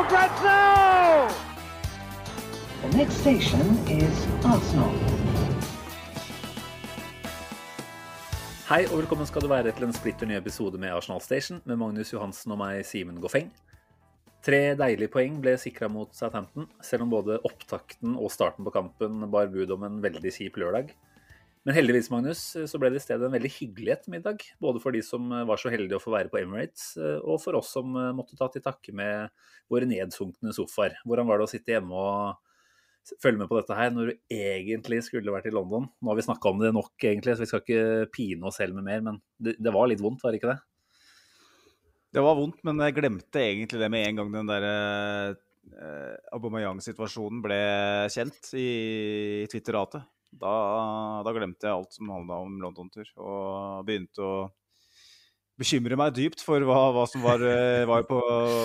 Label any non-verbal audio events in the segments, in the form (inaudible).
for grabs now! The next station is Arsenal. Hei og velkommen skal du være til en splitter ny episode med Arsenal Station med Magnus Johansen og meg, Simen Goffeng. Tre deilige poeng ble sikra mot Southampton, selv om både opptakten og starten på kampen bar bud om en veldig kjip lørdag. Men heldigvis, Magnus, så ble det i stedet en veldig hyggelig ettermiddag. Både for de som var så heldige å få være på Emirates, og for oss som måtte ta til takke med våre nedsunkne sofaer. Hvordan var det å sitte hjemme og følge med på dette her når du egentlig skulle vært i London? Nå har vi snakka om det nok, egentlig, så vi skal ikke pine oss selv med mer, men det, det var litt vondt, var det ikke det? Det var vondt, men jeg glemte egentlig det med en gang den der eh, Aubameyang-situasjonen ble kjent i Twitter-ratet. Da, da, glemte jeg alt som handla om London-tur, og begynte å bekymre meg dypt for hva, hva som var, eh, var, på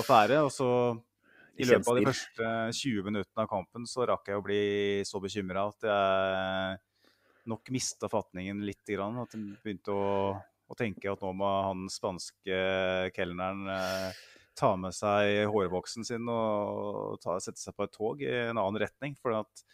ferde. Og så i løpet av de første 20 minuttene av kampen så rakk jeg å bli så bekymra at jeg nok mista fatningen litt. Grann, at jeg begynte å, å, tenke at nå må han spanske kelneren eh, ta med seg hårvoksen sin og ta, sette seg på et tog i en annen retning. for at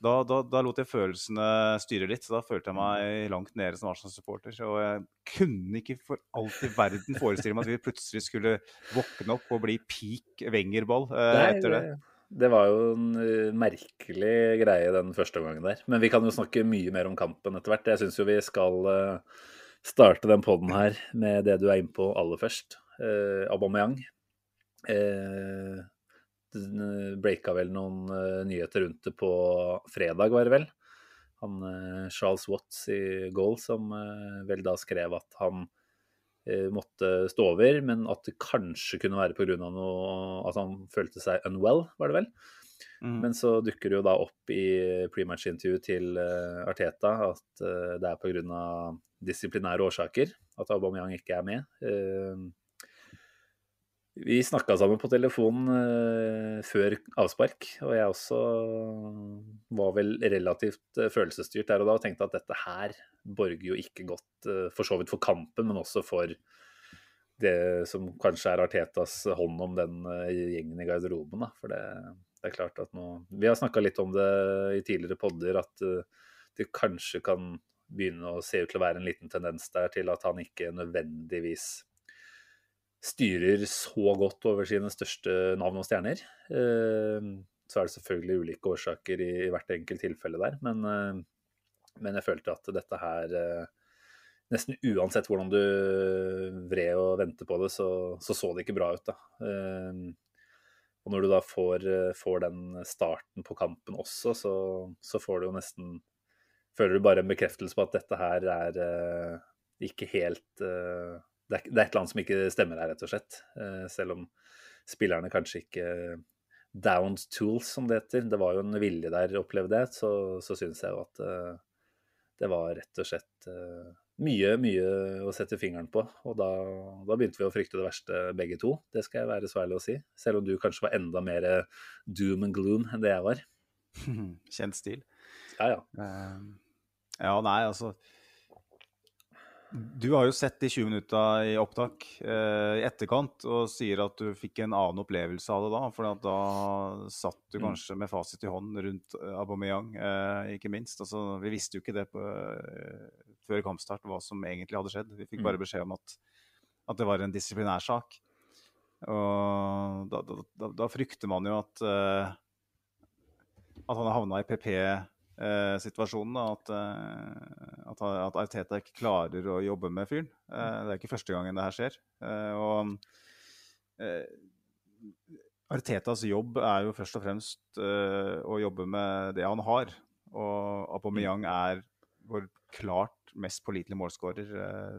da, da, da, lot jeg følelsene styre litt. så Da følte jeg meg langt nede som Arsenal-supporter. Og jeg kunne ikke for alt i verden forestille meg at vi plutselig skulle våkne opp og bli peak Wenger-ball eh, etter det. Det var jo en uh, merkelig greie den første omgangen der. Men vi kan jo snakke mye mer om kampen etter hvert. Jeg syns jo vi skal uh, starte den poden her med det du er inne på aller først. Eh, Aubameyang. Uh, breaka vel noen uh, nyheter rundt det på fredag, var det vel. Han uh, Charles Watts i goal som uh, vel da skrev at han måtte stå over, men at det kanskje kunne være pga. noe At han følte seg unwell, var det vel. Mm. Men så dukker det jo da opp i prematch-intervjuet til Arteta at det er pga. disiplinære årsaker at Aubameyang ikke er med. Vi snakka sammen på telefonen uh, før avspark, og jeg også var vel relativt uh, følelsesstyrt der og da og tenkte at dette her borger jo ikke godt uh, for så vidt for kampen, men også for det som kanskje er Artetas hånd om den gjengen i garderoben. Da. For det, det, er klart at nå Vi har snakka litt om det i tidligere podder, at det kanskje kan begynne å se ut til å være en liten tendens der til at han ikke nødvendigvis styrer så godt over sine største navn og stjerner. Eh, så er det selvfølgelig ulike årsaker i, hvert enkelt tilfelle der, men, eh, men, jeg følte at dette her eh, Nesten uansett hvordan du vred og vendte på det, så, så, så det ikke bra ut. da. Og når du da får, får den starten på kampen også, så, så, får du jo nesten Føler du bare en bekreftelse på at dette her er ikke helt det er, det er et eller annet som ikke stemmer her, rett og slett. Eh, selv om spillerne kanskje ikke downed tools, som det heter. Det var jo en vilje der, opplevde jeg. Så, så syns jeg jo at uh, det var rett og slett uh, mye, mye å sette fingeren på. Og da, da, begynte vi å frykte det verste, begge to. Det skal jeg være så ærlig å si. Selv om du kanskje var enda mer doom and gloom enn det jeg var. (laughs) Kjent stil. Ja, ja. Ja, nei, altså du har jo sett de 20 minutta i opptak eh, i etterkant og sier at du fikk en annen opplevelse av det da. For da satt du mm. kanskje med fasit i hånd rundt eh, Aubameyang, eh, ikke minst. Altså, vi visste jo ikke det på, eh, før kampstart, hva som egentlig hadde skjedd. Vi fikk bare mm. beskjed om at, at det var en disiplinærsak. Og da, da, da, da, frykter man jo at, eh, at han har havna i PP eh, situasjonen. At, eh, at, at, Arteta ikke klarer å jobbe med fyren. Eh, det er ikke første gangen det her skjer. Eh, og eh, Artetas jobb er jo først og fremst uh, å jobbe med det han har. Og Aubameyang er vår klart mest pålitelige målskårer. Uh,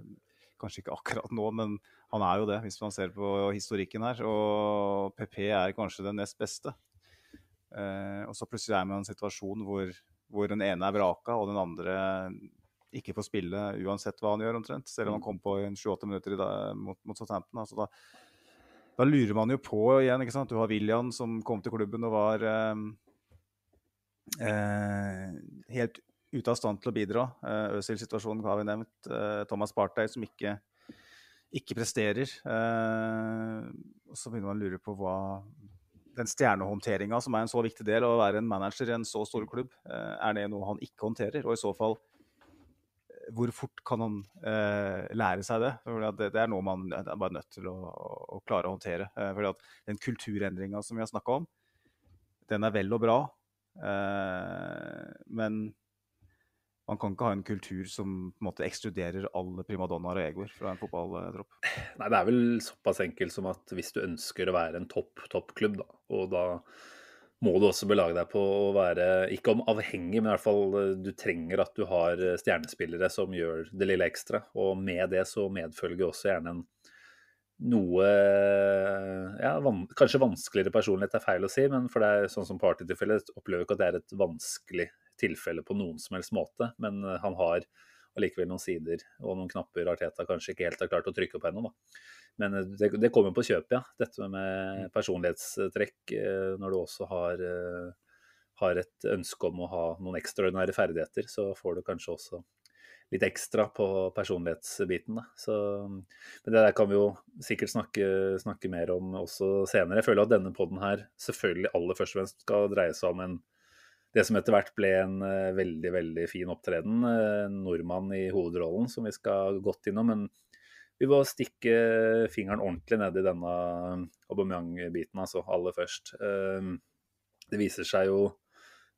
kanskje ikke akkurat nå, men han er jo det, hvis man ser på historikken her. Og PP er kanskje den nest beste. Eh, og så plutselig er man i en situasjon hvor, hvor den ene er vraka, og den andre ikke får spille uansett hva han gjør, omtrent. Selv om han kom på i 28 minutter dag, mot, mot Southampton. Altså da, da, lurer man jo på igjen. ikke sant? Du har William som kom til klubben og var eh, eh, helt ute av stand til å bidra. Eh, Øzil-situasjonen har vi nevnt. Eh, Thomas Partey som ikke, ikke presterer. Eh, så begynner man å lure på hva den stjernehåndteringa som er en så viktig del av å være en manager i en så stor klubb, eh, er det noe han ikke håndterer? Og i så fall hvor fort kan han eh, lære seg det? Det, det, er noe man er bare nødt til å, å klare å håndtere. Eh, fordi at Den kulturendringa som vi har snakka om, den er vel og bra. Eh, men man kan ikke ha en kultur som på en måte ekskluderer alle primadonnaer og egoer fra en fotballtropp. Nei, det er vel såpass enkelt som at hvis du ønsker å være en topp toppklubb, da, og da må du også belage deg på å være, ikke om avhengig, men i hvert fall eh, du trenger at du har eh, stjernespillere som gjør det lille ekstra. Og med det så medfølger også gjerne en noe ja, van, Kanskje vanskeligere personlighet er feil å si, men for det er sånn som partytilfellet opplever ikke at det er et vanskelig tilfelle på noen som helst måte. Men eh, han har allikevel noen sider og noen knapper Arteta kanskje ikke helt har klart å trykke på ennå. Men eh, det, det kommer på kjøpet, ja. Dette med mm. personlighetstrekk eh, når du også har, har et ønske om å ha noen ekstraordinære ferdigheter, så får du kanskje også litt ekstra på personlighetsbiten. Så, men det der kan vi jo sikkert snakke, snakke, mer om også senere. Jeg føler at denne poden her selvfølgelig aller først og fremst skal dreie seg om en, det som etter hvert ble en veldig veldig fin opptreden. En nordmann i hovedrollen som vi skal godt innom. men vi må stikke fingeren ordentlig ned i denne Aubameyang-biten, altså aller først. Det viser seg jo,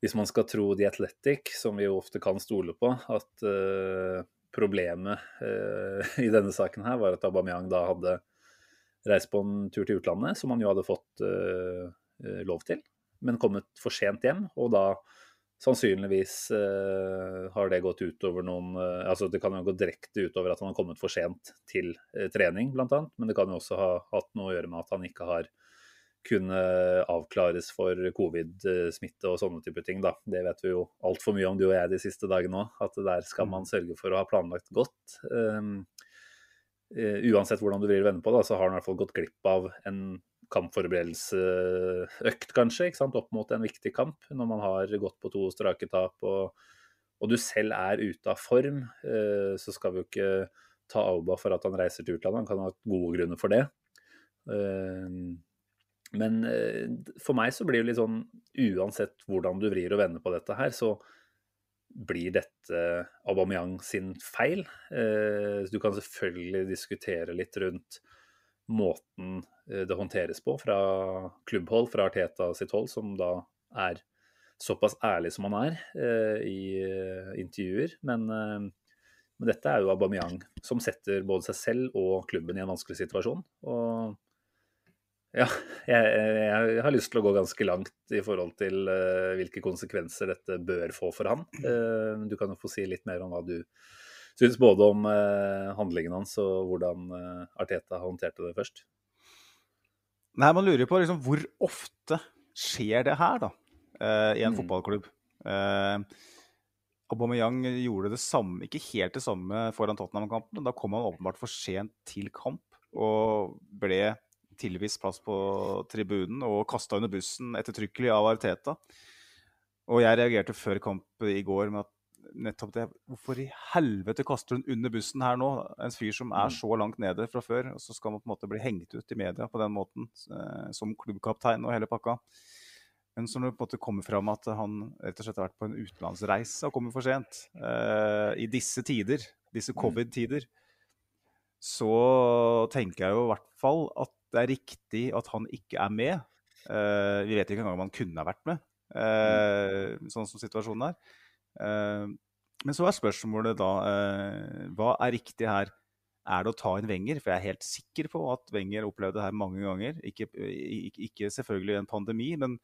hvis man skal tro The Athletic, som vi jo ofte kan stole på, at eh, problemet eh, (laughs) i denne saken her var at Aubameyang da hadde reist på en tur til utlandet, som han jo hadde fått eh, lov til, men kommet for sent hjem. og da Sannsynligvis eh, har det gått utover noen eh, altså Det kan jo gå direkte utover at han har kommet for sent til eh, trening, bl.a. Men det kan jo også ha hatt noe å gjøre med at han ikke har kunnet avklares for covid-smitte og sånne type ting. da. Det vet vi jo altfor mye om du og jeg de siste dagene òg. At der skal man mm. sørge for å ha planlagt godt. Um, uansett hvordan du vrir og vender på det, så har han i hvert fall gått glipp av en kampforberedelsesøkt, kanskje, opp mot en viktig kamp. Når man har gått på to strake tap og, og du selv er ute av form, eh, så skal vi jo ikke ta Auba for at han reiser til utlandet. Han kan ha gode grunner for det. Eh, men eh, for meg så blir det litt sånn Uansett hvordan du vrir og vender på dette her, så blir dette Aubameyang sin feil. Du kan selvfølgelig diskutere litt rundt måten eh, det håndteres på fra klubbhold, fra Arteta sitt hold, som da er såpass ærlig som han er eh, i eh, intervjuer. Men, men, dette er jo Aubameyang som setter både seg selv og klubben i en vanskelig situasjon. Og ja, jeg, jeg, har lyst til å gå ganske langt i forhold til hvilke konsekvenser dette bør få for han. du kan jo få si litt mer om hva du syns både om eh, handlingen hans og hvordan eh, Arteta håndterte det først. Nei, Man lurer på liksom, hvor ofte skjer det her da, eh, i en mm. fotballklubb. Eh, Aubameyang gjorde det samme, ikke helt det samme foran Tottenham-kampen. Da kom han åpenbart for sent til kamp og ble tilvist plass på tribunen og kasta under bussen ettertrykkelig av Arteta. Og jeg reagerte før kamp i går med at nettopp det. Hvorfor i helvete kaster hun under bussen her nå? En fyr som er mm. så langt nede fra før, og så skal man på en måte bli hengt ut i media på den måten, eh, som klubbkaptein og hele pakka. Men så når det på en måte kommer fram at han rett og slett har vært på en utenlandsreise og kommer for sent, eh, i disse tider, disse mm. covid-tider, så tenker jeg jo i hvert fall at det er riktig at han ikke er med. Eh, vi vet ikke engang om han kunne ha vært med, mm. eh, sånn som situasjonen er. Eh, men så er spørsmålet da eh, Hva er riktig her? Er det å ta inn Wenger? For jeg er helt sikker på at Wenger opplevde det her mange ganger. Ikke, ikke, ikke selvfølgelig en pandemi, men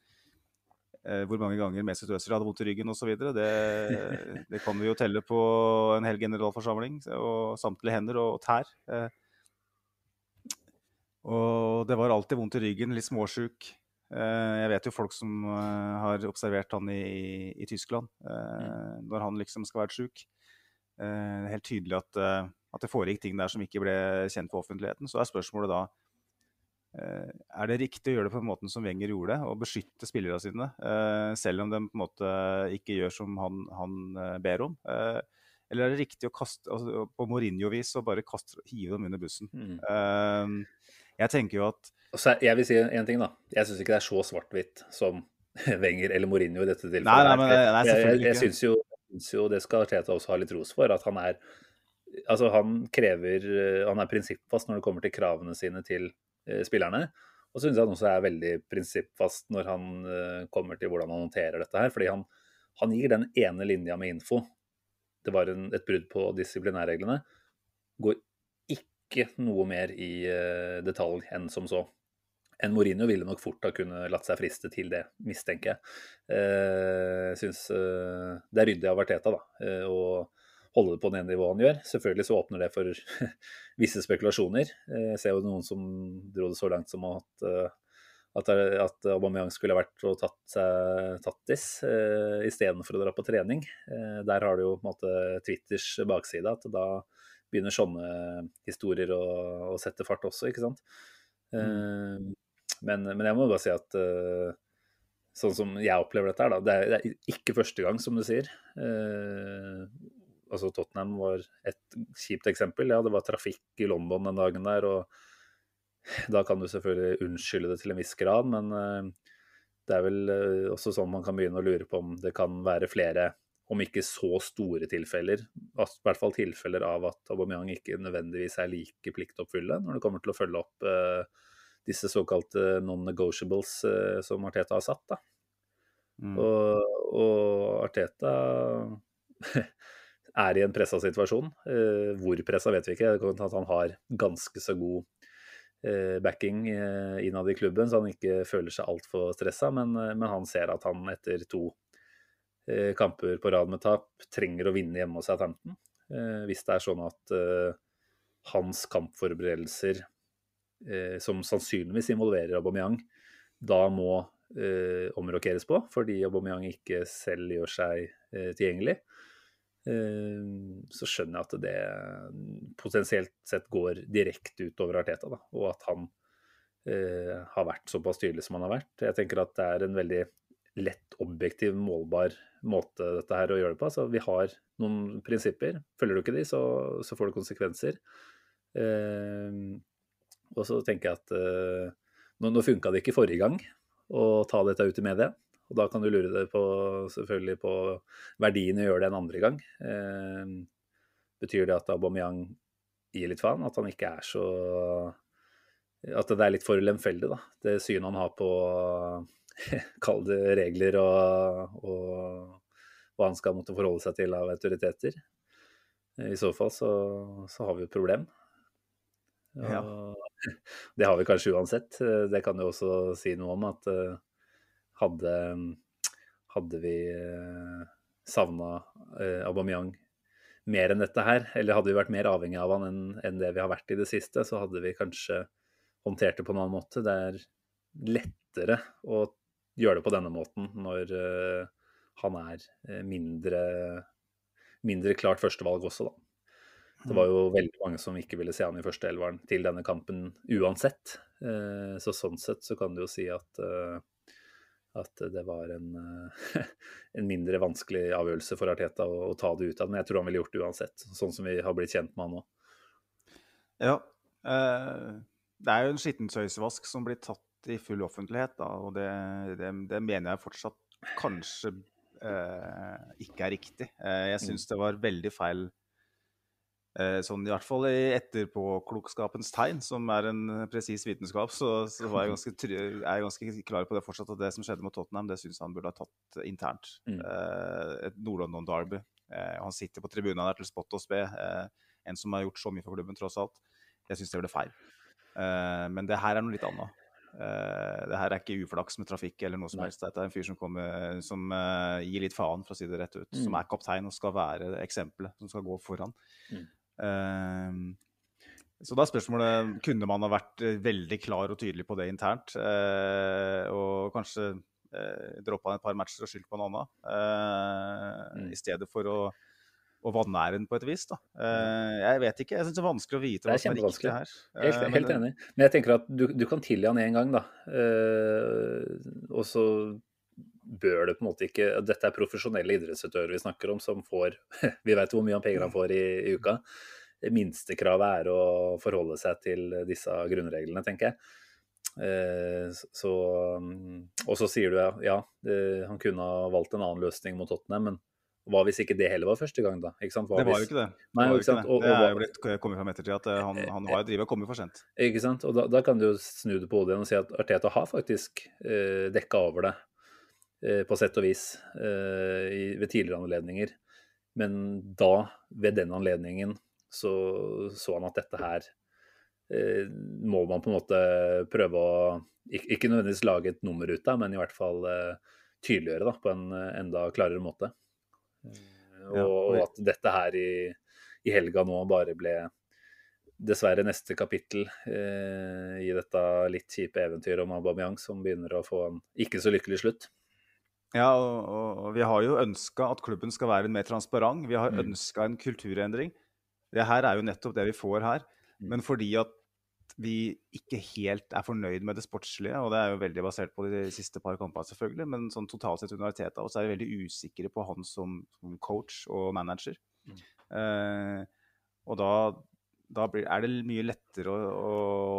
eh, hvor mange ganger Mesut Özil hadde vondt i ryggen osv. Det, det kan vi jo telle på en hel generalforsamling og samtlige hender og tær. Eh, og det var alltid vondt i ryggen, litt småsjuk. Eh, jeg vet jo folk som eh, har observert han i, i Tyskland mm. når han liksom skal være sjuk. Det er helt tydelig at, at det foregikk ting der som ikke ble kjent for offentligheten. Så er spørsmålet da er det riktig å gjøre det på den måten som Wenger gjorde, og beskytte spillerne sine, selv om de på en måte ikke gjør som han, han ber om? Eller er det riktig å kaste altså, på Mourinho-vis og bare kaste, hive dem under bussen? Mm. Jeg tenker jo at så jeg vil si en ting, da. Jeg syns ikke det er så svart-hvitt som (laughs) Wenger eller Mourinho i dette tilfellet. Nei, nei, men, nei, jeg jeg, jeg syns jo, jo, det skal Teta også ha litt ros for, at han er Altså, han krever Han er prinsippfast når det kommer til kravene sine til eh, spillerne. Og så syns jeg han også er veldig prinsippfast når han eh, kommer til hvordan han håndterer dette her. Fordi han, han gir den ene linja med info. Det var en, et brudd på disiplinærreglene. Går ikke noe mer i uh, detalj enn som så en Mourinho ville nok fort ha kunnet latt seg friste til det, mistenker jeg. Eh, jeg syns eh, det er ryddig av Arteta da, eh, å holde det på det nivået han gjør. Selvfølgelig så åpner det for (laughs) visse spekulasjoner. Jeg ser jo noen som dro det så langt som at, at, Aubameyang skulle vært og tatt seg tattis istedenfor å dra på trening. der har du jo på en måte Twitters bakside, at da begynner sånne historier å, å sette fart også, ikke sant. Mm. Men, men, jeg må bare si at uh, sånn som jeg opplever dette her, da, det er, det er ikke første gang, som du sier. Eh, altså Tottenham var et kjipt eksempel. Ja, det var trafikk i London den dagen der, og da kan du selvfølgelig unnskylde det til en viss grad, men eh, det er vel også sånn man kan begynne å lure på om det kan være flere, om ikke så store tilfeller, i hvert fall tilfeller av at Aubameyang ikke nødvendigvis er like pliktoppfyllende når det kommer til å følge opp disse såkalte non-negotiables eh, som Arteta har satt. Mm. Og, og, Arteta (laughs) er i en pressa situasjon. Eh, hvor pressa vet vi ikke. Det kan at han har ganske så god eh, backing innad i klubben, så han ikke føler seg altfor stressa. Men, men, han ser at han etter to kamper på rad med tap trenger å vinne hjemme hos Southampton. Hvis det er sånn at hans kampforberedelser eh, som sannsynligvis involverer Aubameyang, da må eh, omrokeres på, fordi Aubameyang ikke selv gjør seg eh, tilgjengelig. Eh, så skjønner jeg at det potensielt sett går direkte utover Arteta, da, og at han eh, har vært såpass tydelig som han har vært. Jeg tenker at det er en veldig lett, objektiv, målbar måte dette her å gjøre det på. Så vi har noen prinsipper. Følger du ikke de, så, så får det konsekvenser. Eh, og så tenker jeg at eh, nå, nå funka det ikke forrige gang å ta dette ut i media. Og da kan du lure deg på, selvfølgelig på verdien i å gjøre det en andre gang. Eh, betyr det at Aubameyang gir litt faen? At han ikke er så At det er litt for lemfeldig, da. Det synet han har på (laughs) Kall det regler og, og hva han skal måtte forholde seg til av autoriteter. I så fall så, så har vi et problem. Ja. (laughs) Det har vi kanskje uansett. Det kan jo også si noe om at eh, hadde, hadde vi eh, savna eh, Aubameyang mer enn dette her, eller hadde vi vært mer avhengig av han enn, enn det vi har vært i det siste, så hadde vi kanskje håndtert det på en annen måte. Det er lettere å gjøre det på denne måten når han er mindre, mindre klart førstevalg også, da. Det var jo veldig mange som ikke ville se han i førsteelveren til denne kampen uansett. Eh, så sånn sett så kan du jo si at, eh, at det var en, eh, (laughs) en, mindre vanskelig avgjørelse for Arteta å, å, ta det ut av. Men jeg tror han ville gjort det uansett, sånn som vi har blitt kjent med han nå. Ja. det er jo en skittentøysvask som blir tatt i full offentlighet, da, og det, det, det mener jeg fortsatt kanskje ikke er riktig. jeg mm. syns det var veldig feil Eh, sånn i hvert fall i etterpåklokskapens tegn, som er en presis vitenskap, så, så jeg, ganske, er jeg ganske klar på det fortsatt. At det som skjedde med Tottenham, det syns han burde ha tatt internt. Mm. Eh, et Nord-London-derby. Eh, han sitter på tribunen der til spott og spe. Eh, en som har gjort så mye for klubben, tross alt. Jeg syns det ble feil. Eh, men det her er noe litt annet. Eh, det her er ikke uflaks med trafikk eller noe som helst. Dette er en fyr som, kommer, som uh, gir litt faen, for å si det rett ut. Som Mm. er kaptein og skal være eksempelet, som skal gå foran. Mm. Uh, så da er spørsmålet kunne man ha vært veldig klar og tydelig på det internt. eh, og kanskje eh, droppa et par matcher og skyldt på en annen. eh, Mm. I stedet for å, å vanære den på et vis. Da. Eh, jeg vet ikke. Jeg syns det er vanskelig å vite er hva som er riktig her. Helt, Eh, helt men- enig. Men jeg tenker at du, du kan tilgi han én gang, da. Eh, og så bør det på en måte ikke Dette er profesjonelle idrettsutøvere vi snakker om, som får (laughs) Vi vet hvor mye han penger han får i, i uka. Det minstekravet er å forholde seg til disse grunnreglene, tenker jeg. Eh, så, og så sier du ja, ja han kunne ha valgt en annen løsning mot Tottenham, men hva hvis ikke det heller var første gang, da? Det var jo ikke det. Nei, det, ikke det. og- det er jo blitt kommet fram ettertid at eh, han, han var jo drivet og kommet for sent. Ikke sant? Og da, da kan du jo snu det på hodet igjen og si at Arteta har faktisk eh, dekka over det, eh, på sett og vis, eh, i, ved tidligere anledninger. Men da, ved den anledningen, så så han at dette her eh, må man på en måte prøve å ikke, nødvendigvis lage et nummer ut av, men i hvert fall eh, tydeliggjøre da, på en enda klarere måte. Eh, og, Ja, og at dette her i, i helga nå bare ble dessverre neste kapittel eh, i dette litt kjipe eventyret om Aubameyang, som begynner å få en ikke så lykkelig slutt. Ja, og, og, og vi har jo ønska at klubben skal være mer transparent. Vi har Mm. ønska en kulturendring. Det her er jo nettopp det vi får her. Mm. Men fordi at vi ikke helt er fornøyd med det sportslige, og det er jo veldig basert på de siste par kampene, selvfølgelig, men sånn totalt sett under Arteta, og så er vi veldig usikre på han som, som coach og manager. Mm. Eh, og da, da blir, er det mye lettere å,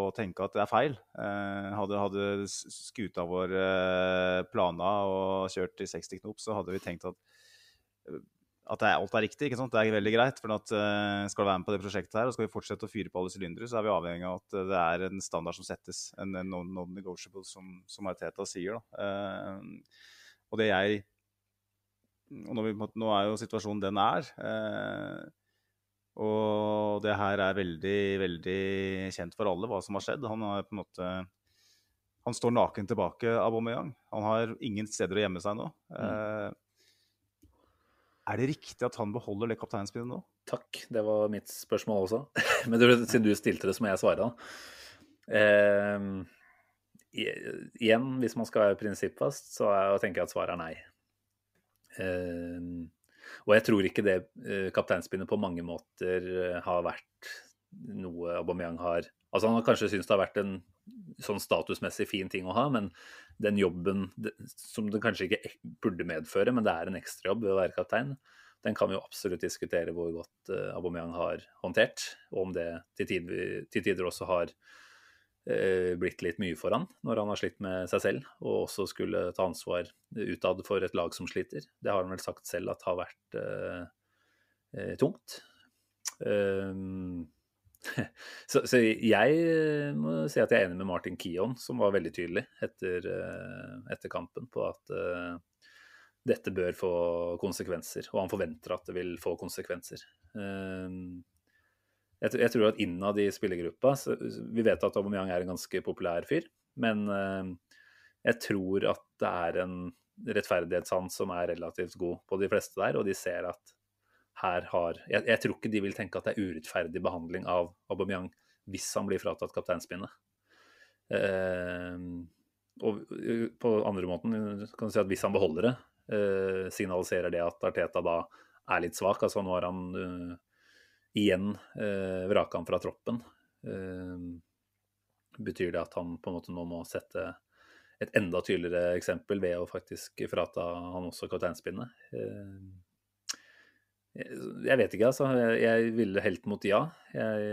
å tenke at det er feil. Eh, hadde, hadde skuta vår eh, plana og kjørt i 60 knop, så hadde vi tenkt at at det alt er riktig. ikke sant? Det er veldig greit. for at uh, Skal du være med på det prosjektet her, og skal vi fortsette å fyre på alle sylindere, så er vi avhengig av at det er en standard som settes. En, en non- non-negotiable, som, som Arteta sier. da. Uh, og det jeg og måte- Nå er jo situasjonen den er. Uh, og det her er veldig, veldig kjent for alle, hva som har skjedd. Han har på en måte han står naken tilbake, av Aubameyang. Han har ingen steder å gjemme seg nå. Eh, er det riktig at han beholder det kapteinspinnet nå? Takk, det var mitt spørsmål også. (laughs) Men du, siden du stilte det, så må jeg svare. Eh, igjen, hvis man skal være prinsippfast, så er, tenker jeg at svaret er nei. Eh, og jeg tror ikke det eh, kapteinspinnet på mange måter eh, har vært noe Aubameyang har Altså Han har kanskje syntes det har vært en sånn statusmessig fin ting å ha, men den jobben som det kanskje ikke burde medføre, men det er en ekstrajobb ved å være kaptein, den kan vi jo absolutt diskutere hvor godt uh, Aubameyang har håndtert, og om det til tider også har eh, blitt litt mye for han når han har slitt med seg selv, og også skulle ta ansvar utad for et lag som sliter. Det har han vel sagt selv at har vært eh, eh, tungt. Um, (laughs) så, så jeg eh, må si at jeg er enig med Martin Kion, som var veldig tydelig etter, eh, etter kampen på at uh, dette bør få konsekvenser, og han forventer at det vil få konsekvenser. Uh, jeg, jeg tror at innad i spillergruppa så, Vi vet at Aubameyang er en ganske populær fyr, men uh, jeg tror at det er en rettferdighetssans som er relativt god på de fleste der, og de ser at her har jeg, jeg tror ikke de vil tenke at det er urettferdig behandling av Aubameyang hvis han blir fratatt kapteinspinnet. Eh, og eh, på andre måten kan du si at hvis han beholder det, eh, signaliserer det at Arteta da er litt svak. Altså nå har han uh, igjen uh, vraka han fra troppen. Uh, betyr det at han på en måte nå må sette et enda tydeligere eksempel ved å faktisk frata han også kapteinspinnet? Eh, jeg vet ikke, altså. Jeg- ville helt mot ja. Jeg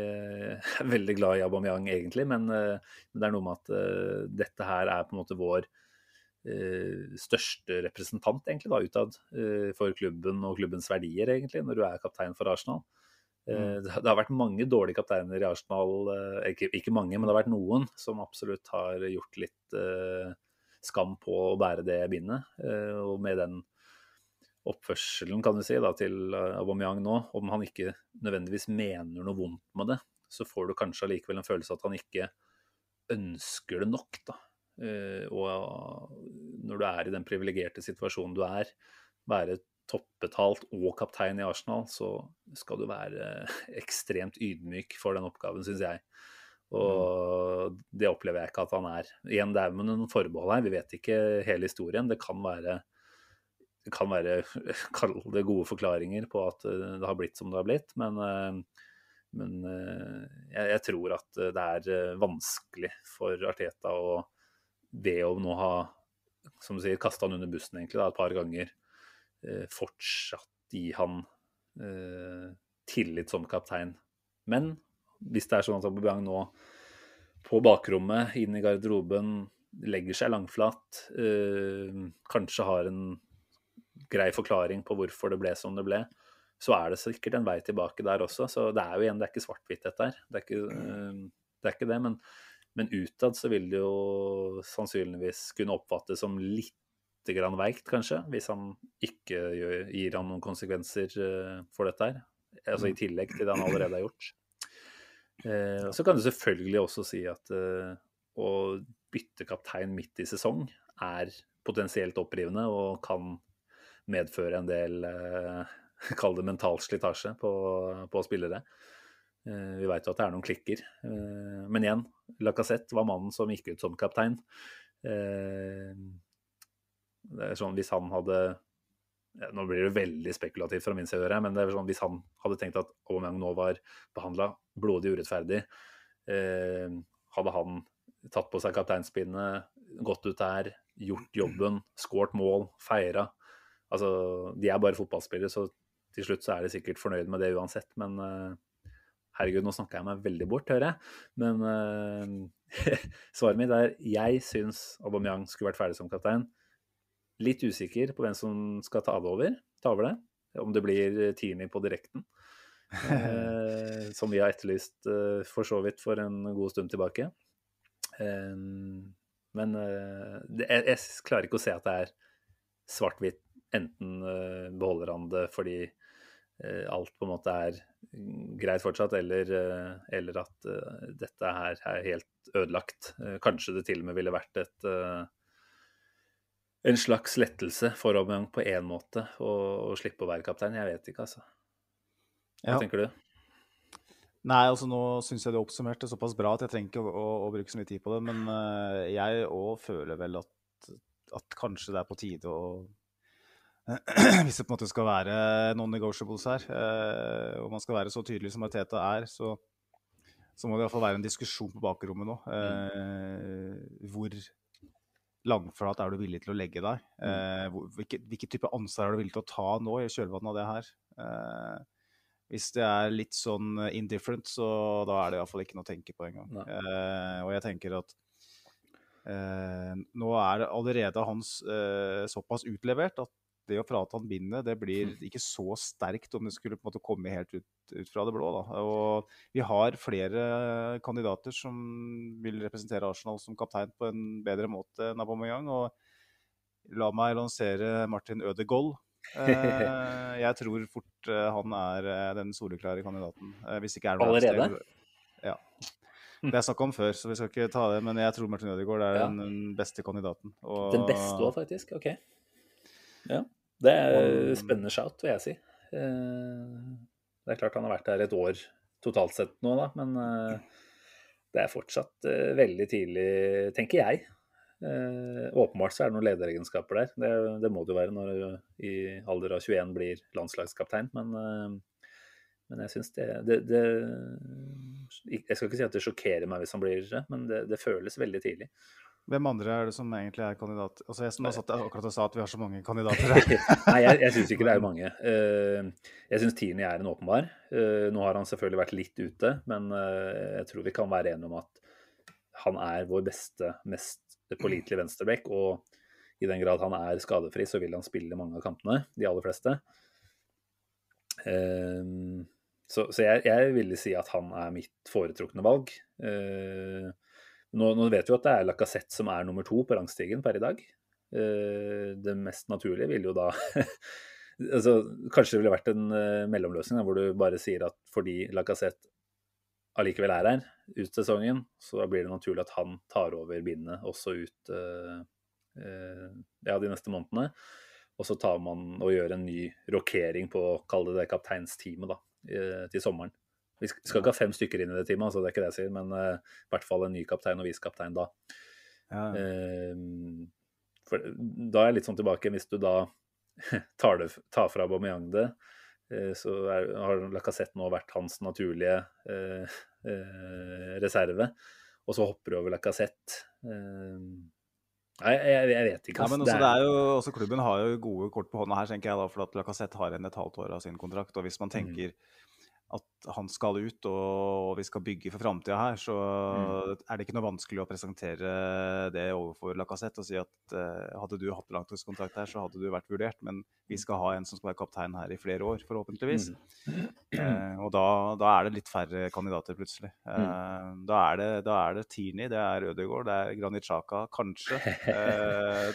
er veldig glad i Aubameyang egentlig, men eh, det er noe med at eh, dette her er på en måte vår eh, største representant egentlig da, utad eh, for klubben og klubbens verdier, egentlig, når du er kaptein for Arsenal. Mm. Det har vært mange dårlige kapteiner i Arsenal, eh, ikke, ikke mange, men det har vært noen som absolutt har gjort litt eh, skam på å bære det bindet. eh, Og med den oppførselen kan du si, da, til eh, Aubameyang nå, om han ikke nødvendigvis mener noe vondt med det, så får du kanskje allikevel en følelse at han ikke ønsker det nok. da. Eh, og når du er i den privilegerte situasjonen du er, være toppbetalt og kaptein i Arsenal, så skal du være (laughs) ekstremt ydmyk for den oppgaven, syns jeg. Og det opplever jeg ikke at han er. Igjen, det er med noen forbehold her. Vi vet ikke hele historien. Det kan være det kan være (laughs) kall det gode forklaringer på at det har blitt som det har blitt, men, men jeg, jeg, tror at det er vanskelig for Arteta å be å nå ha som du sier, kasta han under bussen egentlig da, et par ganger, fortsatt gi han tillit som kaptein. Men hvis det er sånn at Aubameyang nå på bakrommet, inn i garderoben, legger seg langflat, eh, kanskje har en grei forklaring på hvorfor det ble som det ble, så er det sikkert en vei tilbake der også. Så det er jo igjen, det er ikke svart-hvitt dette her. Det øh, det, er ikke det, men, men utad så vil det jo sannsynligvis kunne oppfattes som litt grann veikt, kanskje, hvis han ikke gir han noen konsekvenser øh, for dette her. Altså i tillegg til det han allerede har gjort. Eh, så kan du selvfølgelig også si at eh, å bytte kaptein midt i sesong er potensielt opprivende og kan medføre en del eh, (laughs) Kall det mental slitasje på, på spillere. Eh, vi veit jo at det er noen klikker. Eh, men igjen, Lacassette var mannen som gikk ut som kaptein. Det er sånn hvis han hadde nå blir det veldig spekulativt fra min side, men det er sånn, hvis han hadde tenkt at Aubameyang nå var behandla blodig urettferdig, hadde han tatt på seg kapteinspinnet, gått ut der, gjort jobben, skåret mål, feira Altså, de er bare fotballspillere, så til slutt så er de sikkert fornøyd med det uansett, men uh, herregud, nå snakker jeg meg veldig bort, hører jeg. Men uh, (laughs) svaret mitt er jeg syns Aubameyang skulle vært ferdig som kaptein. Litt usikker på hvem som skal ta det over. Ta over det. Om det blir Tierney på direkten. Uh, (laughs) som vi har etterlyst for så vidt for en god stund tilbake. Men det, jeg, jeg, klarer ikke å se at det er svart-hvitt. Enten eh, beholder han det fordi eh, alt på en måte er greit fortsatt, eller, eller at dette her er helt ødelagt. kanskje det til og med ville vært et en slags lettelse for Aubameyang på én måte å, slippe å være kaptein. Jeg vet ikke, altså. Hva ja. tenker du? Nei, altså nå syns jeg det oppsummerte såpass bra at jeg trenger ikke å, å, å bruke så mye tid på det. Men uh, jeg òg føler vel at, at, kanskje det er på tide å (clears throat) Hvis det på en måte skal være non-negotiables her, uh, og man skal være så tydelig som Arteta er, så, så må det iallfall være en diskusjon på bakrommet nå. Uh, hvor langflat er du villig til å legge deg? Mm. Eh, hvilke, hvilke, type ansvar er du villig til å ta nå i kjølvannet av det her? Eh, hvis det er litt sånn indifferent, så da er det iallfall ikke noe å tenke på engang. Eh, og jeg tenker at eh, nå er allerede hans eh, såpass utlevert at det å frata han bindet, det blir mm. ikke så sterkt om det skulle på en måte komme helt ut, ut fra det blå. Da. Og vi har flere kandidater som vil representere Arsenal som kaptein på en bedre måte enn Aubameyang. Og la meg lansere Martin Ødegaard. Eh, jeg tror fort eh, han er eh, den soleklare kandidaten. Hvis ikke er det Allerede? Ja. Det er snakk om før, så vi skal ikke ta det. Men jeg tror Martin Ødegaard er ja. den, den, beste kandidaten. Og... Den beste òg, faktisk? OK. Ja. Det er spennende shout, vil jeg si. Eh, det er klart han har vært her et år totalt sett nå, da, men eh, det er fortsatt eh, veldig tidlig, tenker jeg. Åpenbart så er det noen lederegenskaper der. Det, det må det jo være når du i alder av 21 blir landslagskaptein, men, men jeg syns det, det, det, Jeg skal ikke si at det sjokkerer meg hvis han blir det, men det, det føles veldig tidlig. Hvem andre er det som egentlig er kandidat? Altså Jeg som har satt akkurat og sa at vi har så mange kandidater (laughs) her. Nei, jeg, jeg syns ikke det er mange. Eh, jeg syns Tini er en åpenbar. Eh, nå har han selvfølgelig vært litt ute, men eh, jeg tror vi kan være enige om at han er vår beste, mest pålitelige venstreback. Og i den grad han er skadefri, så vil han spille mange av kampene. De aller fleste. Så, så jeg, jeg ville si at han er mitt foretrukne valg. Nå, nå, vet vi at det er Lacassette som er nummer to på rangstigen per i dag. Eh, det mest naturlige ville jo da (laughs) altså, Kanskje det ville vært en uh, mellomløsning da, hvor du bare sier at fordi Lacassette allikevel er her ut sesongen, så blir det naturlig at han tar over bindet også ut uh, ja, de neste månedene. Og så tar man og gjør en ny rokering på, kall det det, kapteinsteamet, da, til sommeren. Vi skal ikke ha fem stykker inn i det teamet, altså det er ikke det jeg sier, men uh, i hvert fall en ny kaptein og visekaptein da. Ja. Uh, for da er jeg litt sånn tilbake, hvis du da (laughs) tar, det, tar fra Aubameyang det, uh, så er, har Lacassette nå vært hans naturlige reserve, og så hopper du over Lacassette. Nei, jeg, jeg, vet ikke. Ja, men også, det er jo, også Klubben har jo gode kort på hånda her, tenker jeg da, for at Lacassette har en et halvt år av sin kontrakt. og Hvis man mm. tenker mm at han skal ut og vi skal bygge for framtida her, så mm. er det ikke noe vanskelig å presentere det overfor Lacassette og si at uh, hadde du hatt langtidskontrakt her, så hadde du vært vurdert, men vi skal ha en som skal være kaptein her i flere år, forhåpentligvis. Mm. Uh, og da, da, er det litt færre kandidater, plutselig. Uh, da, er det, da er det Tini, det er Ødegaard, det er Granit Xhaka, kanskje.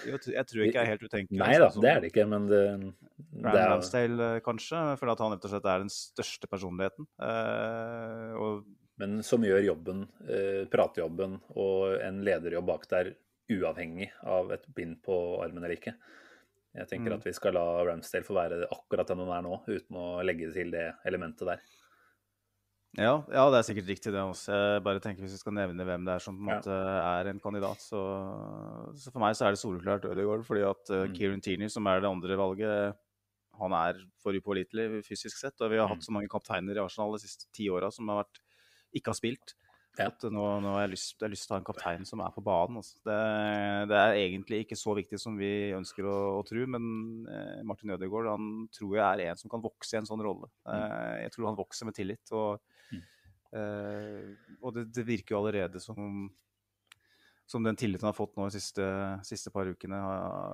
Jeg, jeg, tror ikke jeg er helt utenkelig. Nei da, det er det ikke, men det, det er Ramsdale, kanskje, for at han rett og slett er den største personligheten personligheten. Eh, og, Men som gjør jobben, eh, pratejobben og en lederjobb bak der, uavhengig av et bind på armen eller ikke. Jeg tenker mm. at vi skal la Ramsdale få være akkurat den han er nå, uten å legge til det elementet der. Ja, ja, det er sikkert riktig det også. Jeg bare tenker Hvis vi skal nevne hvem det er som på en ja. måte er en kandidat, så, så, for meg så er det soleklart Ødegaard. Fordi at uh, mm. Kieran Tierney, som er det andre valget, han er for upålitelig fysisk sett. Og vi har hatt mm. så mange kapteiner i Arsenal de siste ti åra som har vært, ikke har spilt. Ja. At nå, nå har jeg, lyst, jeg har lyst til å ha en kaptein som er på banen. Altså. Det, det, er egentlig ikke så viktig som vi ønsker å, å tro, men eh, Martin Ødegaard han tror jeg er en som kan vokse i en sånn rolle. Mm. Eh, jeg tror han vokser med tillit. Og, mm. eh, og det, det, virker jo allerede som som den tilliten har fått nå de siste, siste par ukene,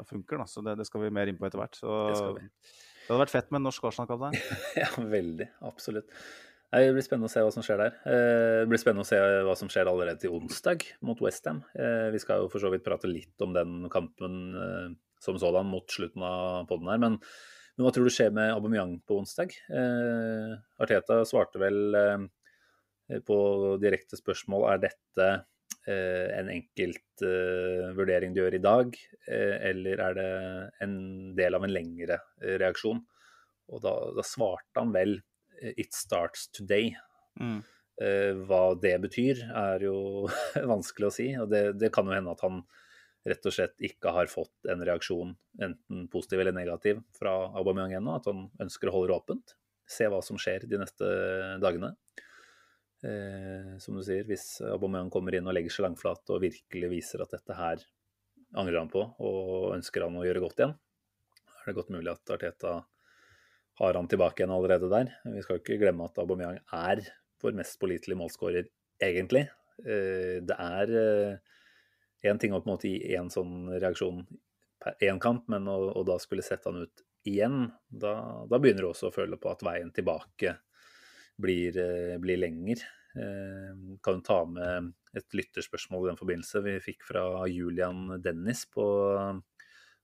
funker. Da. Så det, det, skal vi mer inn på etter hvert. Så, det, det hadde vært fett med en norsk Arsenal-kaptein. (laughs) ja, veldig. Absolutt. Det blir spennende å se hva som skjer der. Eh, det blir spennende å se hva som skjer allerede til onsdag mot Westham. Eh, vi skal jo for så vidt prate litt om den kampen eh, som sådan mot slutten av poden her. Men, men, hva tror du skjer med Aubameyang på onsdag? Arteta svarte vel på direkte spørsmål er dette en enkelt vurdering du gjør i dag, eller er det en del av en lengre reaksjon? Og da, da svarte han vel 'It starts today'. Mm. hva det betyr, er jo (laughs) vanskelig å si. Og det, det, kan jo hende at han rett og slett ikke har fått en reaksjon, enten positiv eller negativ, fra Aubameyang ennå. At han ønsker å holde det åpent. Se hva som skjer de neste dagene. Eh, som du sier, hvis Aubameyang kommer inn og legger seg langflat og virkelig viser at dette her angrer han på og ønsker han å gjøre godt igjen, er det godt mulig at Arteta har han tilbake igjen allerede der. Vi skal ikke glemme at Aubameyang er vår mest pålitelige målskårer, egentlig. Eh, det er én eh, ting å på en måte gi én sånn reaksjon per én kamp, men å, da skulle sette han ut igjen, da, da begynner du også å føle på at veien tilbake blir, eh, blir lenger. Kan kan ta med et lytterspørsmål i den forbindelse vi fikk fra Julian Dennis på,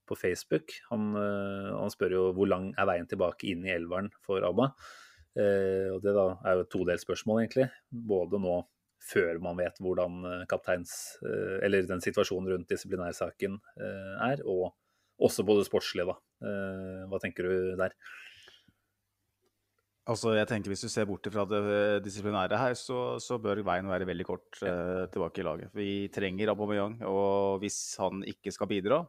på Facebook. Han, eh, han, spør jo hvor lang er veien tilbake inn i elveren for ABBA. og Det da er jo et todelt spørsmål, egentlig. Både nå før man vet hvordan kapteins, eller den situasjonen rundt disiplinærsaken er, og også på det sportslige. da. Hva tenker du der? Altså, jeg tenker Hvis du ser bort fra det eh, disiplinære her, så, så bør veien være veldig kort eh, tilbake i laget. Vi trenger Aubameyang, og hvis han ikke skal bidra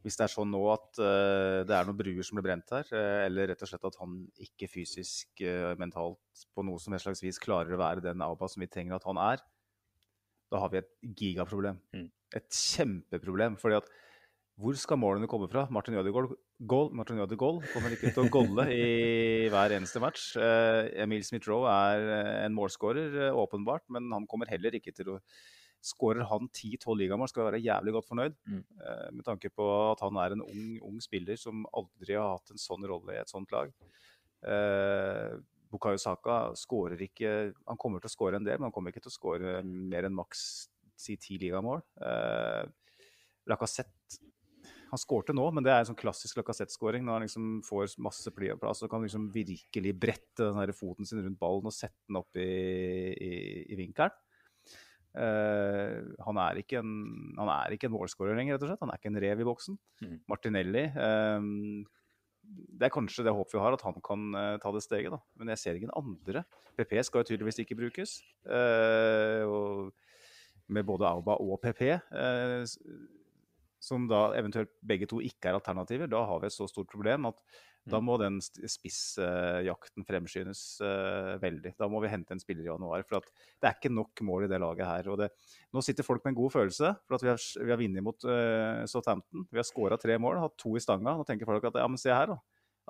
Hvis det er sånn nå at eh, det er noen bruer som blir brent her, eh, eller rett og slett at han ikke fysisk, eh, mentalt på noe som helst slags vis klarer å være den Auba som vi trenger at han er, da har vi et gigaproblem. Mm. Et kjempeproblem. fordi at hvor skal målene komme fra? Martin Ødegaard goal, Martin Ødegaard kommer ikke til å golle i hver eneste match. Uh, Emil Smith-Roe er eh, en målskårer, uh, åpenbart, men han kommer heller ikke til å Skårer han 10-12 ligamål, skal vi være jævlig godt fornøyd. Mm. Med tanke på at han er en ung, ung, spiller som aldri har hatt en sånn rolle i et sånt lag. Bukayo Saka skårer ikke Han kommer til å skåre en del, men han kommer ikke til å skåre mer enn maks si ti ligamål. Uh, Lacassette Han skårte nå, men det er en sånn klassisk Lacassette-skåring. Når han liksom får masse plass og kan liksom virkelig brette den der foten sin rundt ballen og sette den opp i, i, i vinkelen. Uh, han er ikke en, han er ikke en målskårer lenger, rett og slett. Han er ikke en rev i boksen. Mm. Martinelli um, Det er kanskje det håpet vi har, at han kan uh, ta det steget, da. Men jeg ser ingen andre. PP skal jo tydeligvis ikke brukes. Uh, og med både Auba og PP som da eventuelt begge to ikke er alternativer, da har vi et så stort problem at da Mm. må den spissjakten fremskyndes uh, veldig. Da må vi hente en spiller i januar. For det er ikke nok mål i det laget her. Det, nå sitter folk med en god følelse, for at vi har, vi har vunnet mot uh, Southampton. Vi har skåra tre mål, hatt to i stanga. Nå tenker folk at ja, men se her, da.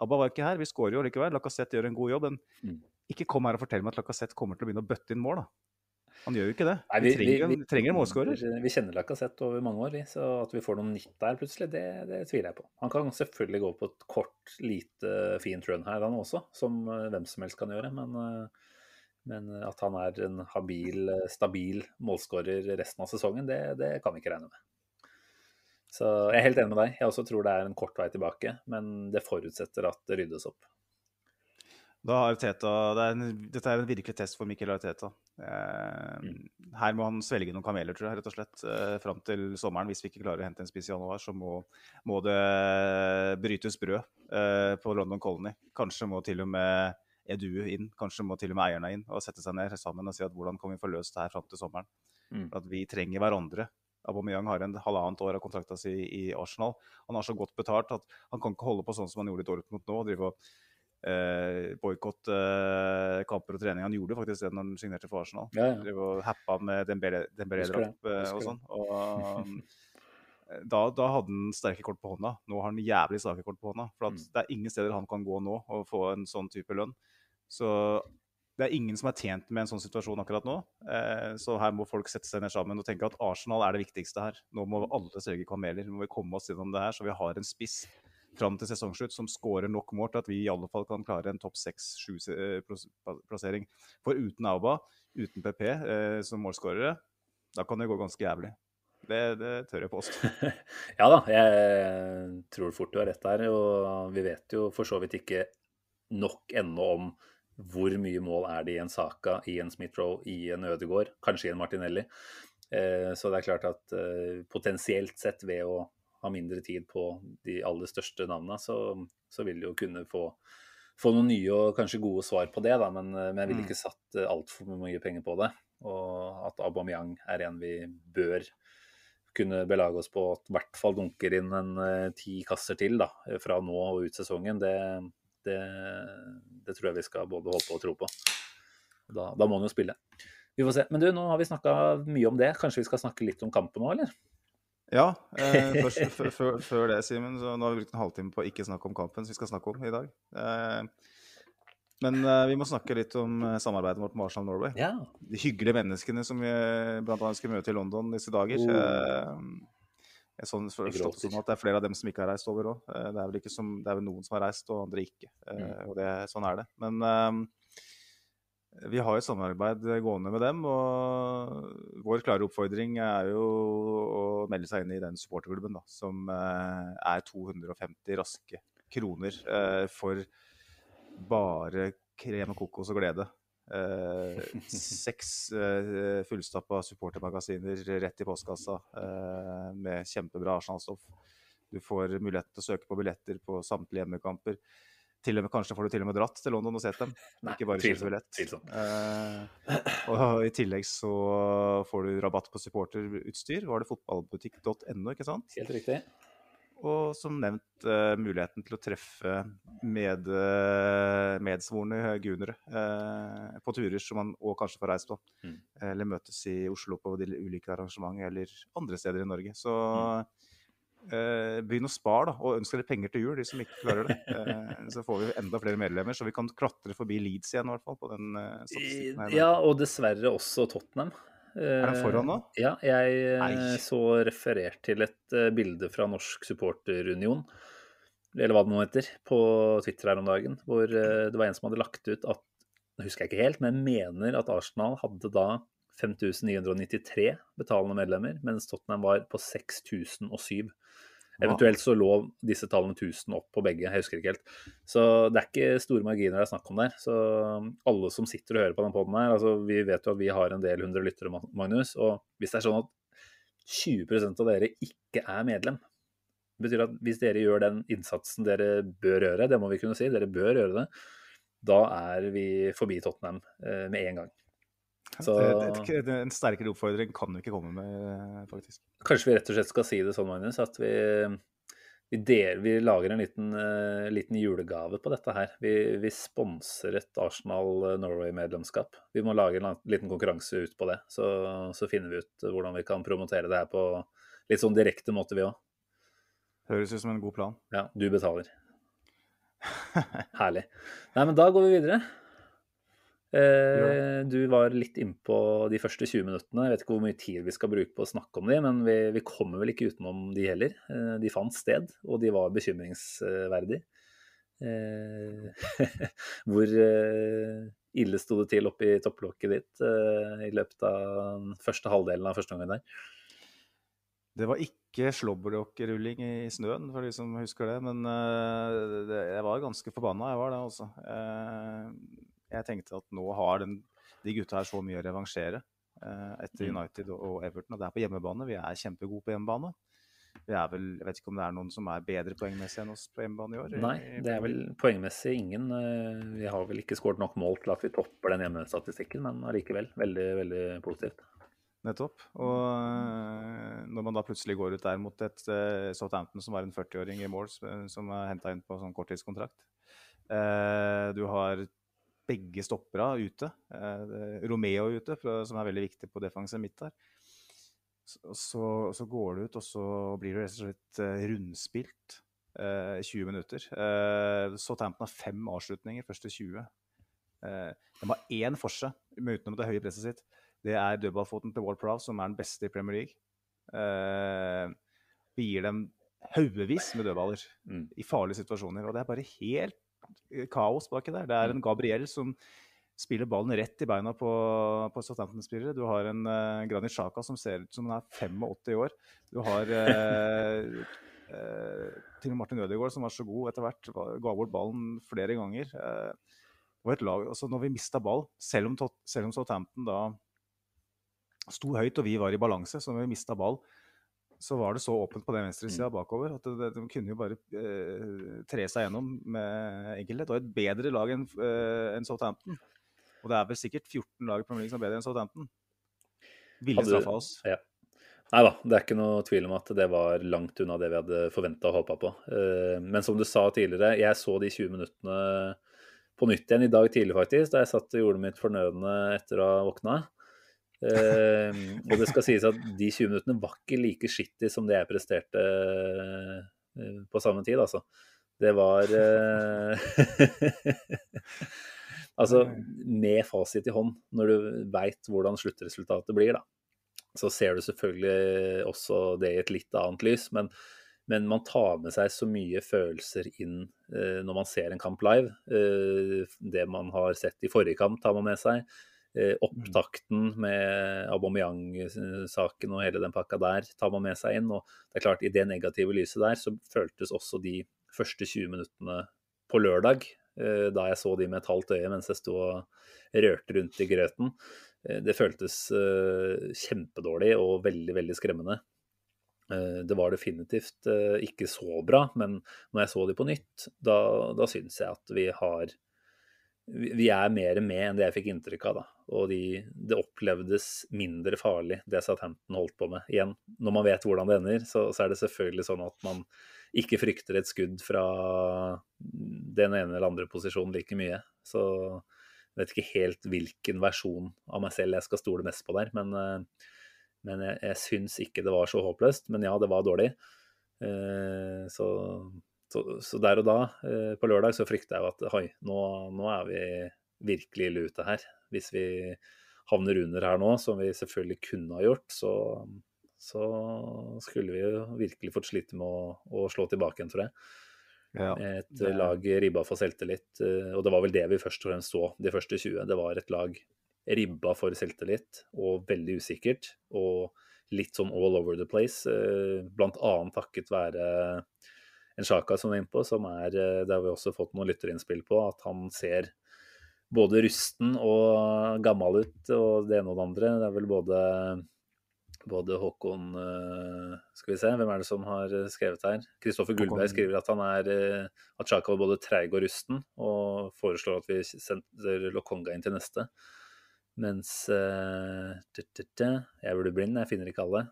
Abba var ikke her, vi skårer jo likevel. Lacassette gjør en god jobb. Men Mm. ikke kom her og fortell meg at Lacassette kommer til å begynne å bøtte inn mål, da. Han gjør jo ikke det. Nei, vi, trenger, en- trenger en målskårer. Vi kjenner Lacassette over mange år, vi, så at vi får noen nytt der plutselig, det, det tviler jeg på. Han kan selvfølgelig gå på et kort, lite, fint run her, han også, som eh, hvem som helst kan gjøre. Men, eh, men at han er en habil, stabil målskårer resten av sesongen, det, det kan vi ikke regne med. Så jeg er helt enig med deg. Jeg også tror det er en kort vei tilbake, men det forutsetter at det ryddes opp. Da har Teta, det er en, dette er en virkelig test for Mikkel Arteta. Eh, her må han svelge noen kameler, tror jeg, rett og slett, eh, fram til sommeren. Hvis vi ikke klarer å hente en spiss i januar, så må, må det brytes brød eh, på London Colony. Kanskje må til og med Edu inn, kanskje må til og med eierne inn og sette seg ned sammen og si at hvordan kan vi få løst det her fram til sommeren. Mm. At vi trenger hverandre. Aubameyang har en halvannet år av kontrakta si i Arsenal. Han har så godt betalt at han kan ikke holde på sånn som han gjorde i Dortmund nå. og drive og eh, boikotte eh, kamper og trening. Han gjorde faktisk det når han signerte for Arsenal. Ja, ja. Og happa med Dembélé-drapp eh, og sånn. Og um, da, da hadde han sterke kort på hånda. Nå har han jævlig svake kort på hånda. For at Mm. det er ingen steder han kan gå nå og få en sånn type lønn. Så det er ingen som er tjent med en sånn situasjon akkurat nå. Eh, så her må folk sette seg ned sammen og tenke at Arsenal er det viktigste her. Nå må alle sørge kameler. Nå må vi komme oss gjennom det her, så vi har en spiss fram til sesongslutt som skårer nok mål til at vi i alle fall kan klare en topp seks-sju-plassering. For uten Auba, uten PP eh, som målskårere, da kan det gå ganske jævlig. Det, det tør jeg påstå. (laughs) Ja da, jeg tror fort du har rett der. Og vi vet jo for så vidt ikke nok ennå om hvor mye mål er det i en Saka, i en Smith-Roe, i en Ødegaard, kanskje i en Martinelli. Eh, Så det er klart at eh, potensielt sett ved å ha mindre tid på de aller største navnene, så, så vil du jo kunne få, få noen nye og kanskje gode svar på det, da. Men, eh, men jeg ville Mm. ikke satt altfor mye penger på det. Og at Aubameyang er en vi bør kunne belage oss på at i hvert fall dunker inn en eh, ti kasser til da, fra nå og ut sesongen, det, det, det tror jeg vi skal både håpe og tro på. Da, da må han jo spille. Vi får se. Men du, nå har vi snakka mye om det. Kanskje vi skal snakke litt om kampen nå, eller? Ja, eh, (laughs) først, før- det, Simen, så nå har vi brukt en halvtime på å ikke snakke om kampen som vi skal snakke om i dag. Eh, men eh, vi må snakke litt om eh, samarbeidet vårt med Arsenal Norway. Ja. De hyggelige menneskene som vi blant annet skal møte i London disse dager. Oh. Eh, jeg sånn forstått sånn at det er flere av dem som ikke har reist over òg. Det, det er vel noen som har reist, og andre ikke. Eh, Mm. Og det, sånn er det. Men eh, vi har et samarbeid gående med dem, og vår klare oppfordring er jo å melde seg inn i den supporterklubben, da, som eh, er 250 raske kroner eh, for bare krem og kokos og glede. Eh, (laughs) seks eh, fullstappa supportermagasiner rett i postkassa eh, med kjempebra Arsenal-stoff. Du får mulighet til å søke på billetter på samtlige hjemmekamper. Til og med, kanskje får du til og med dratt til London og sett dem. (laughs) Nei, ikke bare tvilsomt, tvilsomt. Eh, og i tillegg så får du rabatt på supporterutstyr. Var det fotballbutikk.no, ikke sant? Helt riktig. Og som nevnt eh, muligheten til å treffe med, eh, medsvorne gunere eh, på turer som man òg kanskje får reist på. Mm. Eller møtes i Oslo på de ulike arrangementer eller andre steder i Norge. Så eh, begynn å spare, da, og ønsk dere penger til jul, de som ikke klarer det. Eh, så får vi enda flere medlemmer, så vi kan klatre forbi Leeds igjen, i hvert fall, på den eh, statistikken her. Ja, og dessverre også Tottenham. Er den foran nå? Ja, jeg eh, Nei. så referert til et eh, bilde fra Norsk supporterunion, eller hva det nå heter, på Twitter her om dagen, hvor eh, det var en som hadde lagt ut at Nå husker jeg ikke helt, men mener at Arsenal hadde da 5993 betalende medlemmer, mens Tottenham var på 6007. Eventuelt så lå disse tallene 1000 opp på begge, jeg husker ikke helt. Så det er ikke store marginer det er snakk om der. Så alle som sitter og hører på den poden her, altså vi vet jo at vi har en del hundre lyttere, Magnus. Og hvis det er sånn at 20% av dere ikke er medlem, det betyr at hvis dere gjør den innsatsen dere bør gjøre, det må vi kunne si, dere bør gjøre det, da er vi forbi Tottenham eh, med en gang. Så... Det, det, en sterkere oppfordring kan vi ikke komme med, faktisk. Kanskje vi rett og slett skal si det sånn, Magnus, at vi, vi, del, vi lager en liten, uh, liten, julegave på dette her. Vi, vi sponser et Arsenal Norway-medlemskap. Vi må lage en liten konkurranse ut på det. Så, så, finner vi ut hvordan vi kan promotere det her på litt sånn direkte måte, vi òg. Høres ut som en god plan. Ja, du betaler. (laughs) Herlig. Nei, men da går vi videre. Eh, du var litt innpå de første 20 minuttene. Jeg vet ikke hvor mye tid vi skal bruke på å snakke om de, men vi, vi kommer vel ikke utenom de heller. Eh, de fant sted, og de var bekymringsverdige. Eh, (laughs) hvor ille sto det til oppi topplokket ditt i løpet av den første halvdelen av første gangen der? Det var ikke slåbrok-rulling i snøen, for de som husker det. Men jeg var ganske forbanna, jeg var det, altså. Jeg tenkte at nå har den, de gutta her så mye å revansjere eh, etter mm. United og, Everton. Og det er på hjemmebane. Vi er kjempegode på hjemmebane. Vi er vel, Jeg vet ikke om det er noen som er bedre poengmessig enn oss på hjemmebane i år? Nei, det er vel poengmessig ingen. Vi har vel ikke skåret nok mål til at vi topper den hjemmestatistikken, men allikevel veldig, veldig positivt. Nettopp. Og eh, når man da plutselig går ut der mot et uh, Southampton som var en 40-åring i mål, som er henta inn på sånn korttidskontrakt uh, Du har begge stoppera ute. Uh, Romeo ute, som er veldig viktig på defensiv midt der. Så, så, så, går det ut, og så blir du rett og slett rundspilt i 20 minutter. Så Southampton har fem avslutninger første 20. de har én forse utenom det høye presset sitt det er dødballfoten til Wall Prowse, som er den beste i Premier League. Eh, vi gir dem haugevis med dødballer mm. i farlige situasjoner. Og det er bare helt eh, kaos baki der. Det er en Gabriel som spiller ballen rett i beina på, på Southampton-spillere. Du har en uh, Granit Xhaka som ser ut som han er 85 år. Du har uh, uh, (laughs) til Martin Ødegaard som var så god etter hvert, ga bort ballen flere ganger. og et lag, altså Når vi mista ball, selv om, selv om Southampton da sto høyt og vi var i balanse, så når vi mista ball, så var det så åpent på den venstresida mm. bakover at de, de kunne jo bare eh, tre seg gjennom med enkelhet. Og et bedre lag enn eh, en Southampton. Og det er vel sikkert 14 lag i Premier League som er bedre enn Southampton. Ville straffa oss. Ja. Nei da, det er ikke noe tvil om at det var langt unna det vi hadde forventa og håpa på. Eh, men som du sa tidligere, jeg så de 20 minuttene på nytt igjen i dag tidlig, faktisk, da jeg satt og gjorde mitt fornødne etter å ha våkna. Uh, (laughs) og det skal sies at de 20 minuttene var ikke like skittig som det jeg presterte uh, på samme tid, altså. Det var uh, (laughs) Altså, med fasit i hånd, når du veit hvordan sluttresultatet blir, da, så ser du selvfølgelig også det i et litt annet lys. Men, men man tar med seg så mye følelser inn når man ser en kamp live. det man har sett i forrige kamp, tar man med seg. Eh, opptakten med Aubameyang-saken og hele den pakka der tar man med seg inn. Og det er klart, i det negative lyset der, så føltes også de første 20 minuttene på lørdag, eh, da jeg så de med et halvt øye mens jeg sto og rørte rundt i grøten, eh, det føltes kjempedårlig og veldig, veldig skremmende. Det var definitivt ikke så bra, men når jeg så de på nytt, da, da syns jeg at vi har vi er mer med enn det jeg fikk inntrykk av. da. Og de, det opplevdes mindre farlig, det Southampton holdt på med. Igjen, når man vet hvordan det ender, så, så, er det selvfølgelig sånn at man ikke frykter et skudd fra den ene eller andre posisjonen like mye. Så jeg vet ikke helt hvilken versjon av meg selv jeg skal stole mest på der. Men, eh, men jeg, jeg syns ikke det var så håpløst. Men ja, det var dårlig. Eh, så så, så, der og da, eh, på lørdag, så frykta jeg jo at hoi, nå, nå, er vi virkelig ille ute her. Hvis vi havner under her nå, som vi selvfølgelig kunne ha gjort, så, så skulle vi jo virkelig fått slite med å, å slå tilbake igjen, tror jeg. Ja, et det... lag ribba for selvtillit. Eh, og det var vel det vi først og fremst så de første 20. Det var et lag ribba for selvtillit og veldig usikkert. Og litt sånn all over the place, eh, blant annet takket være en Sjaka som er innpå, som er eh, Det har vi også fått noen lytterinnspill på, at han ser både rusten og gammel ut, og det ene og det andre. Det er vel både både Håkon eh, Skal vi se, hvem er det som har skrevet her? Kristoffer Gullberg skriver at han er at Sjaka var både treig og rusten, og foreslår at vi sender Lokonga inn til neste. Mens Jeg burde blind, jeg finner ikke alle.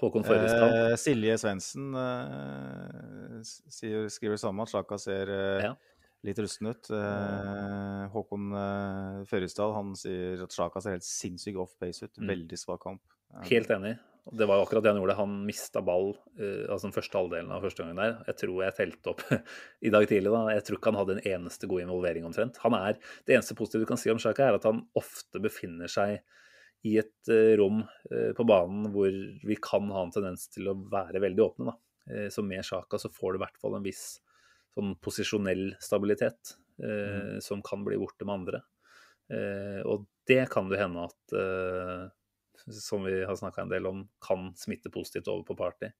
Håkon Førresdal. Eh, Silje Svendsen eh, skriver sammen at Sjaka ser eh, ja. litt rusten ut. Eh, Håkon eh, Førresdal han sier at Sjaka ser helt sinnssykt off pace ut. Mm. Veldig svak kamp. Helt enig. Det var akkurat det han gjorde. Han mista ball uh, altså den første halvdelen av første gangen der. Jeg tror jeg telte opp (laughs) i dag tidlig. da, Jeg tror ikke han hadde en eneste god involvering omtrent. Han er, Det eneste positive du kan si om Sjaka, er at han ofte befinner seg i et uh, rom uh, på banen hvor vi kan ha en tendens til å være veldig åpne. da. Så med Sjaka så får du i hvert fall en viss sånn posisjonell stabilitet mm. som kan bli borte med andre. Og det kan det hende at som vi har snakka en del om, kan smitte positivt over på Party.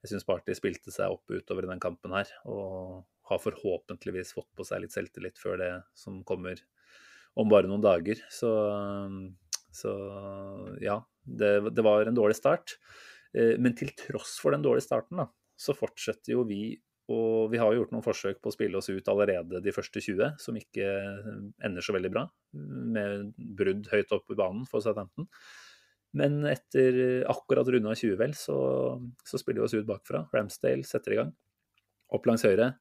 Jeg syns Party spilte seg opp utover i den kampen her, og har forhåpentligvis fått på seg litt selvtillit før det som kommer om bare noen dager. Så, så ja, det, det, var en dårlig start. Eh, men til tross for den dårlige starten, da, så fortsetter jo vi og vi har gjort noen forsøk på å spille oss ut allerede de første 20, som ikke ender så veldig bra, med brudd høyt opp i banen for Southampton. Men etter akkurat runda 20, vel, så, så, spiller vi oss ut bakfra. Ramsdale setter i gang. Opp langs høyre.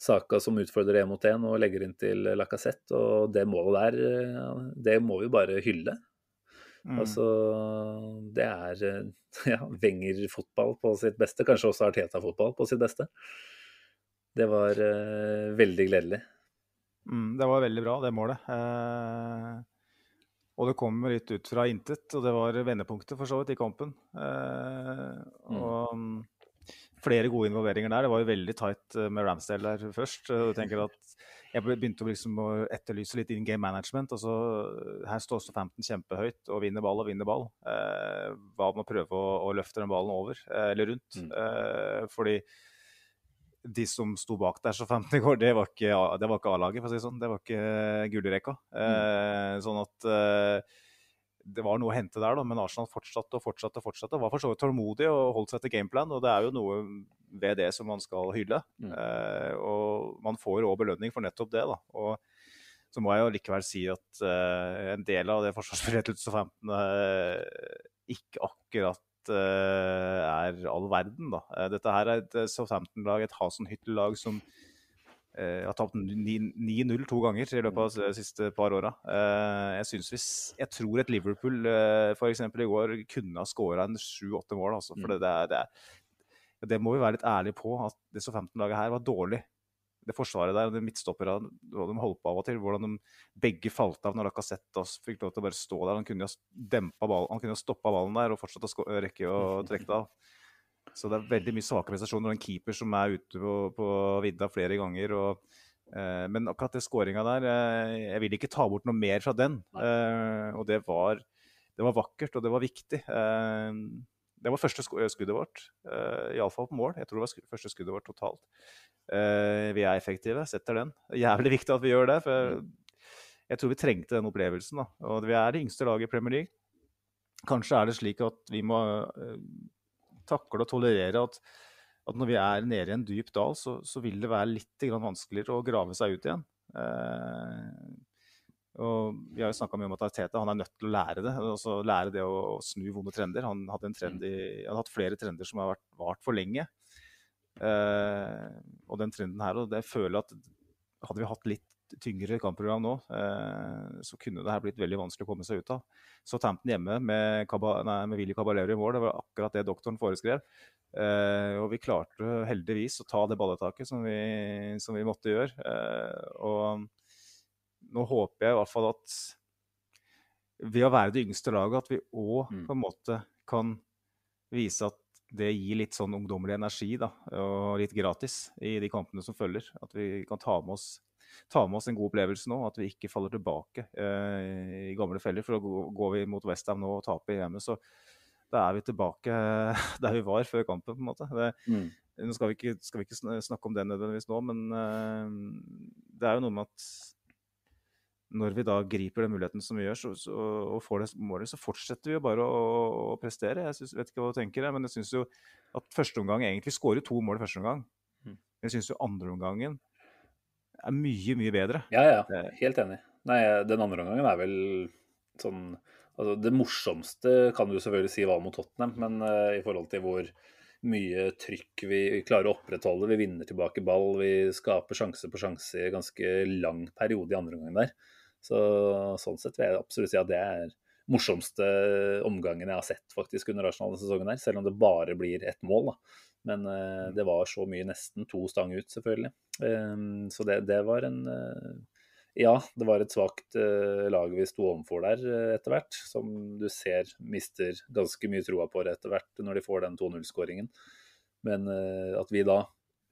Saka som utfordrer én mot én og legger inn til Lacassette. Og det målet der, det må vi bare hylle. Mm. Altså, det er (laughs) ja, Wenger-fotball på sitt beste. Kanskje også Arteta-fotball på sitt beste. Det var uh, veldig gledelig. Mm, det var veldig bra, det målet. Eh, og det kommer litt ut fra intet, og det var vendepunktet for så vidt i kampen. Eh, og mm. flere gode involveringer der. Det var jo veldig tight eh, med Ramsdale der først. og tenker at Jeg begynte liksom å etterlyse litt in game management. og så Her står også 15 kjempehøyt og vinner ball og vinner ball. Eh, hva med å prøve å, å, løfte den ballen over, eh, eller rundt? Mm. Eh, fordi de som sto bak der så 15 i går, det var ikke, ikke A-laget, for å si det sånn. Det var ikke gullrekka. Mm. Eh, sånn at eh, det var noe å hente der, da, men Arsenal fortsatte og fortsatte. og fortsatte, Var for så vidt tålmodig og holdt seg til gameplan. og Det er jo noe ved det som man skal hylle. Mm. Eh, og man får òg belønning for nettopp det. da, og så må jeg jo likevel si at eh, en del av det forsvarsbudsjettet til 15 uh, ikke akkurat uh, er all verden, da. Uh, dette her er et eh, Southampton-lag, et Hasenhyttel-lag som har tapt 9-0 to ganger i løpet av de siste par åra. jeg, jeg tror et Liverpool f.eks. i går kunne ha skåra en sju-åtte mål. Altså, for mm. det, det, det, det, må vi være litt ærlige på, at det Southampton-laget her var dårlig det forsvaret der, og det midtstopperne de holdt på av og til. Hvordan de begge falt av når Lacassette fikk lov til å bare stå der. Han kunne jo dempa ballen, han kunne jo stoppa ballen der og fortsatt å rekke å (laughs) trekke det av. Så det er veldig mye svake prestasjoner. og En keeper som er ute på, på vidda flere ganger. Og, eh, men akkurat det skåringa der eh, Jeg vil ikke ta bort noe mer fra den. Eh, og det var, det var, vakkert, og det var viktig. Det var første skuddet vårt, uh, iallfall på mål. Jeg tror det var første skuddet vårt totalt. Uh, vi er effektive, setter den. Jævlig (laughs) viktig at vi gjør det. for mm. Jeg tror vi trengte den opplevelsen. da. Og Vi er det yngste laget i Premier League. Kanskje er det slik at vi må uh, takle og tolerere at, at, når vi er nede i en dyp dal, så, så vil det være litt vanskeligere å grave seg ut igjen. Uh, og Vi har jo snakka mye om at Arteta han er nødt til å lære det. altså Lære det å, snu vonde trender. Han hadde, trend i, han hadde hatt flere trender som har vært vart for lenge. Eh, og den trenden her, og det føler jeg at hadde vi hatt litt tyngre kampprogram nå, eh, så kunne det her blitt veldig vanskelig å komme seg ut av. Så Tampton hjemme med, Kaba, nei, med Willy Caballero i mål, det var akkurat det doktoren foreskrev. Eh, og vi klarte heldigvis å ta det balletaket som vi, som vi måtte gjøre. Eh, og nå håper jeg i hvert fall at ved å være det yngste laget, at vi òg mm. på en måte kan vise at det gir litt sånn ungdommelig energi da, og litt gratis i de kampene som følger. At vi kan ta med oss ta med oss en god opplevelse nå. At vi ikke faller tilbake eh, i gamle feller. For går vi mot Westham nå og taper hjemme, så da er vi tilbake (laughs) der vi var før kampen, på en måte. Det, Mm. nå skal vi, ikke, skal vi ikke snakke om det nødvendigvis nå, men eh, det er jo noe med at når vi da griper den muligheten som vi gjør, så, så, og får det målet, så fortsetter vi jo bare å, å prestere. Jeg synes, vet ikke hva du tenker, men jeg syns jo at første omgang egentlig skårer to mål i første omgang. Mm. Men jeg syns jo andre omgangen er mye, mye bedre. Ja, ja. Helt enig. Nei, den andre omgangen er vel sånn altså Det morsomste kan du selvfølgelig si var mot Tottenham, men uh, i forhold til hvor mye trykk vi, vi klarer å opprettholde, vi vinner tilbake ball, vi skaper sjanse på sjanse i en ganske lang periode i andre omgang der. Så sånn sett vil jeg absolutt si at det er morsomste omgangen jeg har sett faktisk under Arsenal denne sesongen her, selv om det bare blir ett mål. da. Men eh, det var så mye, nesten to stang ut, selvfølgelig. Eh, så det, det var en eh, Ja, det var et svakt eh, lag vi sto overfor der eh, etter hvert, som du ser mister ganske mye troa på det etter hvert når de får den 2-0-skåringen. Men eh, at vi da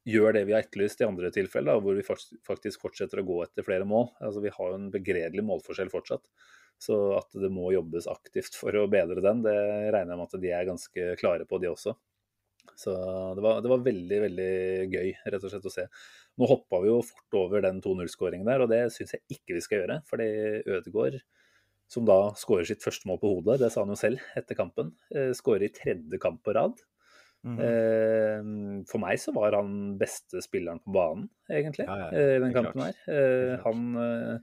gjør det vi har etterlyst i andre tilfeller, hvor vi faktisk fortsetter å gå etter flere mål. Altså, vi har jo en begredelig målforskjell fortsatt. Så at det må jobbes aktivt for å bedre den, det regner jeg med at de er ganske klare på, de også. Så det var, det var veldig, veldig gøy rett og slett å se. Nå hoppa vi jo fort over den 2-0-skåringen der, og det syns jeg ikke vi skal gjøre. Fordi Ødegaard, som da skårer sitt første mål på hodet, det sa han jo selv etter kampen, eh, skårer i tredje kamp på rad. Mhm. Eh, For meg så var han beste spilleren på banen, egentlig, Ja, ja, eh, i den kampen her. klart. Eh, Han, eh,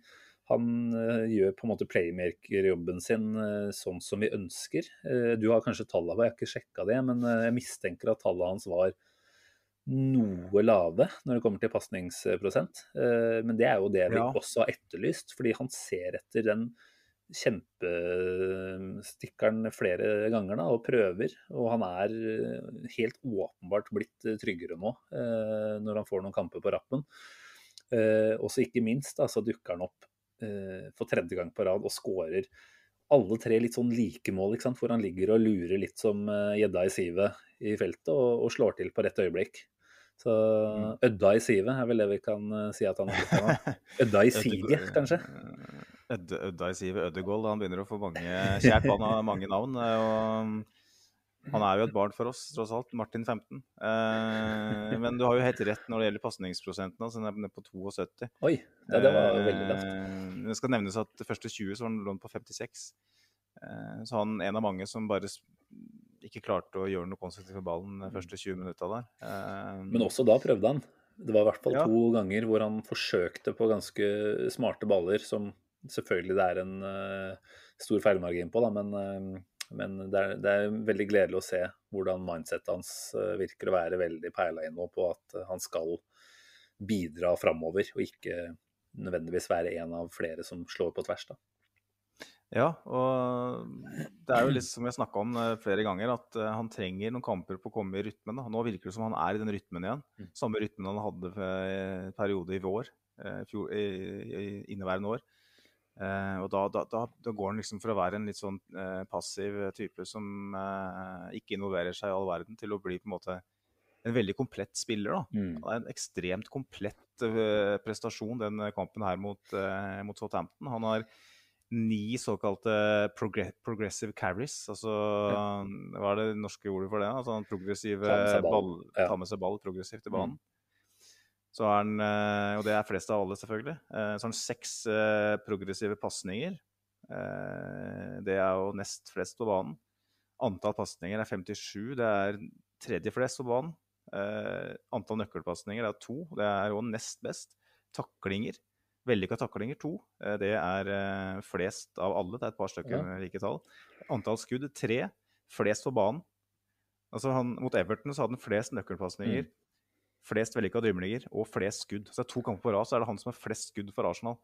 han gjør på en måte playmaker-jobben sin sånn som vi ønsker. Eh, Du har kanskje tallene jeg har ikke sjekka det, men jeg mistenker at tallene hans var noe lave når det kommer til pasningsprosent. Eh, Men det er jo det vi Ja. også har etterlyst, fordi han ser etter den kjempestikkeren flere ganger da, og prøver. Og han er eh, helt åpenbart blitt eh, tryggere nå, eh, når han får noen kamper på rappen. Eh, Og så ikke minst da, så dukker han opp eh, for tredje gang på rad og skårer alle tre litt sånn like mål, ikke sant? hvor han ligger og lurer litt som gjedda i sivet i feltet og, og slår til på rett øyeblikk. Så Ødda i sivet er vel det vi kan si at han er. (laughs) Ødda i siget, kanskje? Ødda i sivet, Ødegold. Han begynner å få mange kjært barn har mange navn. eh, Og han er jo et barn for oss, tross alt. Martin 15. Eh, men du har jo helt rett når det gjelder pasningsprosenten. Altså, den er nede på 72. Oi, ja, det var veldig lavt. Eh, Det skal nevnes at det første 20 så var han lånt på 56. Eh, Så han en av mange som bare ikke klarte å gjøre noe konstruktivt med ballen de første 20 minutta der. Men også da prøvde han. Det var i hvert fall Ja. to ganger hvor han forsøkte på ganske smarte baller, som selvfølgelig det er en uh, stor feilmargin på, da, men, uh, men det, er, det er veldig gledelig å se hvordan mindsetet hans uh, virker å være veldig peila inn på at han skal bidra framover, og ikke nødvendigvis være en av flere som slår på tvers. da. Ja, og det er jo litt som jeg snakka om flere ganger, at han trenger noen kamper på å komme i rytmen. Da. Nå virker det som han er i den rytmen igjen. Mm. Samme rytmen han hadde i periode i vår, i, i inneværende år. Eh, og da, da, da, da går han liksom for å være en litt sånn uh, passiv type som uh, ikke involverer seg i all verden, til å bli på en måte en veldig komplett spiller. da. Mm. Det er en ekstremt komplett prestasjon, den kampen her mot, uh, mot Southampton. Han har ni såkalte progre progressive carries. Altså, hva er det norske ordet for det? Altså progressive Ta med seg ball. ball, Ja. ta med seg ball progressivt i Mm. Så er han, eh, og det er flest av alle, selvfølgelig. Eh, Så har han seks eh, progressive pasninger. Det er jo nest flest på banen. Antall pasninger er 57. Det er tredje flest på banen. Antall nøkkelpasninger er to. Det er jo nest best. Taklinger. Vellykka taklinger to. Det er flest av alle. Det er et par stykker med like tall. Antall skudd tre. Flest på banen. Altså han, mot Everton så hadde han flest nøkkelpasninger, flest vellykka drymlinger og flest skudd. Så det er to kamper på rad, så er det han som har flest skudd for Arsenal.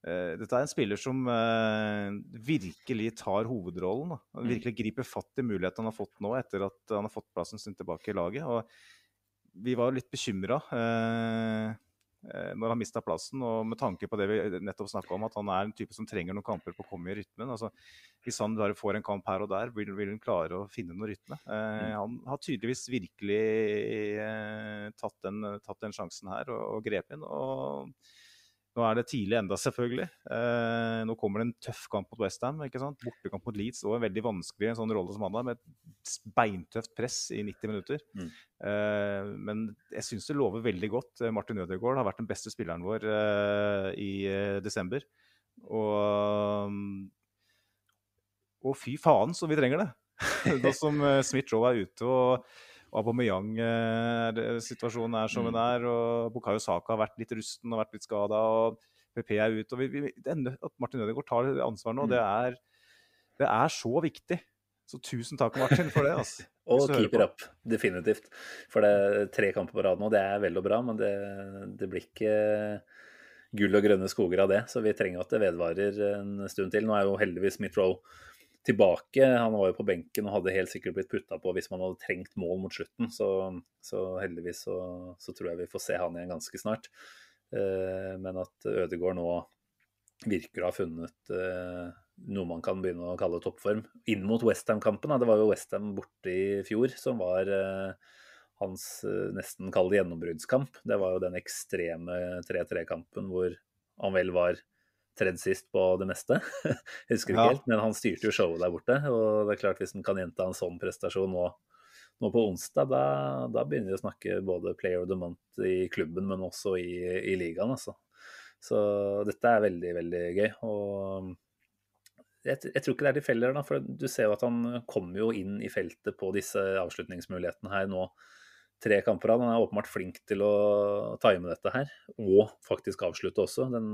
Eh, dette er en spiller som eh, virkelig tar hovedrollen. Da. Mm. virkelig griper fatt i muligheten han har fått nå, etter at han har fått plassen sin tilbake i laget. Og vi var litt bekymra eh, når han mista plassen, og med tanke på det vi nettopp snakka om, at han er en type som trenger noen kamper på å komme i rytmen. Altså, hvis han bare får en kamp her og der, vil, vil han klare å finne noen rytme. Eh, han har tydeligvis virkelig eh, tatt, den, tatt den sjansen her og, og grep inn. og Nå er det tidlig enda, selvfølgelig. Eh, nå kommer det en tøff kamp mot Westham. Bortekamp mot Leeds og en veldig vanskelig en sånn rolle som han har, med et beintøft press i 90 minutter. Mm. Eh, men jeg syns det lover veldig godt. Eh, Martin Ødegaard har vært den beste spilleren vår eh, i eh, desember. Og, og fy faen så vi trenger det! (laughs) Nå som eh, Smith-Joe er ute og Aubameyang eh, er- som den Mm. er, og Bukayo Saka har vært litt rusten og vært litt skada, PP er ute. og vi, vi, At Martin Ødegaard tar ansvar nå, Mm. det, er, det er så viktig. Så tusen takk, Martin, for det. altså. (laughs) Og keeper up, definitivt. For det er tre kamper på rad nå, det er vel og bra, men det, det blir ikke gull og grønne skoger av det. Så vi trenger at det vedvarer en stund til. Nå er jo heldigvis Smith Rowe tilbake. Han var jo på benken og hadde helt sikkert blitt putta på hvis man hadde trengt mål mot slutten. Så, så heldigvis så, så tror jeg vi får se han igjen ganske snart. Eh, men at Ødegaard nå virker å ha funnet eh, noe man kan begynne å kalle toppform. Inn mot Westham-kampen. Det var jo Westham borte i fjor som var eh, hans nesten kalde gjennombruddskamp. Det var jo den ekstreme 3-3-kampen hvor han vel var tredd sist på det meste. (laughs) Husker ikke Ja. helt, men han styrte jo showet der borte. Og det er klart hvis han kan gjenta en sånn prestasjon nå, nå på onsdag, da, da begynner vi å snakke både player of the month i klubben, men også i, i ligaen, altså. Så dette er veldig, veldig gøy. Og jeg, jeg tror ikke det er tilfeldig, da, for du ser jo at han kommer jo inn i feltet på disse avslutningsmulighetene her nå. Tre kamper. Han er åpenbart flink til å time dette her, og faktisk avslutte også. Den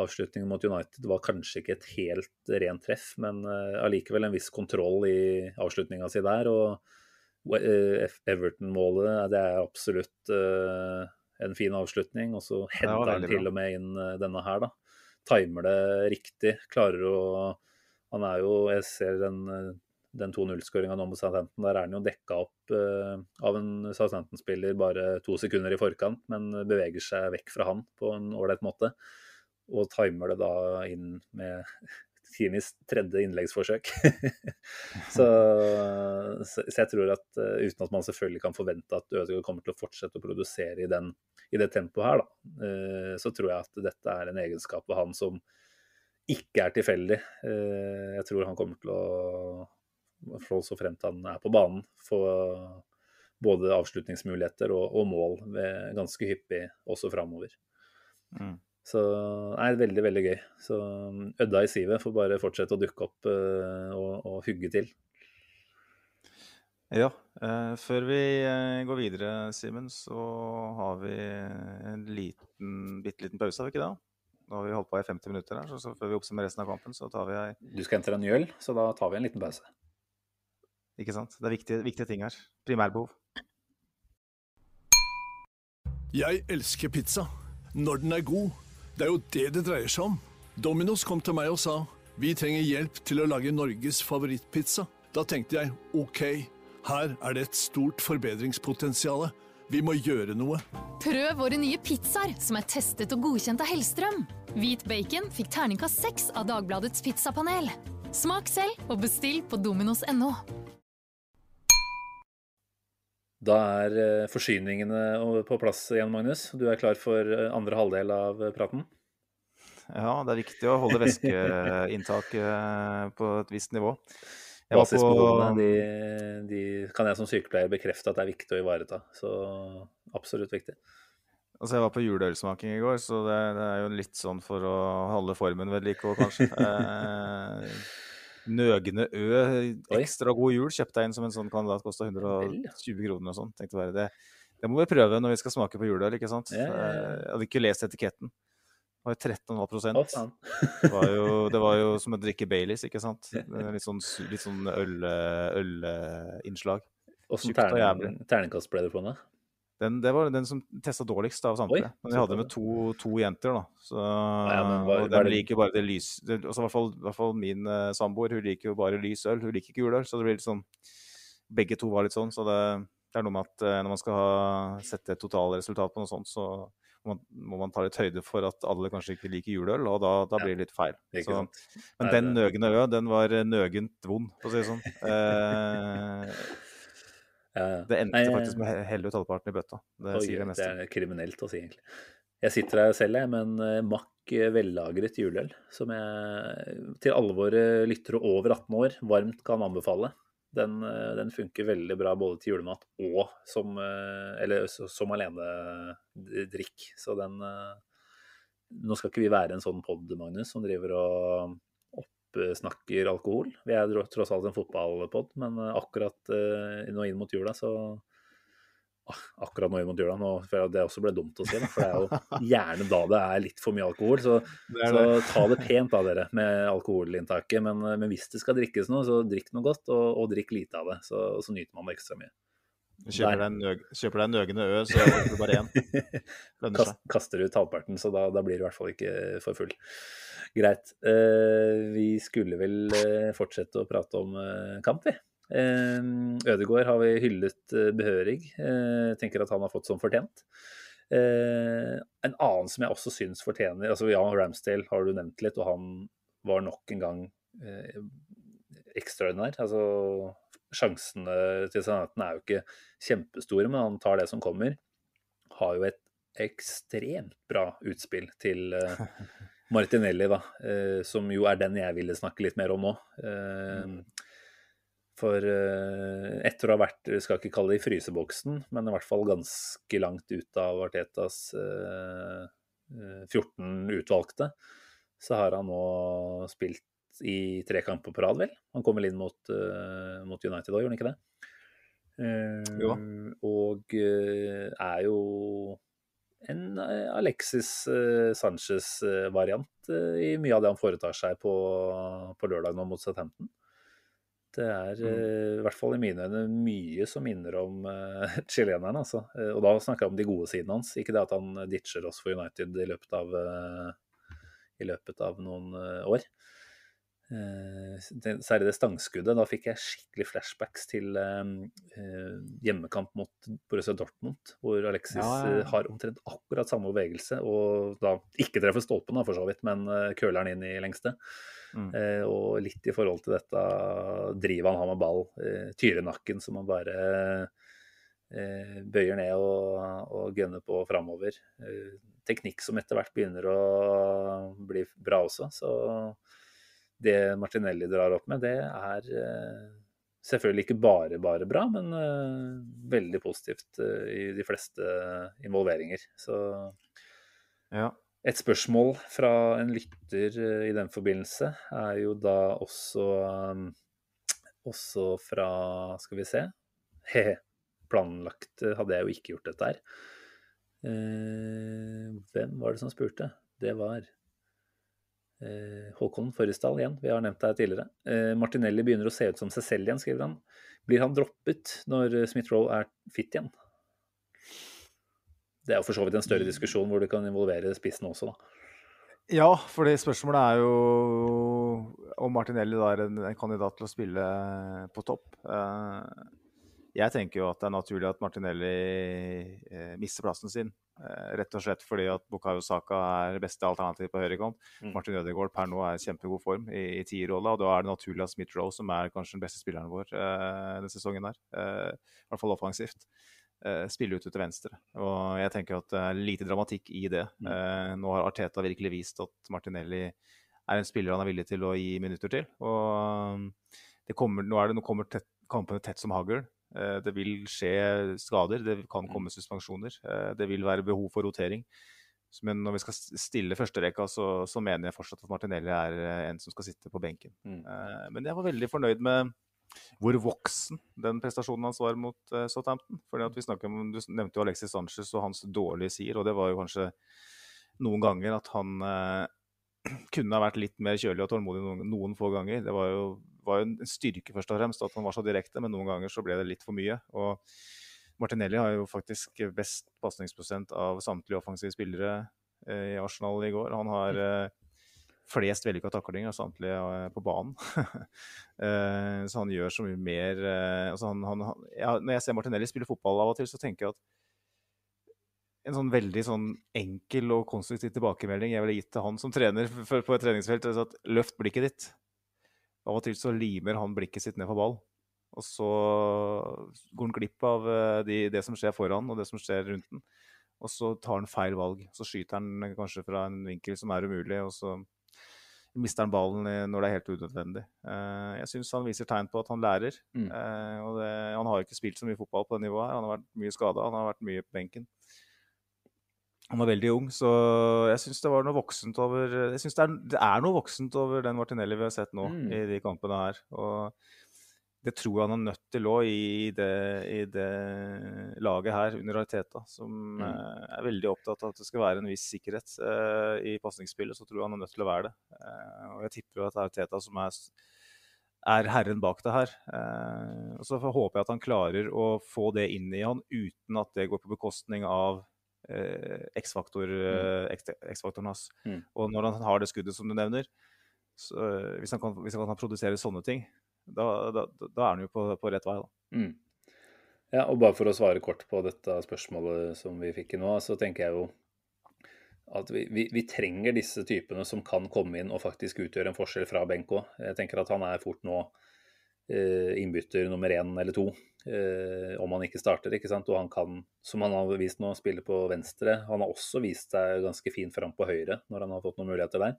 avslutningen mot United var kanskje ikke et helt rent treff, men eh, allikevel en viss kontroll i avslutninga si der. Og eh, Everton-målet, det er absolutt eh, en fin avslutning. Og så henter han til og med inn denne her, da. Timer det riktig. Klarer å Han er jo Jeg ser den, den 2-0-skåringa nå mot Southampton. Der er han jo dekka opp av en Southampton-spiller bare to sekunder i forkant, men beveger seg vekk fra han på en ålreit måte. Og timer det da inn med (laughs) Tinis tredje innleggsforsøk. (laughs) så, så jeg tror at eh, uten at man selvfølgelig kan forvente at Ødegaard kommer til å fortsette å produsere i, den, i det tempoet her, da, eh, så tror jeg at dette er en egenskap ved han som ikke er tilfeldig. Eh, jeg tror han kommer til å få så fremt han er på banen, få både avslutningsmuligheter og, og mål ganske hyppig også framover. Mm. Så det er veldig, veldig gøy. Så um, Ødda i sivet får bare fortsette å dukke opp eh, og, og hugge til. Ja. Eh, før vi eh, går videre, Simen, så har vi en liten, bitte liten pause, har vi ikke det? Nå har vi holdt på i 50 minutter her, så, så før vi oppsummerer resten av kampen, så tar vi ei Du skal hente deg en ny øl, så da tar vi en liten pause. Ikke sant? Det er viktige, viktige ting her. Primærbehov. Jeg elsker pizza. Når den er god. Det er jo det det dreier seg om. Dominos kom til meg og sa vi trenger hjelp til å lage Norges favorittpizza. Da tenkte jeg ok, her er det et stort forbedringspotensial. Vi må gjøre noe. Prøv våre nye pizzaer, som er testet og godkjent av Hellstrøm. Hvit bacon fikk terningkast seks av Dagbladets pizzapanel. Smak selv og bestill på dominos.no. Da er eh, forsyningene på plass igjen, Magnus. Du er klar for eh, andre halvdel av eh, praten? Ja, det er viktig å holde væskeinntaket på et visst nivå. Basisbehovene de, de kan jeg som sykepleier bekrefte at det er viktig å ivareta. Så absolutt viktig. Altså, jeg var på juleølsmaking i går, så det, det er jo litt sånn for å holde formen ved like òg, kanskje. (laughs) Nøgne Ø, ekstra god jul, kjøpte jeg inn som en sånn kandidat, kosta 120 kroner og sånn. Tenkte bare det, det må vi prøve når vi skal smake på juleøl, ikke sant. Ja, ja, ja. Eh, Jeg hadde ikke lest etiketten. Det var jo 13,5 Å, det, var jo, det var jo som å drikke Baileys, ikke sant. Litt sånn, litt sånn øl- ølinnslag. Åssen terningkast ble det på den? Den, det var den som testa dårligst av samtlige. Men jeg hadde med to, to jenter, da. Så, Nei, men hva- og de liker bare det lys... Det, altså, i, hvert fall, I hvert fall min uh, samboer, hun liker jo bare lys øl. Hun liker ikke juleøl. Så det blir litt sånn Begge to var litt sånn. Så det, det er noe med at uh, når man skal ha, sette et totalresultat på noe sånt, så må man, må man ta litt høyde for at alle kanskje ikke liker juleøl, og da, da blir det litt feil. Ja, Så, men Nei, den nøgne ø, den var eh, nøgent vond, for å si det sånn. (laughs) Eh, Ja, ja. det endte Nei, faktisk med å he- helle ut halvparten i bøtta. Det Oi, sier det meste. det er kriminelt å si, egentlig. Jeg sitter her selv, jeg, med en makk eh, vellagret juleøl som jeg til alle våre lyttere over 18 år varmt kan anbefale. Den, eh, den funker veldig bra både til julemat og som, eh, eller, som alenedrikk. Så den eh, Nå skal ikke vi være en sånn pod, Magnus, som driver og oppsnakker alkohol. Vi er tross alt en fotballpod, men eh, akkurat eh, nå inn mot jula, så Ah, Akkurat nå inn mot jula, nå at det også ble dumt å si, for det er jo (laughs) gjerne da det er litt for mye alkohol. Så, Det det. så ta det pent da, dere, med alkoholinntaket. Men, men hvis det skal drikkes noe, så drikk noe godt, og, og drikk lite av det. Så, så nyter man det ekstra mye. Kjøper deg en nøg- kjøper deg en nøgne ø, så er det bare én. (laughs) Kast, kaster ut halvparten, så da, da blir du i hvert fall ikke for full. Greit. Uh, vi skulle vel eh, fortsette å prate om uh, kamp, vi. Uh, Ødegård har vi hyllet eh, behørig. Eh, tenker at han har fått som fortjent. En annen som jeg også syns fortjener altså Ja, Ramsdale har du nevnt litt, og han var nok en gang ekstraordinær. Altså, sjansene til Southampton er jo ikke kjempestore, men han tar det som kommer. Har jo et ekstremt bra utspill til eh, (laughs) Martinelli, da. eh, som jo er den jeg ville snakke litt mer om nå. Eh, For eh, etter å ha vært, skal ikke kalle det i fryseboksen, men i hvert fall ganske langt ut av Artetas eh, eh, 14 utvalgte, så har han nå spilt i tre kamper på rad, vel? Han kom vel inn mot, uh, mot United òg, gjorde han ikke det? Uh, Jo. og uh, er jo en eh, Alexis eh, Sanchez-variant eh, i mye av det han foretar seg på, på lørdag nå mot Southampton. Det er eh, i hvert fall i mine øyne mye som minner om uh, (laughs) chileneren. Altså. Eh, og da snakker jeg om de gode sidene hans, ikke det at han ditcher oss for United i løpet av, eh, i løpet av noen eh, år. Eh, særlig det stangskuddet. Da fikk jeg skikkelig flashbacks til eh, eh, hjemmekamp mot Borussia Dortmund, hvor Alexis Ja, ja, har omtrent akkurat samme bevegelse, og da ikke treffer stolpen, da, for så vidt, men køler den inn i lengste. Mm. Eh, og litt i forhold til dette drivet han har med ball, tyrenakken som han bare eh, bøyer ned og, og gunner på framover. Teknikk som etter hvert begynner å bli bra også. Så det Martinelli drar opp med, det er eh, selvfølgelig ikke bare bare bra, men eh, veldig positivt eh, i de fleste involveringer. Så Ja. et spørsmål fra en lytter i den forbindelse er jo da også også fra Skal vi se (laughs) Hehe. Planlagt hadde jeg jo ikke gjort dette her. Eh, hvem var det som spurte? Det var Håkon Forresdal igjen. Vi har nevnt her tidligere. Eh, Martinelli begynner å se ut som seg selv igjen, skriver han. Blir han droppet når eh, Smith-Roe er fit igjen? Det er jo for så vidt en større diskusjon hvor du kan involvere spissen også, da. Ja, for spørsmålet er jo om Martinelli da er en, kandidat til å spille på topp. Eh, jeg tenker jo at det er naturlig at Martinelli eh, mister plassen sin. Eh, rett og slett fordi at Bukayo Saka er beste alternativ på høyrekant. Mm. Martin Ødegaard per nå er i kjempegod form i, i tierrolla, og da er det naturlig at Smith Rowe, som er kanskje den beste spilleren vår eh, denne sesongen her, eh, i hvert fall offensivt, eh, spiller ut til venstre. Og jeg tenker at det er lite dramatikk i det. Mm. Eh, nå har Arteta virkelig vist at Martinelli er en spiller han er villig til å gi minutter til. Og um, det kommer, nå, er det, nå kommer tett, kampene tett som hagl. Eh, det vil skje skader, det kan komme suspensjoner. Eh, det vil være behov for rotering. Men når vi skal stille førsterekka, så, så mener jeg fortsatt at Martinelli er eh, en som skal sitte på benken. Mm. Men jeg var veldig fornøyd med hvor voksen den prestasjonen hans var mot Southampton. Fordi at vi snakker om, Du nevnte jo Alexis Sanchez og hans dårlige sier, og det var jo kanskje noen ganger at han (clears throat) kunne ha vært litt mer kjølig og tålmodig noen, noen få ganger. Det var jo, var jo en styrke først og fremst at han var så direkte, men noen ganger så ble det litt for mye. og Martinelli har jo faktisk best pasningsprosent av samtlige offensive spillere eh, i Arsenal i går. Han har eh, flest vellykka taklinger av samtlige eh, på banen. (laughs) så han gjør så mye mer altså han, han, ja, Når jeg ser Martinelli spille fotball av og til, så tenker jeg at en sånn veldig sånn enkel og konstruktiv tilbakemelding jeg ville gitt til han som trener på et treningsfelt, er at løft blikket ditt. Av og til så limer han blikket sitt ned på ball. Og så går han glipp av eh, de, det som skjer foran, og det som skjer rundt den. og så tar han feil valg. Så skyter han kanskje fra en vinkel som er umulig, og så mister han ballen når det er helt unødvendig. Eh, jeg syns han viser tegn på at han lærer. Mm. Eh, og det, han har jo ikke spilt så mye fotball på det nivået her. Han har vært mye skada, han har vært mye på benken. Han var veldig ung, så jeg syns det var noe voksent over Jeg synes det er, det er noe voksent over den Martinelli vi har sett nå Mm. i de kampene her. Og det tror jeg han er nødt til òg i, i det laget her under Ariteta, som Mm. eh, er veldig opptatt av at det skal være en viss sikkerhet uh, i pasningsspillet. Så tror jeg han er nødt til å være det. Uh, og jeg tipper jo at Arteta som er, er herren bak det her. Uh, og så håper jeg at han klarer å få det inn i han uten at det går på bekostning av eh, X-faktor, eh, X-faktoren hans. Mm. Og når han har det skuddet som du nevner, så, eh, hvis, han kan, hvis han kan produsere sånne ting, da, da, da er han jo på, på rett vei. Mm. Ja, og bare for å svare kort på dette spørsmålet som vi fikk nå, så tenker jeg jo at vi, vi, vi trenger disse typene som kan komme inn og faktisk utgjøre en forskjell fra benk òg. Jeg tenker at han er fort nå innbytter nummer én eller to, eh, om han ikke starter. ikke sant? Og han kan, som han har vist nå, spille på venstre. Han har også vist seg ganske fin fram på høyre når han har fått noen muligheter der.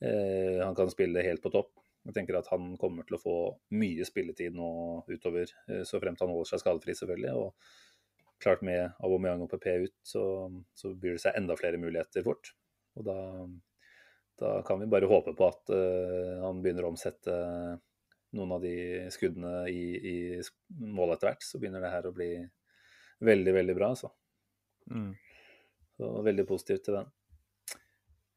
Eh, han kan spille helt på topp. Jeg tenker at han kommer til å få mye spilletid nå utover, eh, så fremt han holder seg skadefri, selvfølgelig. Og klart med Aubameyang og PP ut, så, så byr det seg enda flere muligheter fort. Og da, da kan vi bare håpe på at uh, han begynner å omsette noen av de skuddene i, i mål etter hvert. Så begynner det her å bli veldig, veldig bra, altså. Mm. Så veldig positivt til den.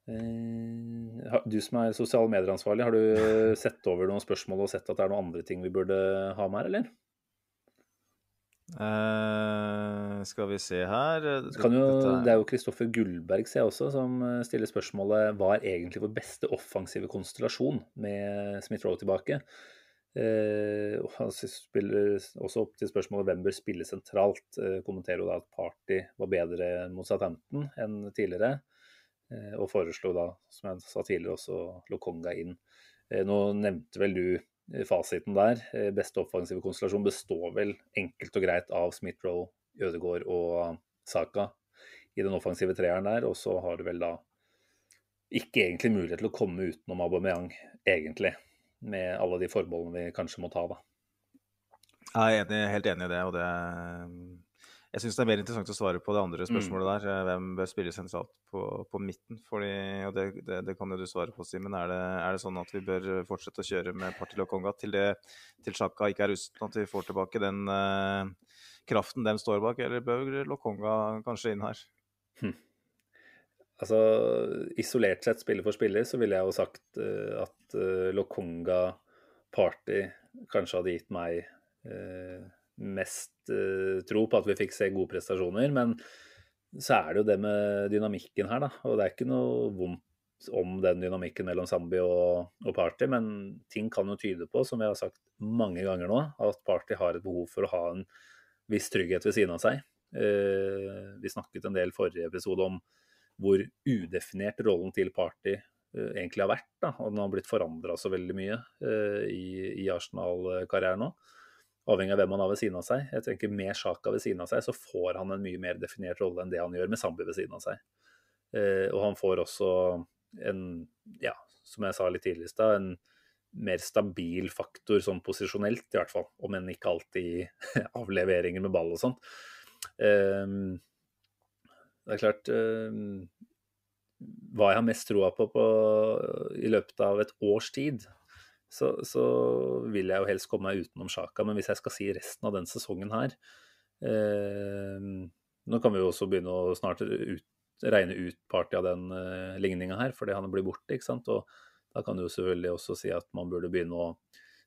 Eh, du som er sosiale medier-ansvarlig, har du (laughs) sett over noen spørsmål og sett at det er noen andre ting vi burde ha med her, eller? Uh, skal vi se her jo, det er jo Kristoffer Gullberg, ser jeg også, som eh, stiller spørsmålet hva er egentlig vår beste offensive konstellasjon med Smith-Roe tilbake? Eh, og han spiller også opp til spørsmålet hvem bør spille sentralt. Eh, kommenterer jo da at Party var bedre mot Southampton enn tidligere. Eh, og foreslo da, som jeg sa tidligere, også Lokonga inn. Eh, nå nevnte vel du eh, fasiten der. Eh, beste offensive konstellasjon består vel enkelt og greit av Smith-Roe, Ødegaard og Saka i den offensive treeren der. Og så har du vel da ikke egentlig mulighet til å komme utenom Aubameyang, egentlig. Med alle de forbeholdene vi kanskje må ta, da. Jeg er enig, helt enig i det. og det Jeg syns det er mer interessant å svare på det andre spørsmålet der. eh, Hvem bør spille sentralt på, på midten? Fordi, og det, det, det kan jo du svare på, Simen. Er, er det sånn at vi bør fortsette å kjøre med Partil og Konga til, det, til Sjaka ikke er rusten, at vi får tilbake den uh, kraften de står bak, eller bør Lokonga kanskje inn her? Altså, isolert sett, spiller for spiller, så ville jeg jo sagt uh, at uh, Lokonga Party kanskje hadde gitt meg uh, mest uh, tro på at vi fikk se gode prestasjoner. Men så er det jo det med dynamikken her, da. Og det er ikke noe vondt om den dynamikken mellom Zambi og, og Party, men ting kan jo tyde på, som vi har sagt mange ganger nå, at Party har et behov for å ha en viss trygghet ved siden av seg. Vi snakket en del forrige episode om hvor udefinert rollen til Party eh, egentlig har vært. Da. Og den har blitt forandra så veldig mye eh, i, i Arsenal-karrieren nå. Avhengig av hvem han har ved siden av seg. Jeg tenker Med Sjaka ved siden av seg, så får han en mye mer definert rolle enn det han gjør med Zambi ved siden av seg. Eh, og han får også en, ja, som jeg sa litt tidligere i stad, en mer stabil faktor sånn posisjonelt, i hvert fall. Om enn ikke alltid (laughs) avleveringer med ball og sånt. Eh, det er klart eh, Hva jeg har mest troa på, på i løpet av et års tid, så, så, vil jeg jo helst komme meg utenom Sjaka. Men hvis jeg skal si resten av den sesongen her eh, Nå kan vi jo også begynne å snart ut, regne ut party av den eh, ligninga her, fordi han blir borte. ikke sant? Og da kan du jo selvfølgelig også si at man burde begynne å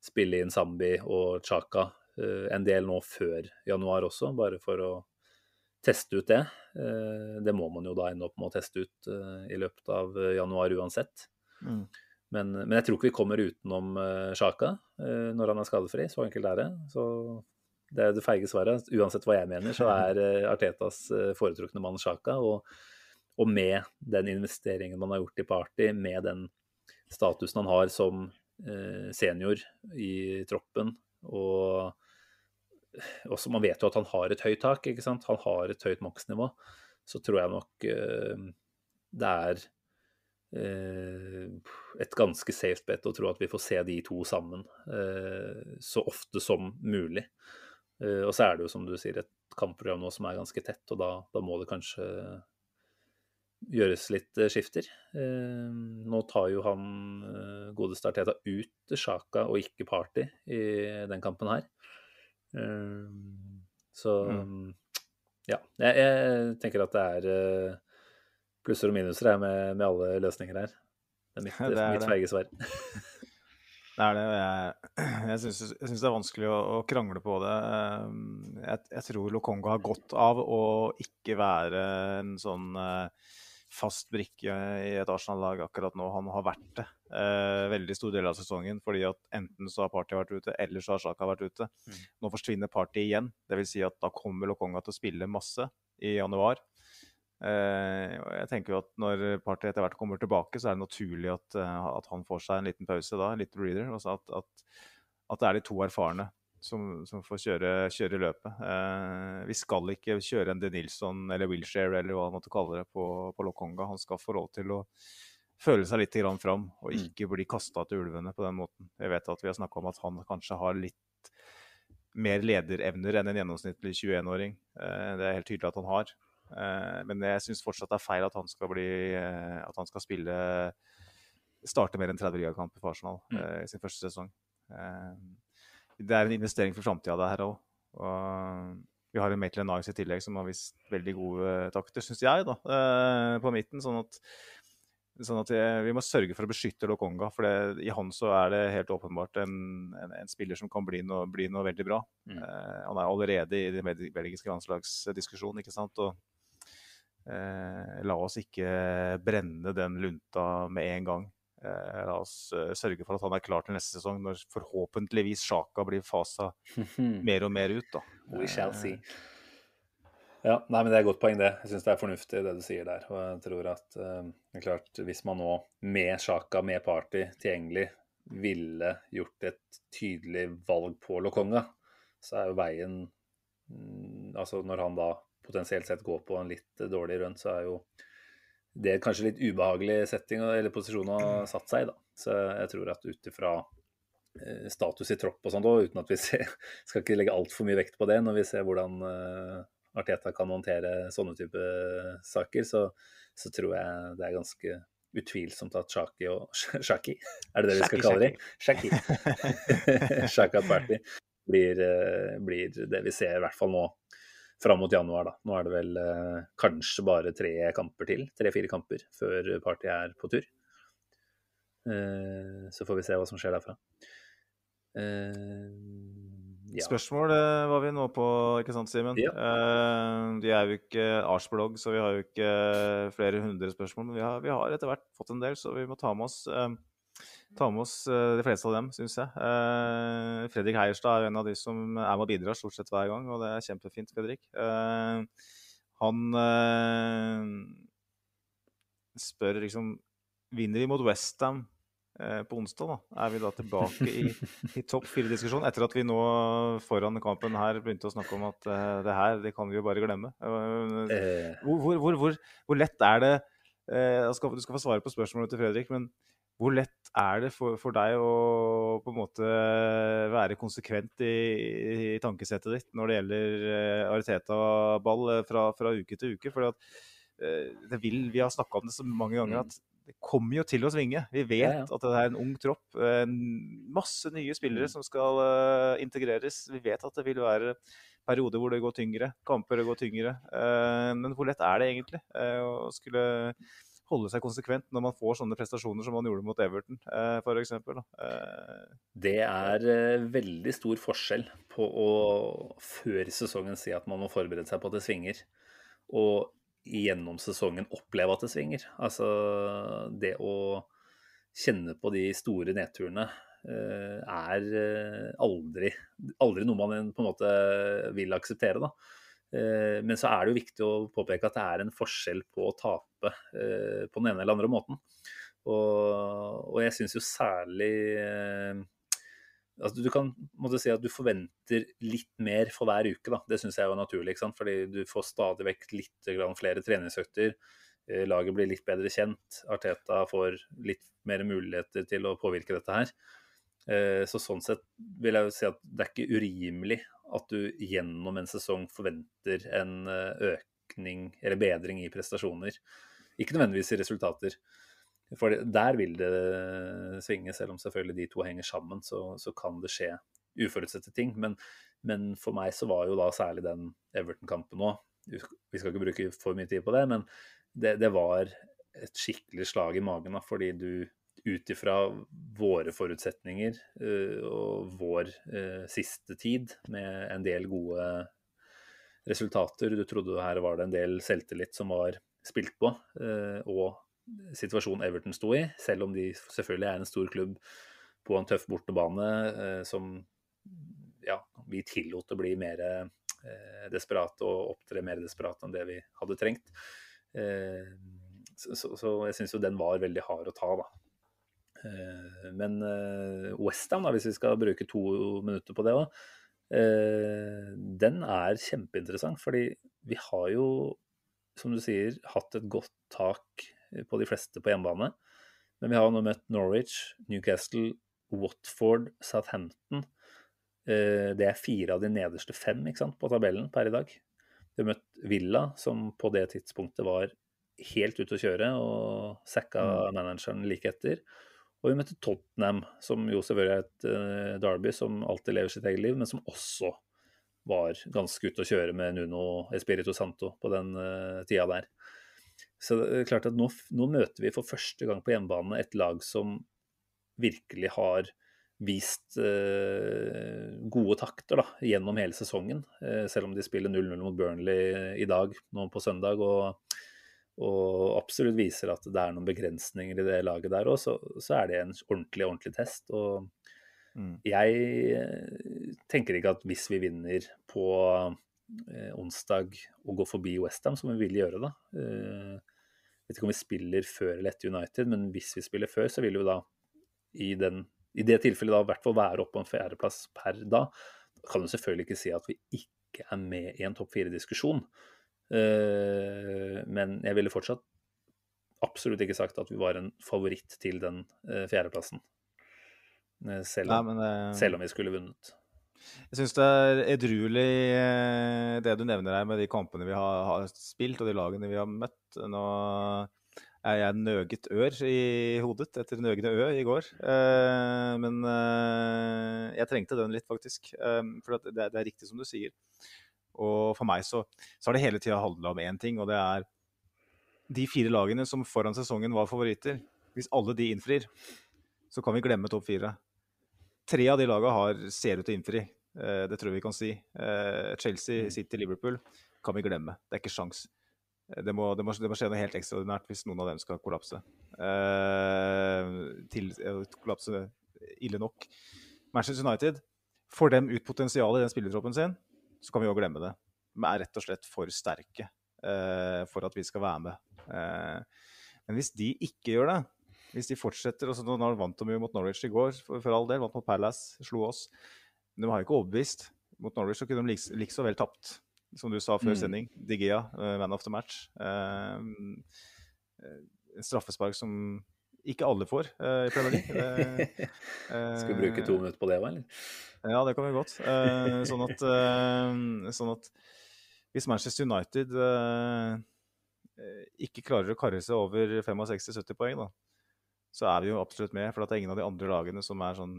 spille inn Zambi og Chaka eh, en del nå før januar også, bare for å teste ut det. Eh, det må man jo da ende opp med å teste ut eh, i løpet av januar uansett. Mm. Men, men, jeg tror ikke vi kommer utenom Sjaka når han er skadefri. Så enkelt er det. Så det er det feige svaret. Uansett hva jeg mener, så (laughs) er Artetas foretrukne mann Sjaka. Og, og, med den investeringen man har gjort i Party, med den statusen han har som senior i troppen, og også man vet jo at han har et høyt tak, ikke sant. Han har et høyt maksnivå. så tror jeg nok uh, det er uh, et ganske safe bet å tro at vi får se de to sammen uh, så ofte som mulig. Og så er det jo, som du sier, et kampprogram nå som er ganske tett, og da, da må det kanskje gjøres litt skifter. Nå tar jo han godeste Arteta ut Sjaka og ikke Party i den kampen her. Eh, så Mm. ja. Jeg, jeg tenker at det er eh, plusser og minuser jeg, med, med alle løsninger her. Det er mitt, Det er mitt det. feige svar. Det er det. Jeg, jeg syns det er vanskelig å, å krangle på det. Um, Jeg, jeg tror Lokongo har godt av å ikke være en sånn eh, fast brikke i et Arsenal-lag akkurat nå. Han har vært det eh, veldig stor del av sesongen. fordi at enten så har Party vært ute, eller så har Sjaka vært ute. Nå forsvinner Party igjen. Det vil si at da kommer Lokonga til å spille masse i januar. Eh, jeg tenker jo at Når Party etter hvert kommer tilbake, så er det naturlig at, eh, at han får seg en liten pause da, en liten breather. og så at, at, at det er de to erfarne som, som får kjøre, kjøre løpet. Eh, vi skal ikke kjøre en De Nilsson eller Wilshere eller hva man måtte kalle det på, på Lokonga. Han skal få lov til å føle seg litt fram og Mm. ikke bli kasta til ulvene på den måten. Jeg vet at vi har snakka om at han kanskje har litt mer lederevner enn en gjennomsnittlig 21-åring. Eh, det er helt tydelig at han har. Eh, men jeg syns fortsatt det er feil at han skal bli eh, At han skal spille Starte mer enn 30 ligakamper for Arsenal Mm. i sin første sesong. Det er en investering for framtida, det her òg. Og vi har en Maitland Nice i tillegg som har vist veldig gode takter, syns jeg, da, på midten. Sånn at, sånn at jeg, vi må sørge for å beskytte Lokonga. For det, i han så er det helt åpenbart en, en, en spiller som kan bli noe, bli noe veldig bra. Mm. Eh, han er allerede i den belgiske landslagsdiskusjonen, ikke sant. Og eh, la oss ikke brenne den lunta med en gang. Eh, la oss eh, sørge for at han er klar til neste sesong, når forhåpentligvis Sjaka blir fasa (laughs) mer og mer ut. da. We shall Eh, see. Ja, nei, men Det er et godt poeng, det. Jeg syns det er fornuftig, det du sier der. Og jeg tror at eh, det er klart, hvis man nå, med Sjaka, med Party tilgjengelig, ville gjort et tydelig valg på Lokonga, så er jo veien mm, Altså når han da potensielt sett går på en litt dårlig run, så er jo det kanskje litt ubehagelig setting eller posisjon å ha satt seg i, da. Så jeg tror at ut ifra eh, status i tropp og sånt uten at vi (laughs) ser, skal ikke legge altfor mye vekt på det når vi ser hvordan eh, Arteta kan håndtere sånne type saker, så, så tror jeg det er ganske utvilsomt at Shaki og (laughs) Shaki, er det det vi skal kalle dem? Shaki. (laughs) Shaka Party blir, eh, blir det vi ser i hvert fall nå fram mot januar. da. Nå er det vel eh, kanskje bare tre kamper til, tre-fire kamper, før Party er på tur. Eh, så får vi se hva som skjer derfra. Eh, ja. Spørsmål eh, var vi nå på, ikke sant, Simen? Ja. Uh, de er jo ikke Arsblogg, så vi har jo ikke flere hundre spørsmål. Men vi har, vi har etter hvert fått en del, så vi må ta med oss, uh, ta med oss uh, de fleste av dem, syns jeg. Eh, Fredrik Heierstad er jo en av de som er med og bidrar stort sett hver gang, og det er kjempefint, Fredrik. Eh, han eh, spør liksom Vinner vi mot Westham eh, på onsdag, da, er vi da tilbake i, i topp fire-diskusjonen. Etter at vi nå foran kampen her begynte å snakke om at uh, det her det kan vi jo bare glemme. Eh, Eh, hvor, hvor, hvor, hvor, lett er det uh, skal, Du skal få svare på spørsmålet til Fredrik, men hvor lett er det for, for deg å på en måte være konsekvent i, i tankesettet ditt når det gjelder eh, Ariteta-ball eh, fra, fra uke til uke? For at, eh, det vil, vi har snakka om det så mange ganger at det kommer jo til å svinge. Vi vet Ja, ja. at det er en ung tropp. eh, masse nye spillere som skal eh, integreres. Vi vet at det vil være perioder hvor det går tyngre, kamper det går tyngre. Eh, men hvor lett er det egentlig å skulle holde seg konsekvent når man får sånne prestasjoner som man gjorde mot Everton, f.eks.? Det er veldig stor forskjell på å før sesongen si at man må forberede seg på at det svinger, og gjennom sesongen oppleve at det svinger. Altså det å kjenne på de store nedturene eh, er eh, aldri, aldri noe man på en måte vil akseptere. da. Eh, Men så er det jo viktig å påpeke at det er en forskjell på å tape på den ene eller andre måten. Og, og jeg syns jo særlig altså Du kan måtte si at du forventer litt mer for hver uke. da, Det syns jeg var naturlig. ikke sant? Fordi du får stadig vekk litt flere treningsøkter. Eh, laget blir litt bedre kjent. Arteta får litt mer muligheter til å påvirke dette her. Eh, så sånn sett vil jeg jo si at det er ikke urimelig at du gjennom en sesong forventer en økning eller bedring i prestasjoner. Ikke nødvendigvis i resultater. For der vil det svinge, selv om selvfølgelig de to henger sammen, så, så kan det skje uforutsette ting. Men, men, for meg så var jo da særlig den Everton-kampen òg Vi skal ikke bruke for mye tid på det, men det, det var et skikkelig slag i magen. Da, fordi du ut ifra våre forutsetninger uh, og vår uh, siste tid med en del gode resultater Du trodde her var det en del selvtillit som var spilt på, uh, og situasjonen Everton sto i, selv om de selvfølgelig er en stor klubb på en tøff bortebane eh, som ja, vi tillot å bli mer eh, desperate og opptre mer desperate enn det vi hadde trengt. Eh, så, så, så, jeg syns jo den var veldig hard å ta, da. Eh, men eh, Westham, hvis vi skal bruke to minutter på det òg, eh, den er kjempeinteressant. Fordi vi har jo, som du sier, hatt et godt tak på de fleste på hjemmebane. Men vi har nå møtt Norwich, Newcastle, Watford, Southampton. Eh, det er fire av de nederste fem sant, på tabellen per i dag. Vi har møtt Villa, som på det tidspunktet var helt ute å kjøre, og sacka mm. manageren like etter. Og vi møtte Tottenham, som jo selvfølgelig er et uh, derby som alltid lever sitt eget liv, men som også var ganske ute å kjøre med Nuno Espirito Santo på den uh, tida der. Så det er klart at nå, nå, møter vi for første gang på hjemmebane et lag som virkelig har vist eh, gode takter da, gjennom hele sesongen. Eh, selv om de spiller 0-0 mot Burnley i dag, nå på søndag, og, og, absolutt viser at det er noen begrensninger i det laget der òg, så, så, er det en ordentlig, ordentlig test. og mm. jeg eh, tenker ikke at hvis vi vinner på onsdag og gå forbi Westham, som vi vil gjøre da. Eh, vet ikke om vi spiller før eller etter United, men hvis vi spiller før, så vil vi da i, den, i det tilfellet da i hvert fall være oppe på en fjerdeplass per da. Da kan du selvfølgelig ikke si at vi ikke er med i en topp fire-diskusjon. Eh, men jeg ville fortsatt absolutt ikke sagt at vi var en favoritt til den eh, fjerdeplassen. Eh, selv, om, Nei, det... selv om vi skulle vunnet. Jeg syns det er edruelig eh, det du nevner her med de kampene vi har, har, spilt og de lagene vi har møtt. Nå er jeg nøget ør i hodet etter nøgne ø i går. Eh, men eh, jeg trengte den litt, faktisk. for det, er riktig som du sier. Og for meg så, så har det hele tida handla om én ting, og det er de fire lagene som foran sesongen var favoritter. Hvis alle de innfrir, så kan vi glemme topp fire. Tre av de lagene ser ut til å innfri. Eh, det tror jeg vi kan si. Eh, Chelsea, mm. City, Liverpool kan vi glemme. Det er ikke sjans. Eh, det må, det, må, det må, skje noe helt ekstraordinært hvis noen av dem skal kollapse. til, kollapse ille nok. Manchester United får dem ut potensialet i den spillertroppen sin, så kan vi jo glemme det. De er rett og slett for sterke for at vi skal være med. men hvis de ikke gjør det, hvis de fortsetter og så Nå vant de jo mot Norwich i går, for, for all del. Vant mot Palace, slo oss. Men de har jo ikke overbevist. Mot Norwich så kunne de like, like så vel tapt, som du sa før mm. sending. Digea, uh, man of the match. Uh, straffespark som ikke alle får uh, i Premier League. (laughs) Skal vi bruke to minutter på det, eller? Ja, det kan vi godt. sånn, at, sånn at hvis Manchester United ikke klarer å karre seg over 65-70 poeng, da, så er vi jo absolutt med. For det er ingen av de andre lagene som er sånn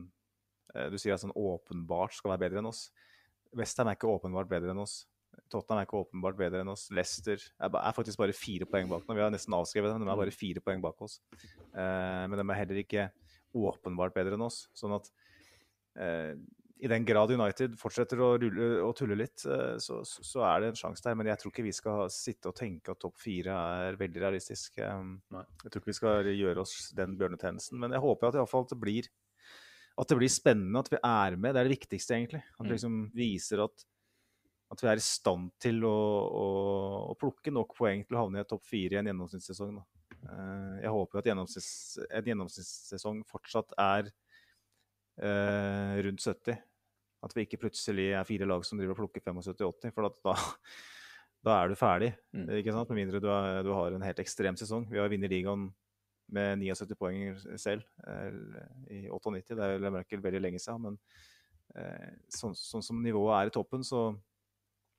eh, Du sier at sånn åpenbart skal være bedre enn oss. Westham er ikke åpenbart bedre enn oss. Tottenham er ikke åpenbart bedre enn oss. Leicester er, faktisk bare fire poeng bak nå. Vi har nesten avskrevet dem, de er bare fire poeng bak oss. Eh, men de er heller ikke åpenbart bedre enn oss. Sånn at eh, i den grad United fortsetter å, rulle, å tulle litt, eh, så, så, er det en sjanse der. Men jeg tror ikke vi skal sitte og tenke at topp fire er veldig realistisk. Jeg tror ikke vi skal gjøre oss den bjørnetjenesten. Men jeg håper at fall, det, blir, at det blir spennende, at vi er med. Det er det viktigste, egentlig. At vi mm. liksom viser at, at vi er i stand til å, å, å, plukke nok poeng til å havne i topp fire i en gjennomsnittssesong. Da. Eh, jeg håper at gjennomsnitts, en gjennomsnittssesong fortsatt er eh, rundt 70. At vi ikke plutselig er fire lag som driver og plukker 75-80, for da, (laughs) da er du ferdig. Mm. ikke sant? Med mindre du, er, du har en helt ekstrem sesong. Vi har vunnet ligaen med 79 poeng selv eh, i 98. Det er vel veldig lenge siden, men eh, sånn, sånn som nivået er i toppen, så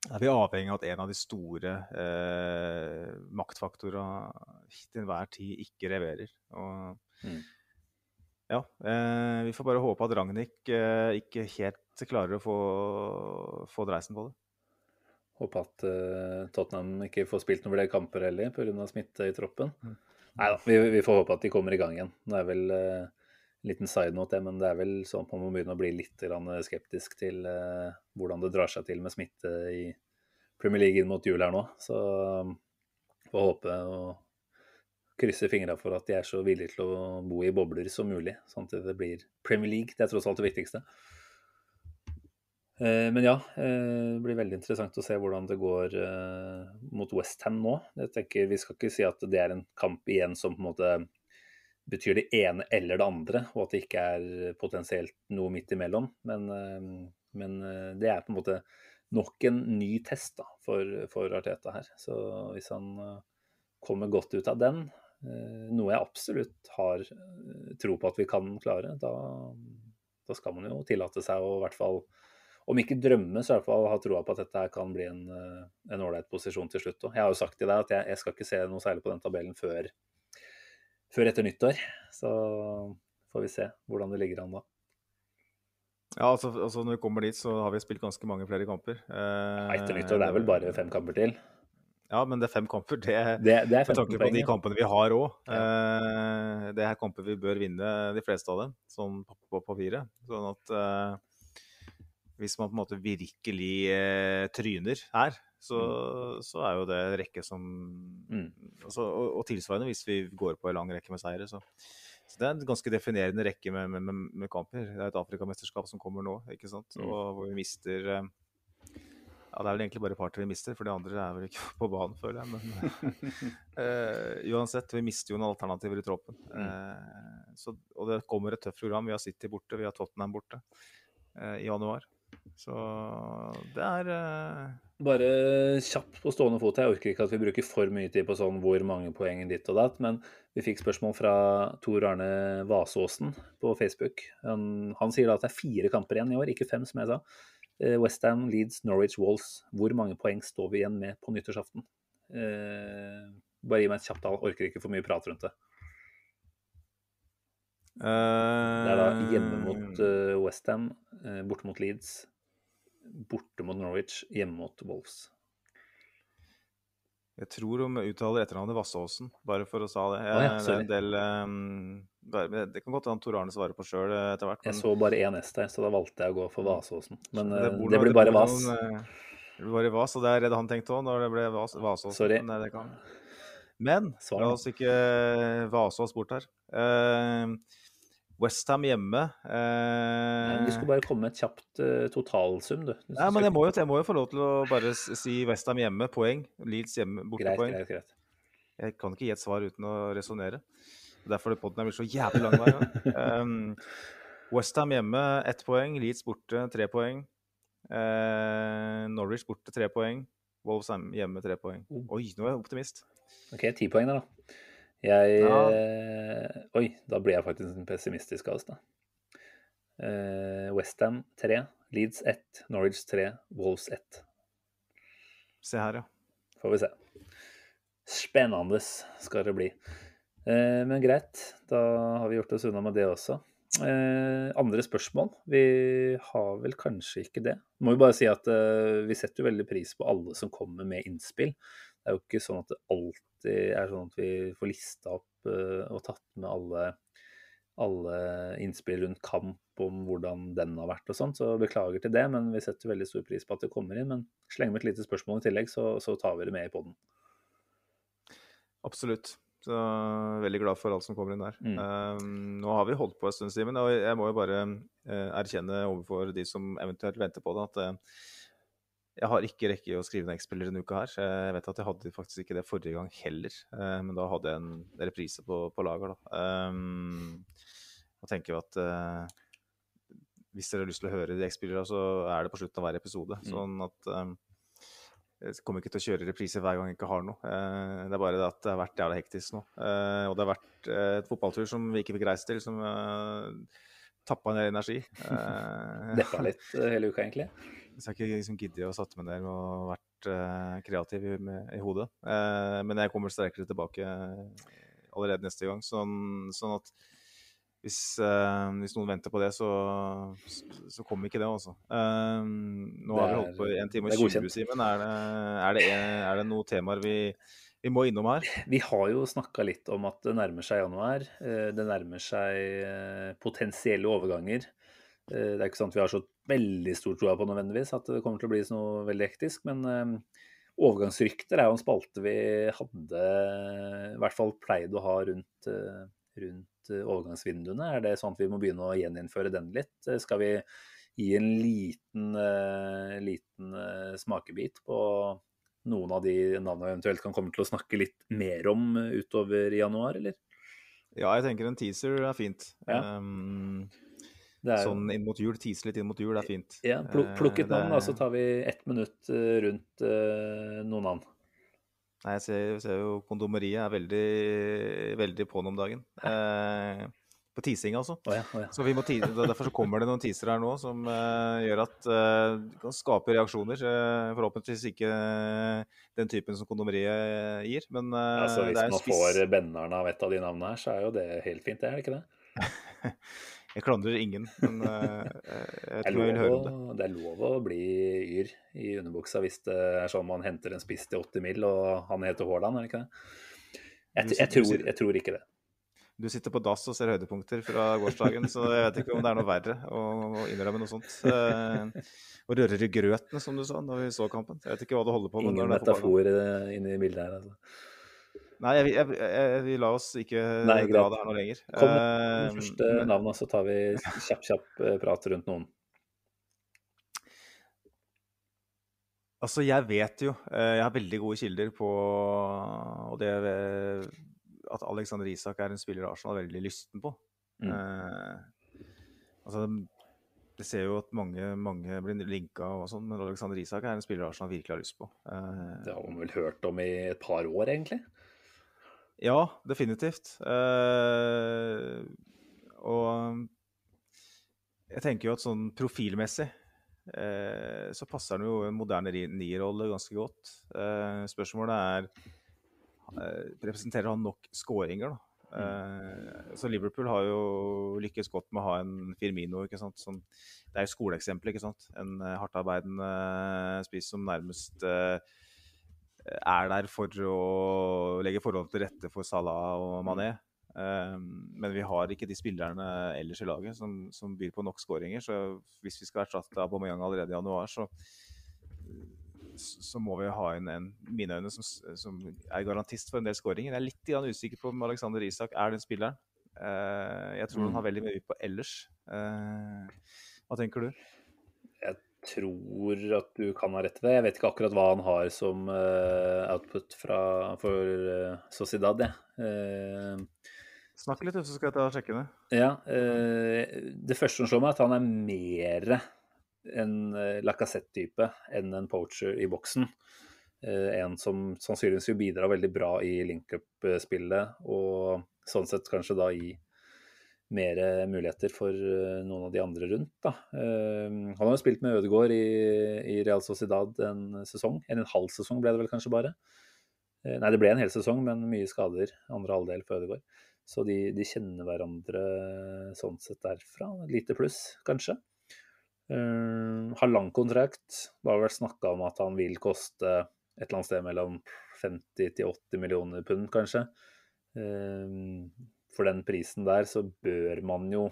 er vi avhengig av at en av de store eh, maktfaktorene til enhver tid ikke leverer. Og, Mm. Ja, eh, vi får bare håpe at Ragnhild eh, ikke helt klarer å få, få dreisen på det. Håpe at eh, Tottenham ikke får spilt noen flere kamper heller pga. smitte i troppen. Mm. Nei da, vi, vi får håpe at de kommer i gang igjen. Det er vel eh, en liten side note, det, men det er vel sånn at man må begynne å bli litt grann skeptisk til eh, hvordan det drar seg til med smitte i Premier League inn mot jul her nå. Så um, får håpe og krysse fingra for at de er så villige til å bo i bobler som mulig, sånn at det blir Premier League. Det er tross alt det viktigste. Eh, Men ja, eh, det blir veldig interessant å se hvordan det går eh, mot Westham nå. Jeg tenker Vi skal ikke si at det er en kamp igjen som på en måte betyr det ene eller det andre, og at det ikke er potensielt noe midt imellom. Men, men det er på en måte nok en ny test da, for, for Arteta her. Så hvis han kommer godt ut av den, noe jeg absolutt har eh, tro på at vi kan klare, da, da skal man jo tillate seg å i hvert fall om ikke drømme, så i hvert fall ha troa på at dette kan bli en eh, ålreit posisjon til slutt. Jeg har jo sagt til deg at jeg, jeg skal ikke se noe særlig på den tabellen før, før etter nyttår. Så får vi se hvordan det ligger an da. Ja, altså, altså Når vi kommer dit, så har vi spilt ganske mange flere kamper. Eh, Etter nyttår det er vel bare fem kamper til. Ja, men det er fem kamper. Det, (laughs) Det, det er med tanke på de kampene vi har òg. Eh, det er kamper vi bør vinne, de fleste av dem, sånn på, på papiret. Sånn at eh, hvis man på en måte virkelig eh, tryner her, så, så er jo det en rekke som Mm. altså, og, og tilsvarende hvis vi går på en lang rekke med seire. Så, så det er en ganske definerende rekke med, med, med, med kamper. Det er et Afrikamesterskap som kommer nå, ikke sant? Mm. Og hvor vi mister eh, ja, Det er vel egentlig bare par-tre vi mister, for de andre er vel ikke (laughs) på banen, føler jeg. Men uh, uansett, vi mister jo noen alternativer i troppen. Uh, så, og det kommer et tøft program. Vi har City borte, vi har Tottenham borte uh, i januar. Så det er Bare kjapt på stående fot. Jeg orker ikke at vi bruker for mye tid på sånn hvor mange poeng ditt og datt, men vi fikk spørsmål fra Tor Arne Vasåsen på Facebook. Han, han sier da at det er fire kamper igjen i år, ikke fem, som jeg sa. Westham, Leeds, Norwich, Wolves. Hvor mange poeng står vi igjen med på nyttårsaften? Eh, bare gi meg et kjapt tall. Orker ikke for mye prat rundt det. Det er da hjemme mot Westham, borte mot Leeds, borte mot Norwich, hjemme mot Wolves. Jeg tror hun uttaler etternavnet Vassåsen, bare for å sa det. Å ja, det del um, Det kan godt hende Tor Arne svarer på sjøl etter hvert. Jeg så bare én S der, så da valgte jeg å gå for Vasåsen. Men Det eh, bor det blir bare Vass. Vas. eh, Det blir bare Vas, og det er redd han tenkte òg, når det ble Vas, Vassåsen. Sorry. Men, det kan. Men Svar la oss ikke vase oss bort her. Uh, Westham hjemme eh... Du skulle bare komme med et kjapt eh, totalsum, du. du Nei, men jeg må, jo, jeg må jo få lov til å bare si Westham hjemme, poeng. Leeds hjemme, Greit, bortepoeng. greit, greit. Jeg kan ikke gi et svar uten å resonnere. Derfor er podden blir så jævlig lang hver gang. (laughs) Um, Westham hjemme, ett poeng. Leeds borte, tre poeng. Eh, Norwich borte, tre poeng. Wolves hjemme, tre poeng. Oh. Oi, nå er jeg optimist. OK, ti poeng der, da. Jeg Ja. eh, Oi, da blir jeg faktisk pessimistisk av oss, da. Uh, Westham 3, Leeds 1, Norwich 3, Wolves 1. Se her, ja. Får vi se. Spennende skal det bli. Uh, men greit, da har vi gjort oss unna med det også. Eh, andre spørsmål? Vi har vel kanskje ikke det. Må jo bare si at eh, vi setter veldig pris på alle som kommer med innspill. Det er jo ikke sånn at det alltid er sånn at vi får lista opp eh, og tatt med alle, alle innspill rundt kamp om hvordan den har vært og sånn, så beklager til det, men vi setter veldig stor pris på at det kommer inn. Men sleng med et lite spørsmål i tillegg, så, så tar vi det med i poden. Absolutt. Så veldig glad for alt som kommer inn der. Mm. Um, nå har vi holdt på en stund, Simen, og jeg må jo bare uh, erkjenne overfor de som eventuelt venter på det, at eh, jeg har ikke rekke å skrive ned X-spiller denne uka her. Jeg vet at jeg hadde faktisk ikke det forrige gang heller, eh, men da hadde jeg en reprise på, på lager, da. Um, og tenker jo at uh, hvis dere har lyst til å høre de X-spillerne, så er det på slutten av hver episode. Mm. Sånn at um, jeg kommer ikke til å kjøre repriser hver gang jeg ikke har noe. Uh, det er bare det at det har vært jævla hektisk nå. Uh, og det har vært et fotballtur som vi ikke fikk reist til, som tappa ned energi. (laughs) Deppa litt hele uka, egentlig. Så jeg har ikke liksom giddet å satt meg ned og vært uh, kreativ i, med, i hodet. Uh, men jeg kommer sterkere tilbake eh, allerede neste gang. Sånn, sånn at hvis, uh, hvis noen venter på det, så, så, kommer ikke det, altså. Nå har vi holdt på en time og er 20, godkjent. Simen. Er, det, er, er det noen temaer vi, vi må innom her? Vi har jo snakka litt om at det nærmer seg januar. Det nærmer seg potensielle overganger. Eh, Det er ikke sant at vi har så veldig stor tro på nødvendigvis at det kommer til å bli noe veldig hektisk, men eh, overgangsrykter er jo en spalte vi hadde, i hvert fall pleide å ha rundt, eh, rundt eh, overgangsvinduene. Er det sånn at vi må begynne å gjeninnføre den litt? Eh, Skal vi gi en liten, eh, liten eh, smakebit på noen av de navnene eventuelt kan komme til å snakke litt mer om eh, utover januar, eller? Ja, jeg tenker en teaser er fint. Ja. Um, sånn inn mot jul, tise litt inn mot jul det er fint. Ja, plukk, plukk et Eh, navn, da, så tar vi ett minutt eh, rundt eh, noen navn. Nei, jeg ser, jeg ser jo kondomeriet er veldig, veldig på'n om dagen. Eh, på teasing, altså. Oh ja, oh ja. Så vi må tease, derfor så kommer det noen teasere her nå som eh, gjør at eh, det kan skape reaksjoner. Eh, forhåpentligvis ikke den typen som kondomeriet gir, men eh, Altså, hvis man får benneren av et av de navnene her, så er jo det helt fint, det er det ikke det? (laughs) Jeg klandrer ingen, men eh, jeg tror jeg vil høre om det. det er lov å bli yr i underbuksa hvis det er sånn man henter en spiss til 80 mil, og han heter Haaland, er det ikke det? Jeg, jeg, tror, jeg tror ikke det. Du sitter på dass og ser høydepunkter fra gårsdagen, så jeg vet ikke om det er noe verre å, å innrømme noe sånt. Eh, og rører i grøten, som du sa, når vi så kampen. Jeg vet ikke hva du holder på med. Ingen metafor eh, inne i bildet her, altså. Nei, jeg, jeg, jeg, vi la oss ikke Nei, dra det her noe lenger. Kom med Eh, første men- navnet, så tar vi kjapp, kjapp eh, prat rundt noen. Altså, jeg vet jo eh, Jeg har veldig gode kilder på og det at Alexander Isak er en spiller Arsenal er veldig lysten på. Mm. Eh, altså, jeg ser jo at mange, mange blir linka og sånn, men Alexander Isak er en spiller Arsenal virkelig har lyst på. Eh, Det har man vel hørt om i et par år, egentlig. Ja, definitivt. Uh, og jeg tenker jo at sånn profilmessig uh, så passer han jo en moderne nierrolle ganske godt. Uh, spørsmålet er representerer han nok skåringer, da? Eh, så Liverpool har jo lykkes godt med å ha en Firmino. ikke sant? Sånn, det er jo skoleeksempelet. ikke sant? En hardtarbeidende spiss som nærmest eh, er der for å legge forholdene til rette for Salah og Mané. Um, men vi har ikke de spillerne ellers i laget som, som byr på nok skåringer. Så hvis vi skal erstatte Aubameyang allerede i januar, så, så må vi ha inn en mine øyne som, som er garantist for en del skåringer. Jeg er litt usikker på om Alexander Isak er den spilleren. Uh, jeg tror han har veldig mye på ellers. Uh, hva tenker du? Tror at du kan ha rett i det. Jeg vet ikke akkurat hva han har som uh, output fra, for uh, Sociedad, jeg. Eh, Snakk litt, så skal jeg ta og sjekke det. ja, det første som slår meg, er at han er mer en uh, Lacassette-type enn en poacher i boksen. En som sannsynligvis vil bidra veldig bra i link-up-spillet, og sånn sett kanskje da gi mer muligheter for eh, noen av de andre rundt. Da. Eh, han har jo spilt med Ødegaard i, i Real Sociedad en sesong. En, en halv sesong ble det vel kanskje bare. Eh, Nei, det ble en hel sesong, men mye skader andre halvdel for Ødegaard. Så de, de kjenner hverandre sånn sett derfra. Lite pluss, kanskje. Har lang kontrakt. Det har vært snakka om at han vil koste et eller annet sted mellom 50 til 80 millioner pund, kanskje. Uh, for den prisen der så bør man jo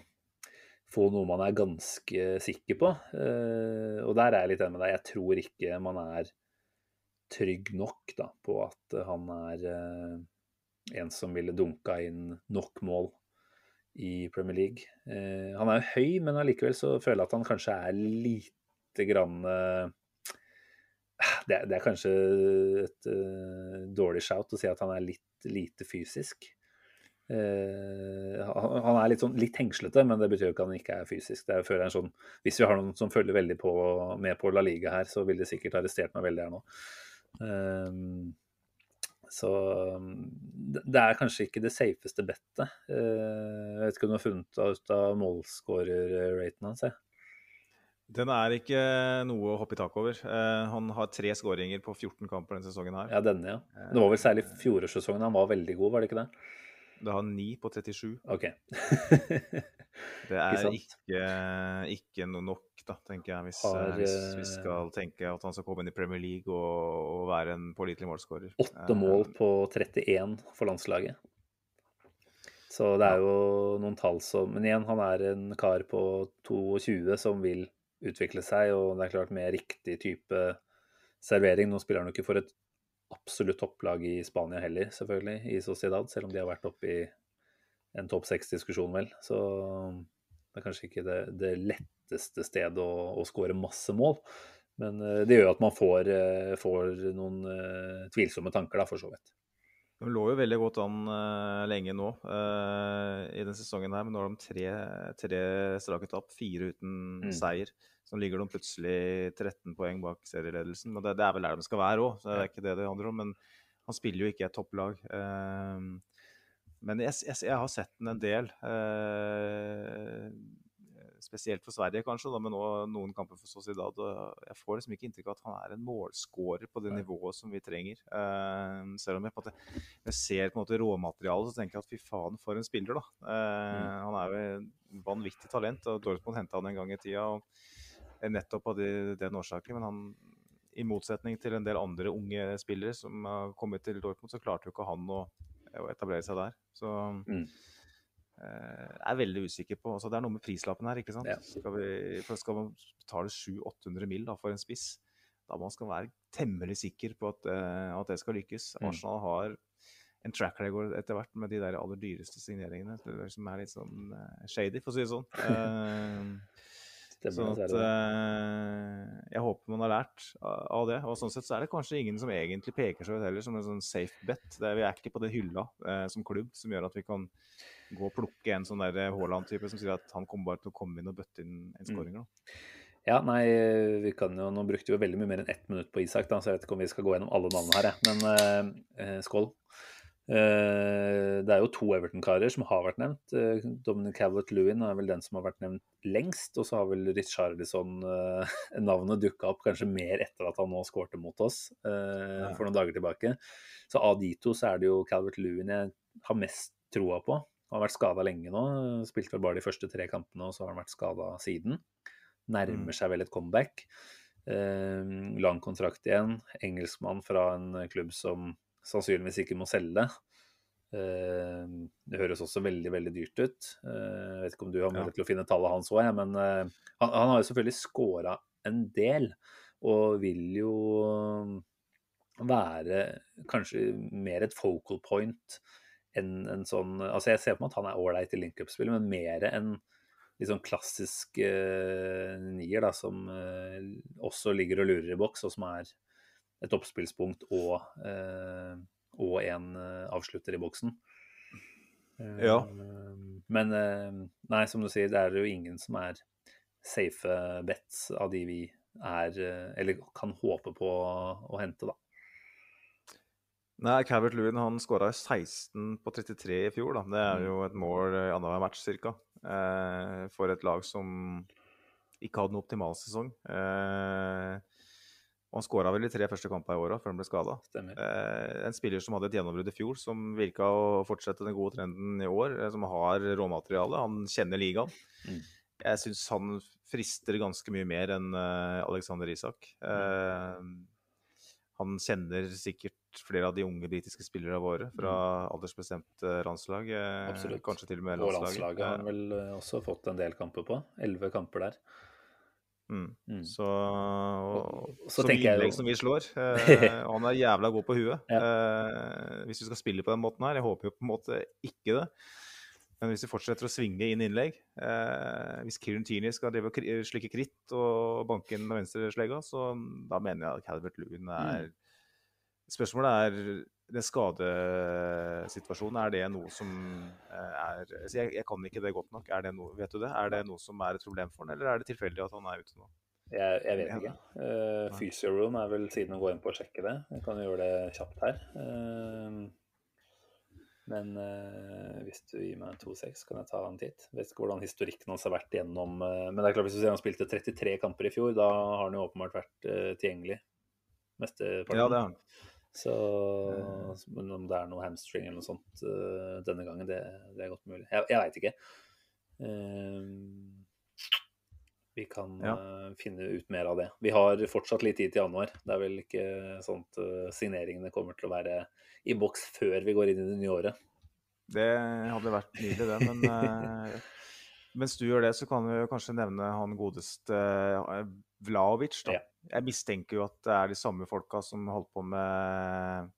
få noe man er ganske sikker på. Uh, og der er jeg litt enig med deg. Jeg tror ikke man er trygg nok da, på at han er uh, en som ville dunka inn nok mål i Premier League. Eh, han er jo høy, men allikevel så føler jeg at han kanskje er lite grann det det, det, er kanskje et uh, dårlig shout å si at han er litt lite fysisk. Eh, han er litt, sånn, litt hengslete, men det betyr jo ikke at han ikke er fysisk. Det er, sånn, hvis vi har noen som følger veldig på, med på La Liga her, så ville de sikkert arrestert meg veldig her nå. Eh, så det det er kanskje ikke det safeste bettet. Eh, jeg vet ikke om du har funnet ut av målskårerraten hans? jeg. Den er ikke noe å hoppe i tak over. Eh, han har tre skåringer på 14 kamper denne sesongen her. Ja, denne, ja. Det var vel særlig fjorårssesongen han var veldig god, var det ikke det? Det har 9 på 37. OK. (laughs) Det er ikke, ikke noe nok, da, tenker jeg, hvis, Har, eh, hvis vi eh, skal tenke at han skal komme inn i Premier League og, og være en pålitelig målskårer. Åtte Eh, mål på 31 for landslaget. Så det er jo noen tall som Men igjen, han er en kar på 22 som vil utvikle seg, og det er klart med riktig type servering Nå spiller han jo ikke for et absolutt topplag i Spania heller, selvfølgelig, i Sociedad, selv om de har vært oppe i en topp seks-diskusjon, vel. Så det er kanskje ikke det, det letteste stedet å, å skåre masse mål. Men eh, det gjør jo at man får, eh, får noen eh, tvilsomme tanker, da, for så vidt. De lå jo veldig godt an uh, lenge nå uh, i denne sesongen, her, men nå har de tre, tre strake tap, fire uten Mm. seier. Så ligger de plutselig 13 poeng bak serieledelsen. Og det, det er vel der de skal være òg, så det er ikke det det handler om. Men han spiller jo ikke et topplag. Eh, men jeg, jeg, jeg har sett den en del. eh, spesielt for Sverige, kanskje, da, men også noen kamper for Sociedad. og Jeg får liksom ikke inntrykk av at han er en målskårer på det nivået som vi trenger. Eh, selv om jeg på en måte jeg ser på en måte råmaterialet, så tenker jeg at fy faen, for en spiller, da. Eh, Han er jo et vanvittig talent, og Dortmund henta han en gang i tida. og Nettopp av de, den årsaken. Men han, i motsetning til en del andre unge spillere som har kommet til Dortmund, så klarte jo ikke han å, å etablere seg der. Så Mm. eh, jeg er veldig usikker på altså Det er noe med prislappen her, ikke sant. Ja. Skal, vi, for skal man betale 700-800 mill. for en spiss, da man skal være temmelig sikker på at, eh, at det skal lykkes. Mm. Arsenal har en track record etter hvert med de der aller dyreste signeringene som er litt sånn eh, shady, for å si det sånn. (laughs) Eh, Stemmer, Sånn at eh, Jeg håper man har lært av det. Og sånn sett så er det kanskje ingen som egentlig peker seg ut heller som en sånn safe bet. Er, vi er ikke på den hylla uh, som klubb som gjør at vi kan gå og plukke en sånn der Haaland-type som sier at han kommer bare til å komme inn og bøtte inn en skåring. da. Ja, nei, vi kan jo, Nå brukte vi jo veldig mye mer enn ett minutt på Isak, da, så jeg vet ikke om vi skal gå gjennom alle navnene her. jeg. Men uh, eh, skål. Eh, det er jo to Everton-karer som har vært nevnt. Eh, Dominic Calvert-Lewin er vel den som har vært nevnt lengst. Og så har vel Richarlison eh, (laughs) dukka opp kanskje mer etter at han nå skårte mot oss for noen dager tilbake. Så av de to så er det jo Calvert-Lewin jeg har mest troa på. Han har vært skada lenge nå. Spilte vel bare de første tre kampene, og så har han vært skada siden. Nærmer Mm. seg vel et comeback. Lang kontrakt igjen. Engelskmann fra en klubb som sannsynligvis ikke må selge. Eh, det høres også veldig veldig dyrt ut. Eh, jeg vet ikke om du har mulighet til å finne tallet hans òg, men eh, han, han har jo selvfølgelig scora en del. Og vil jo være kanskje mer et focal point enn en sånn Altså jeg ser på meg at han er ålreit i link-up-spill, men mer enn sånn klassisk uh, nier, da, som uh, også ligger og lurer i boks, og som er et oppspillspunkt og, eh, og en eh, avslutter i boksen. Eh, Ja. Men nei, som du sier, det er jo ingen som er safe bets av de vi er, eller kan håpe på å hente, da. Nei, Cavert Lewin han skåra 16 på 33 i fjor. da. Det er jo et mål i annenhver match ca. Eh, for et lag som ikke hadde noen optimal sesong. Eh, og han skåra vel de tre første kampene i året før han ble skada. Eh, en spiller som hadde et gjennombrudd i fjor, som virka å fortsette den gode trenden i år. Eh, som har råmateriale. Han kjenner ligaen. Mm. Jeg syns han frister ganske mye mer enn uh, Alexander Isak. Eh, han kjenner sikkert flere av de unge britiske spillerne våre fra aldersbestemt eh, landslag. eh, Absolutt. Kanskje til og med Og landslaget. landslaget har han vel også fått en del kamper på. Elleve kamper der. Mm. Mm. Så, og, så så, mye jeg innlegg som vi slår. (laughs) Eh, og han er jævla god på huet. Ja. Eh, hvis vi skal spille på den måten her. Jeg håper jo på en måte ikke det. Men hvis vi fortsetter å svinge inn innlegg eh, Hvis Kieran Tierney skal drive og slikke kritt og banke inn med venstreslegga, så da mener jeg at Calvert Loon er Spørsmålet er den skadesituasjonen, er det noe som eh, er altså jeg, jeg kan ikke det godt nok. Er det noe, vet du det? Er det noe som er et problem for han, eller er det tilfeldig at han er ute nå? Jeg, jeg vet ikke. Uh, Physioroom er vel siden å gå inn på å sjekke det. Jeg kan jo gjøre det kjapt her. Uh, men uh, hvis du gir meg 2-6, kan jeg ta en titt. Vet ikke hvordan historikken hans har vært gjennom Men det er klart hvis du ser han spilte 33 kamper i fjor, da har han jo åpenbart vært tilgjengelig mesteparten. Ja, det har han. Så men om det er noe hamstring eller noe sånt denne gangen, det, det er godt mulig. Jeg, jeg veit ikke. Uh, vi kan ja. uh, finne ut mer av det. Vi har fortsatt litt tid til januar. Det er vel ikke sånn at uh, signeringene kommer til å være i boks før vi går inn i det nye året. Det hadde vært nydelig, det. Men uh, (laughs) mens du gjør det, så kan vi kanskje nevne han godeste Vlaovic. da. Ja. Jeg mistenker jo at det er de samme folka som holdt på med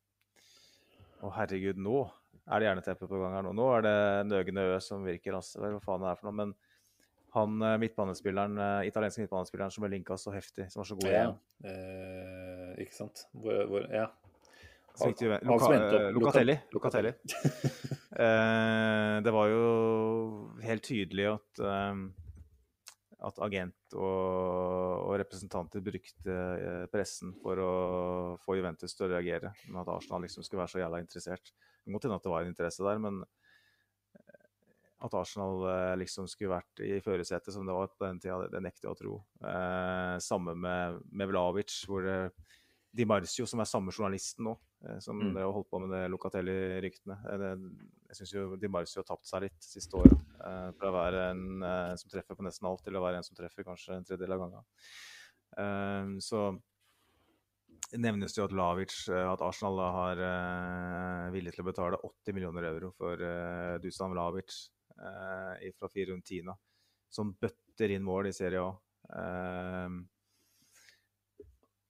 Å, herregud, nå er det jerneteppe på gang her nå. Nå er det Nøgne Ø som virker, altså. Hva faen er det for noe? Men han eh, midtbanespilleren, eh, italienske midtbanespilleren som ble linka så heftig, som var så god igjen. Ja, eh, ikke sant. Hvor, hvor, ja. Luca, han Locatelli. Locatelli. (laughs) eh, det var jo helt tydelig at, eh, at agent og, og, representanter brukte pressen for å få Juventus til å reagere. Med at Arsenal liksom skulle være så jævla interessert. Det måtte hende at det var en interesse der, men at Arsenal eh, liksom skulle vært i førersetet som det var på den tida, det, det nekter jeg å tro. Eh, samme med, med Vlavic, hvor eh, Di Marcio, som er samme journalisten nå, eh, som mm. har holdt på med det Locatelli-ryktene eh, Jeg syns jo Di Marcio har tapt seg litt siste året. Eh, fra å være en som treffer på nesten alt, til å være en som treffer kanskje en tredjedel av gangen. så det nevnes jo at Lavic, at Arsenal har uh, villig til å betale 80 millioner euro for Dusan Lavic fra Tina, som bøtter inn mål i Serie A.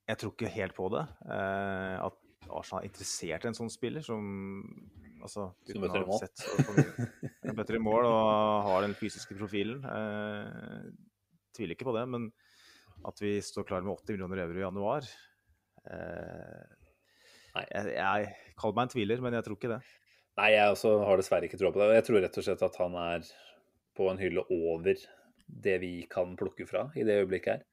Jeg tror ikke helt på det. Eh, at Arsenal er interessert i en sånn spiller som altså, Som bøtter i mål? Sett, bøtter i mål og har den fysiske profilen. Eh, tviler ikke på det, men at vi står klar med 80 millioner euro i januar eh, jeg, jeg kaller meg en tviler, men jeg tror ikke det. Nei, jeg også har dessverre ikke tro på det. Jeg tror rett og slett at han er på en hylle over det vi kan plukke fra i det øyeblikket her.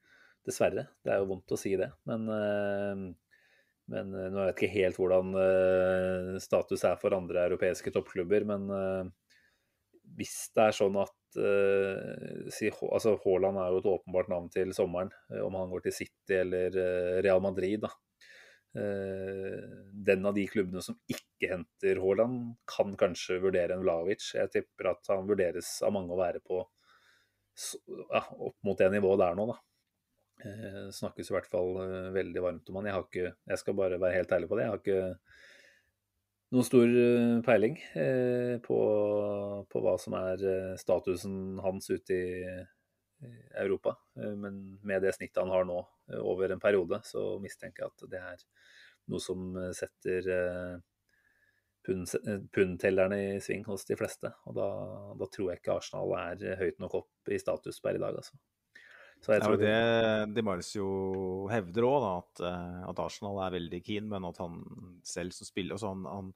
Dessverre. Det er jo vondt å si det. Men, eh, men eh, nå vet jeg ikke helt hvordan eh, status er for andre europeiske toppklubber. Men hvis det er sånn at altså Haaland er jo et åpenbart navn til sommeren, om han går til City eller Real Madrid, da den av de klubbene som ikke henter Haaland, kan kanskje vurdere en Vlavic. Jeg tipper at han vurderes av mange å være på ja, opp mot det nivået der nå, da. Eh, snakkes i hvert fall eh, veldig varmt om han. Jeg, har ikke, jeg skal bare være helt ærlig på det. Jeg har ikke noen stor eh, peiling på, på, hva som er statusen hans ute i Europa. Men med det snittet han har nå over en periode, så mistenker jeg at det er noe som setter pundtellerne i sving hos de fleste. Og da, da, tror jeg ikke Arsenal er høyt nok opp i status per i dag, altså. Så jeg tror det er det De Marcio hevder òg, at, at, Arsenal er veldig keen, men at han selv som spiller også, han, han,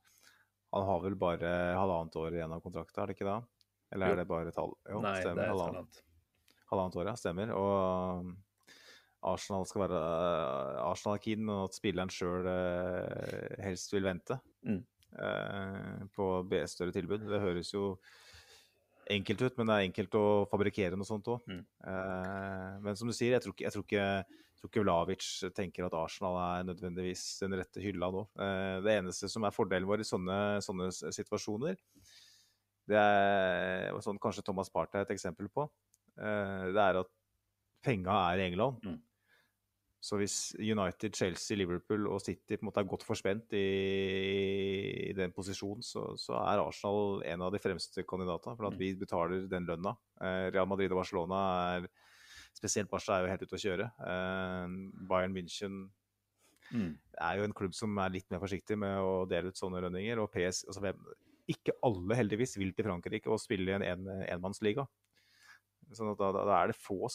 han, har vel bare halvannet år igjen av kontrakten, er det ikke da? Eller er det bare tall? Jo, Nei, stemmer. Det er halvannet. halvannet år, ja. Stemmer. Og Arsenal skal være uh, Arsenal keen, men at spilleren sjøl eh, helst vil vente mm. på større tilbud. Det høres jo enkelt ut, men det er enkelt å fabrikkere noe sånt òg. Mm. men som du sier, jeg tror ikke, jeg tror ikke, jeg tror ikke Vlavic tenker at Arsenal er nødvendigvis den rette hylla nå. det eneste som er fordelen vår i sånne, sånne situasjoner, det er sånn kanskje Thomas Party er et eksempel på, det er at penga er i England. Mm. Så hvis United, Chelsea, Liverpool og City på en måte er godt forspent i, i den posisjonen, så, så, er Arsenal en av de fremste kandidatene. For at mm. vi betaler den lønna. Eh, Real Madrid og Barcelona er Spesielt Barca er jo helt ute å kjøre. Eh, Bayern München mm. er jo en klubb som er litt mer forsiktig med å dele ut sånne lønninger. Og PS, altså, ikke alle heldigvis vil til Frankrike og spille i en, en enmannsliga. Sånn at da, da, er det få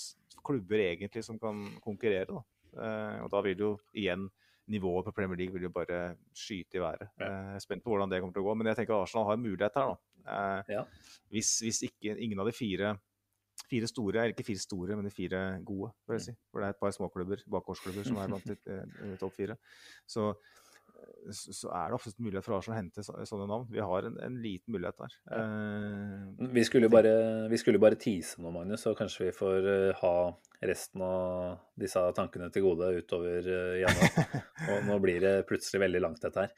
klubber egentlig som kan konkurrere. da. Eh, og da vil jo igjen nivået på Premier League vil jo bare skyte i været. Ja. Jeg er spent på hvordan det kommer til å gå. Men jeg tenker Arsenal har en mulighet her, da. Eh, Ja. Hvis, hvis ikke ingen av de fire Fire store, eller ikke fire store, men de fire gode, vil jeg si. For det er et par småklubber, bakgårdsklubber, som er blant de eh, topp fire. Så, så er det oftest mulighet for Arsenal å hente sånne navn. Vi har en, en liten mulighet der. Eh, Vi skulle bare, vi skulle bare tease nå, Magnus, så kanskje vi får eh, ha resten av disse tankene til gode utover uh, januar. (laughs) Og nå blir det plutselig veldig langt, dette her.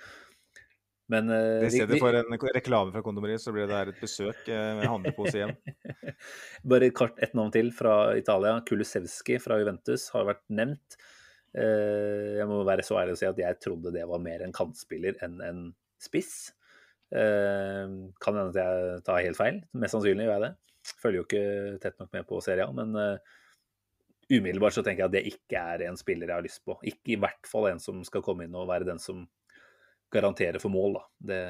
Men eh, I stedet vi- for en reklame fra kondomeriet, så blir det her et besøk eh, med handlepose igjen. (laughs) Bare kort ett navn til fra Italia. Kulusevski fra Juventus har vært nevnt. Eh, Jeg må være så ærlig å si at jeg trodde det var mer en kantspiller enn en spiss. Eh, Kan hende at jeg tar helt feil. Mest sannsynlig gjør jeg det. Følger jo ikke tett nok med på serien, men eh, umiddelbart så tenker jeg at det ikke er en spiller jeg har lyst på. Ikke i hvert fall en som skal komme inn og være den som garanterer for mål, da. Det,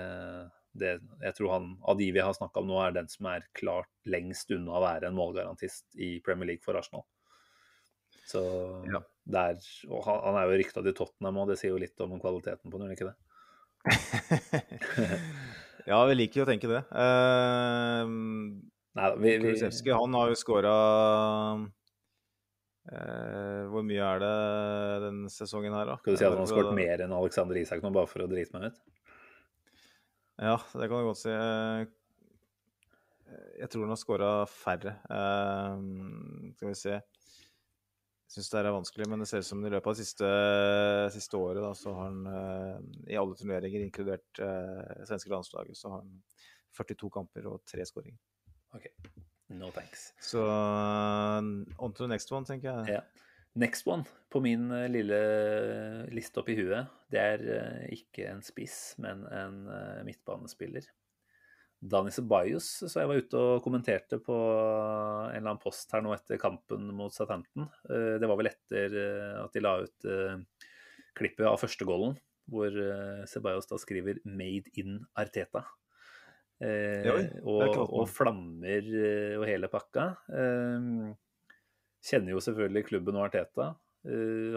det, jeg tror han av de vi har snakka om nå, er den som er klart lengst unna å være en målgarantist i Premier League for Arsenal. Så Ja. Det er, og han, er jo rykta til Tottenham, og det sier jo litt om kvaliteten på ham, gjør det ikke det? (laughs) ja, vi liker jo å tenke det. Uh, Nei, vi, vi, Kulusevski, han har jo skåra Hvor mye er det den sesongen her, da? skal du si at han har skåret mer enn Alexander Isak nå, bare for å drite meg ut? Ja, det kan du godt si. Uh, Jeg tror han har skåra færre. Uh, skal vi se. Syns det er vanskelig, men det ser ut som i løpet av det siste, siste året da, så har han eh, i alle turneringer, inkludert eh, svenske landslaget, så har han 42 kamper og tre skåringer. OK. No thanks. Så uh, on to the next one, tenker jeg. Ja. Next one på min eh, lille liste oppi huet, det er eh, ikke en spiss, men en eh, midtbanespiller. Dani Ceballos, så jeg var ute og kommenterte på en eller annen post her nå etter kampen mot Southampton. Eh, Det var vel etter eh, at de la ut eh, klippet av første goalen, hvor Ceballos da skriver 'Made in Arteta'. Og, og flammer og hele pakka. Kjenner jo selvfølgelig klubben og Arteta.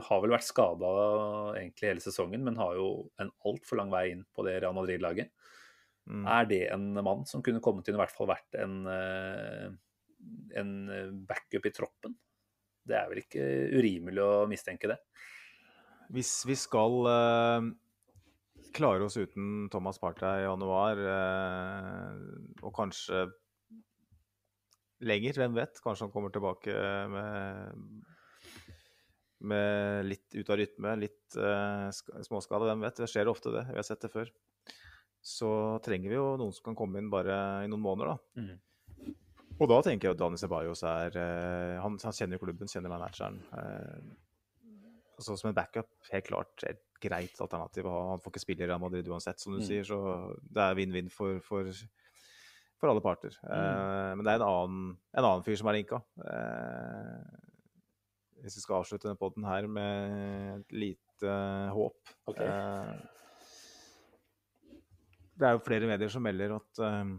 Har vel vært skada egentlig hele sesongen, men har jo en altfor lang vei inn på det Real Madrid-laget. Mm. Er det en mann som kunne kommet inn i hvert fall vært en, eh, en backup i troppen? Det er vel ikke urimelig å mistenke det. Hvis vi skal uh, klare oss uten Thomas Partey i januar, uh, og kanskje lenger, hvem vet? Kanskje han kommer tilbake med, med litt ut av rytme, litt uh, småskade, hvem vet? Det skjer ofte det, vi har sett det før. Så trenger vi jo noen som kan komme inn bare i noen måneder, da. Mm. Og da tenker jeg at Dani Ceballos er uh, han, han kjenner klubben, kjenner manageren. Uh, altså som en backup, helt klart et greit alternativ. å ha. Han får ikke spille i Real Madrid uansett, som du Mm. sier. Så det er vinn-vinn for, for, for alle parter. Eh, men det er en annen, en annen fyr som er linka. Hvis vi skal avslutte denne poden her med et lite håp. Ok. Det er jo flere medier som melder at eh,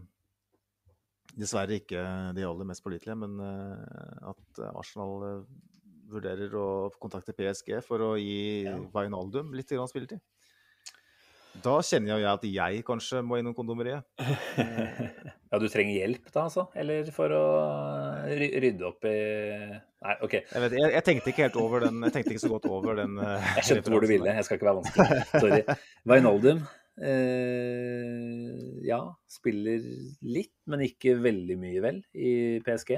Dessverre ikke de aller mest pålitelige, men uh, at Arsenal uh, vurderer å kontakte PSG for å gi Ja. Vainaldum litt grann spilletid. Da kjenner jo jeg at jeg kanskje må innom kondomeriet. (laughs) Ja, du trenger hjelp da, altså? Eller for å rydde opp i Nei, OK. Jeg, vet, jeg, jeg tenkte ikke helt over den Jeg tenkte ikke så godt over den. Jeg skjønte hvor du ville. Jeg skal ikke være vanskelig. Sorry. Wijnaldum eh, ja, spiller litt, men ikke veldig mye, vel, i PSG.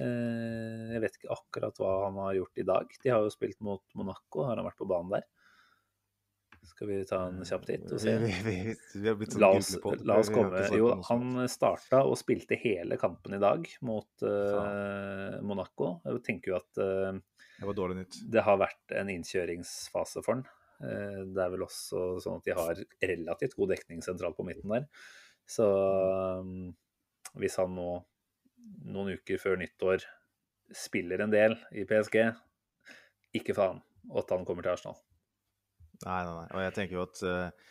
Eh, jeg vet ikke akkurat hva han har gjort i dag. De har jo spilt mot Monaco. Har han vært på banen der? Skal vi ta en kjapp titt og se? Vi, vi, vi, sånn La oss, la oss komme Jo, han starta og spilte hele kampen i dag mot uh, Monaco. Jeg tenker jo at uh, Det var nytt. det har vært en innkjøringsfase for han. Eh, Det er vel også sånn at de har relativt god dekning sentralt på midten der. Så um, hvis han nå noen uker før nyttår spiller en del i PSG, ikke faen at han kommer til Arsenal. Nei, nei, nei. Og jeg tenker jo at eh,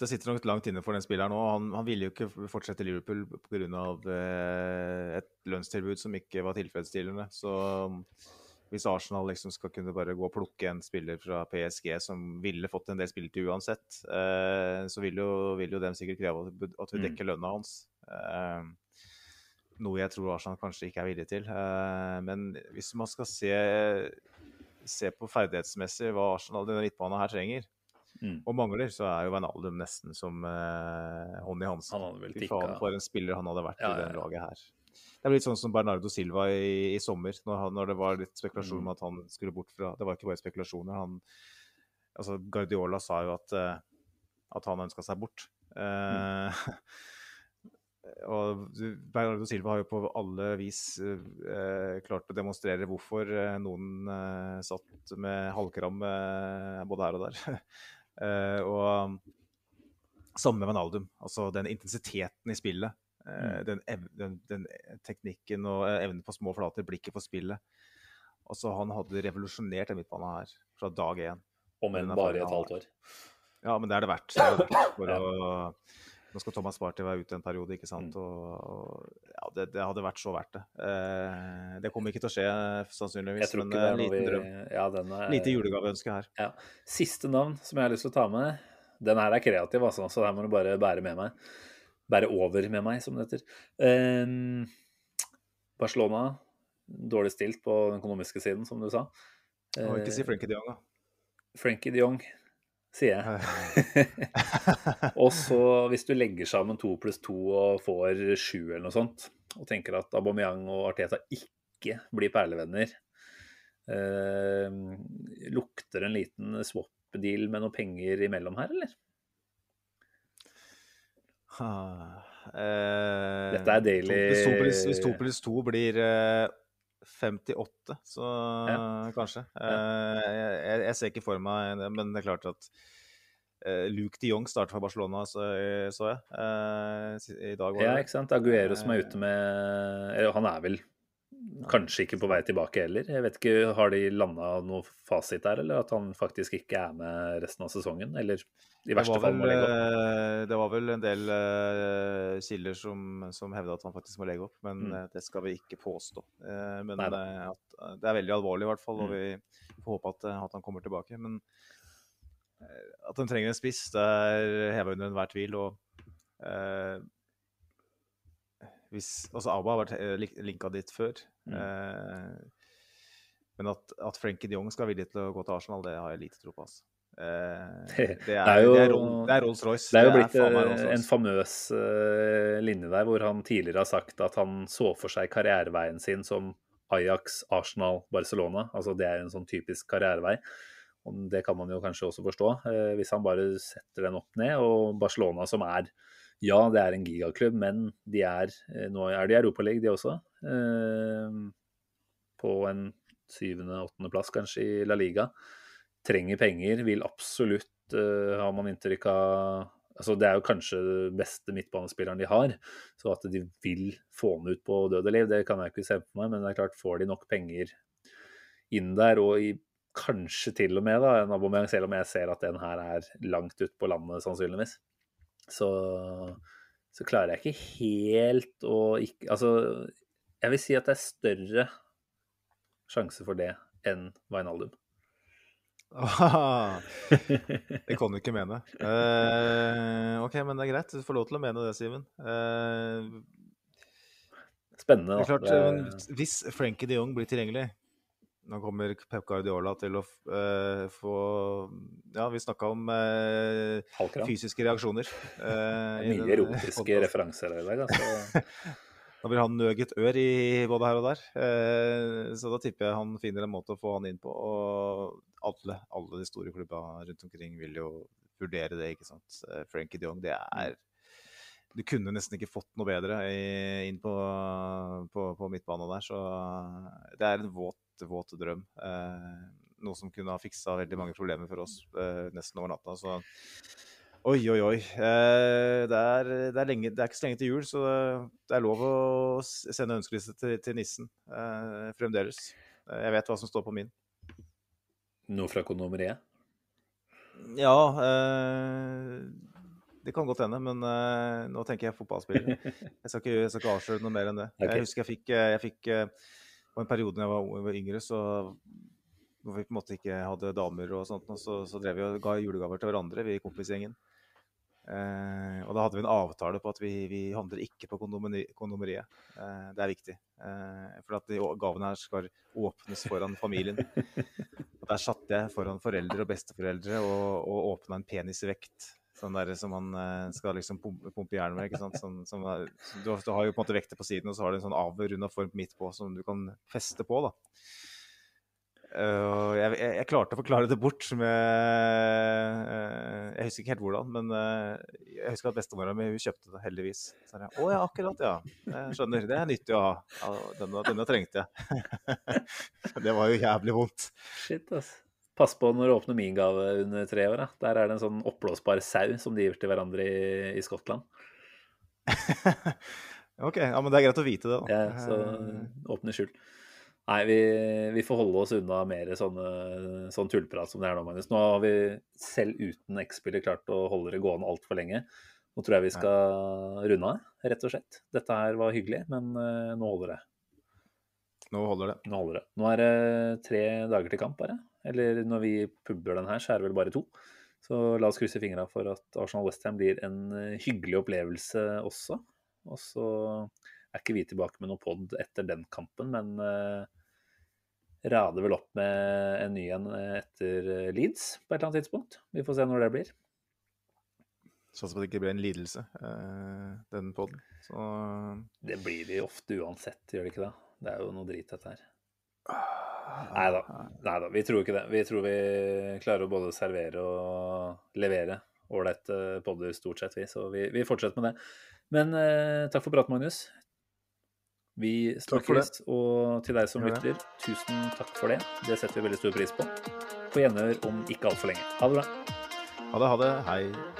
det sitter nok langt inne for den spilleren nå. Han, han ville jo ikke fortsette i Liverpool pga. Uh, et lønnstilbud som ikke var tilfredsstillende. Så Hvis Arsenal liksom skal kunne bare gå og plukke en spiller fra PSG som ville fått en del spilletid uansett, eh, så vil jo, vil jo dem sikkert kreve at- vi Mm. dekker lønna hans. Eh, noe jeg tror Arsenal kanskje ikke er villig til. Eh, men hvis man skal se, se på ferdighetsmessig hva Arsenal denne midtbanen her trenger, Mm. og mangler, så er jo Wijnaldum nesten som eh, hånd i hanske. Han Fy faen, for en spiller han hadde vært Ja, i ja, ja. laget her. Det er litt sånn som Bernardo Silva i, i sommer, når, han, når det var litt spekulasjon om Mm. at han skulle bort fra Det var ikke bare spekulasjoner. Han, altså Guardiola sa jo at, eh, at han ønska seg bort. Eh, (laughs) og Bernardo Silva har jo på alle vis eh, klart å demonstrere hvorfor eh, noen eh, satt med halvkram eh, både her og der. (laughs) Og samme med Naldum. Altså den intensiteten i spillet. Eh, den, den, den teknikken og eh, evnen på små flater, blikket for spillet. Altså Han hadde revolusjonert den midtbanen her fra dag én. Om enn bare et halvt år. Ja, men det er det verdt. Det er det verdt for Ja. å, nå skal Thomas Party være ute en periode, ikke sant. Mm. Og, og ja, det, det hadde vært så verdt det. Eh, det kommer ikke til å skje, sannsynligvis. Men en liten vi drøm. Ja, denne... Lite julegaveønske her. Ja. Siste navn som jeg har lyst til å ta med. Den her er kreativ, altså, så her må du bare bære med meg. Bære over med meg, som det heter. Eh, Barcelona, dårlig stilt på den økonomiske siden, som du sa. Og ikke si Eh, Frenkie de Jong, da. Frenkie de Jong, sier jeg. (laughs) og så, hvis du legger sammen to pluss to og får sju eller noe sånt, og tenker at Aubameyang og Arteta ikke blir perlevenner, eh, lukter en liten swap-deal med noe penger imellom her, eller? Eh, Dette er daily- Hvis Hvis to pluss to blir eh, 58, så kanskje. Eh, jeg, jeg- ser ikke for meg det, men det er klart at eh, Luke de Jong starter for Barcelona, så, så jeg. eh, I dag var Ja, ikke sant? Aguero som er ute med Han er vel kanskje ikke på vei tilbake heller. Jeg vet ikke, Har de landa noe fasit der, eller at han faktisk ikke er med resten av sesongen? Eller i verste fall må legge opp? eh, det var vel en del uh, kilder som, som hevda at han faktisk må legge opp, men Mm. eh, det skal vi ikke påstå. Uh, men at, det er veldig alvorlig, i hvert fall, og Mm. vi får håpe at, at han kommer tilbake. Men at de trenger en spiss, det er heva under enhver tvil. og uh, hvis, altså Abba har vært linka dit før. Mm. Eh, men at, at Frenkie de Jong skal være villig til å gå til Arsenal, det har jeg lite tro på. Altså. Eh, det, Det er, jo- det, er, det er Rolls-Royce. Det er jo blitt er eh, en famøs linje der, hvor han tidligere har sagt at han så for seg karriereveien sin som Ajax, Arsenal, Barcelona. Altså det er en sånn typisk karrierevei. Og det kan man jo kanskje også forstå, hvis han bare setter den opp ned. Og Barcelona som er Ja, det er en gigaklubb, men de er eh, Nå er de i Europaligaen, de også. Eh, på en syvende-åttendeplass kanskje i La Liga. Trenger penger, vil absolutt, eh, har man inntrykk av altså Det er jo kanskje den beste midtbanespilleren de har. Så at de vil få han ut på død og liv, det kan jeg ikke se på meg. Men det er klart, får de nok penger inn der, og i, kanskje til og med da, en Aubameyang, selv om jeg ser at den her er langt ut på landet, sannsynligvis, så, så klarer jeg ikke helt å ikke Altså, jeg vil si at det er større sjanse for det enn Wijnaldum. (laughs) det kan du ikke mene. Uh, OK, men det er greit. Du får lov til å mene det, Simen. Uh, Spennende, det er klart, Det- Hvis Frenkie de Jong blir tilgjengelig Nå kommer Pep Guardiola til å eh, få Ja, vi snakka om uh, fysiske reaksjoner. (laughs) Uh, Mye den erotiske podcasten. referanser i dag, altså. (laughs) Da blir han nøget ør i både her og der. Eh, så da tipper jeg han finner en måte å få han inn på. Og alle, alle de store klubba rundt omkring vil jo vurdere det, ikke sant. Frankie de Jong, det er Du kunne nesten ikke fått noe bedre inn på, på, på midtbanen der. Så det er en våt, våt drøm. Eh, noe som kunne ha fiksa veldig mange problemer for oss eh, nesten over natta. Så Oi, oi, oi. Eh, det, er, det, er lenge, det er ikke så lenge til jul, så det er lov å sende ønskeliste til, til nissen eh, fremdeles. Jeg vet hva som står på min. Noe fra kondomeriet? Ja eh, Det kan godt hende, men uh, nå tenker jeg fotballspillere. Jeg skal ikke, jeg skal ikke avsløre noe mer enn det. Okay. Jeg husker jeg fikk, jeg fikk eh, på en periode da jeg var, var yngre, så hvor vi på en måte ikke hadde damer og sånt, og så, så drev vi og ga julegaver til hverandre, vi i kompisgjengen. Eh, og da hadde vi en avtale på at vi, vi handler ikke på kondomeri, kondomeriet. Eh, det er viktig. Eh, for at de gavene her skal åpnes foran familien. (laughs) Og der satt jeg foran foreldre og besteforeldre og, og åpna en penisvekt. Sånn der som man eh, skal liksom pumpe, pumpe jern med. ikke sant? Sånn, som du, har- du har jo på en måte vekter på siden, og så har du en sånn avrunda form midt på som du kan feste på. da. Uh, jeg, jeg, jeg klarte å forklare det bort med uh, Jeg husker ikke helt hvordan, men uh, jeg husker at bestemora mi kjøpte det, heldigvis. Så jeg, Å ja, akkurat, ja. Jeg skjønner. Det er nyttig å ha. Ja, denne, denne trengte jeg. (laughs) det var jo jævlig vondt. Shit, ass. Pass på når du åpner min gave under tre år. Da. Der er det en sånn oppblåsbar sau som de gir til hverandre i, i Skottland. (laughs) ok, ja, men det er greit å vite det, da. Ja, så Eh, åpne skjul. Nei, vi, vi får holde oss unna mer sånne, sånn tullprat som det er nå, Magnus. Nå har vi selv uten X-spiller klart å holde det gående altfor lenge. Nå tror jeg vi skal runde av, rett og slett. Dette her var hyggelig, men eh, nå holder det. Nå holder det. Nå holder det. Nå er det tre dager til kamp, bare. Eller når vi pubber den her, så er det vel bare to. Så la oss krysse fingra for at Arsenal Westham blir en eh, hyggelig opplevelse også. Og så er ikke vi tilbake med noe pod etter den kampen, men uh, rader vel opp med en ny en eh, etter Leeds på et eller annet tidspunkt. Vi får se når det blir. Sånn at det ikke blir en lidelse, uh, den poden. Så Det blir vi ofte uansett, gjør det ikke det? Det er jo noe drit, dette her. Nei da. Vi tror ikke det. Vi tror vi klarer å både servere og levere ålreite podder stort sett, vi. Så vi, vi fortsetter med det. Men eh, takk for praten, Magnus. Vi snakkes, og til deg som lytter, tusen takk for det. Det setter vi veldig stor pris på. På gjenhør om ikke altfor lenge. Ha det bra. ha det, ha det. Hei.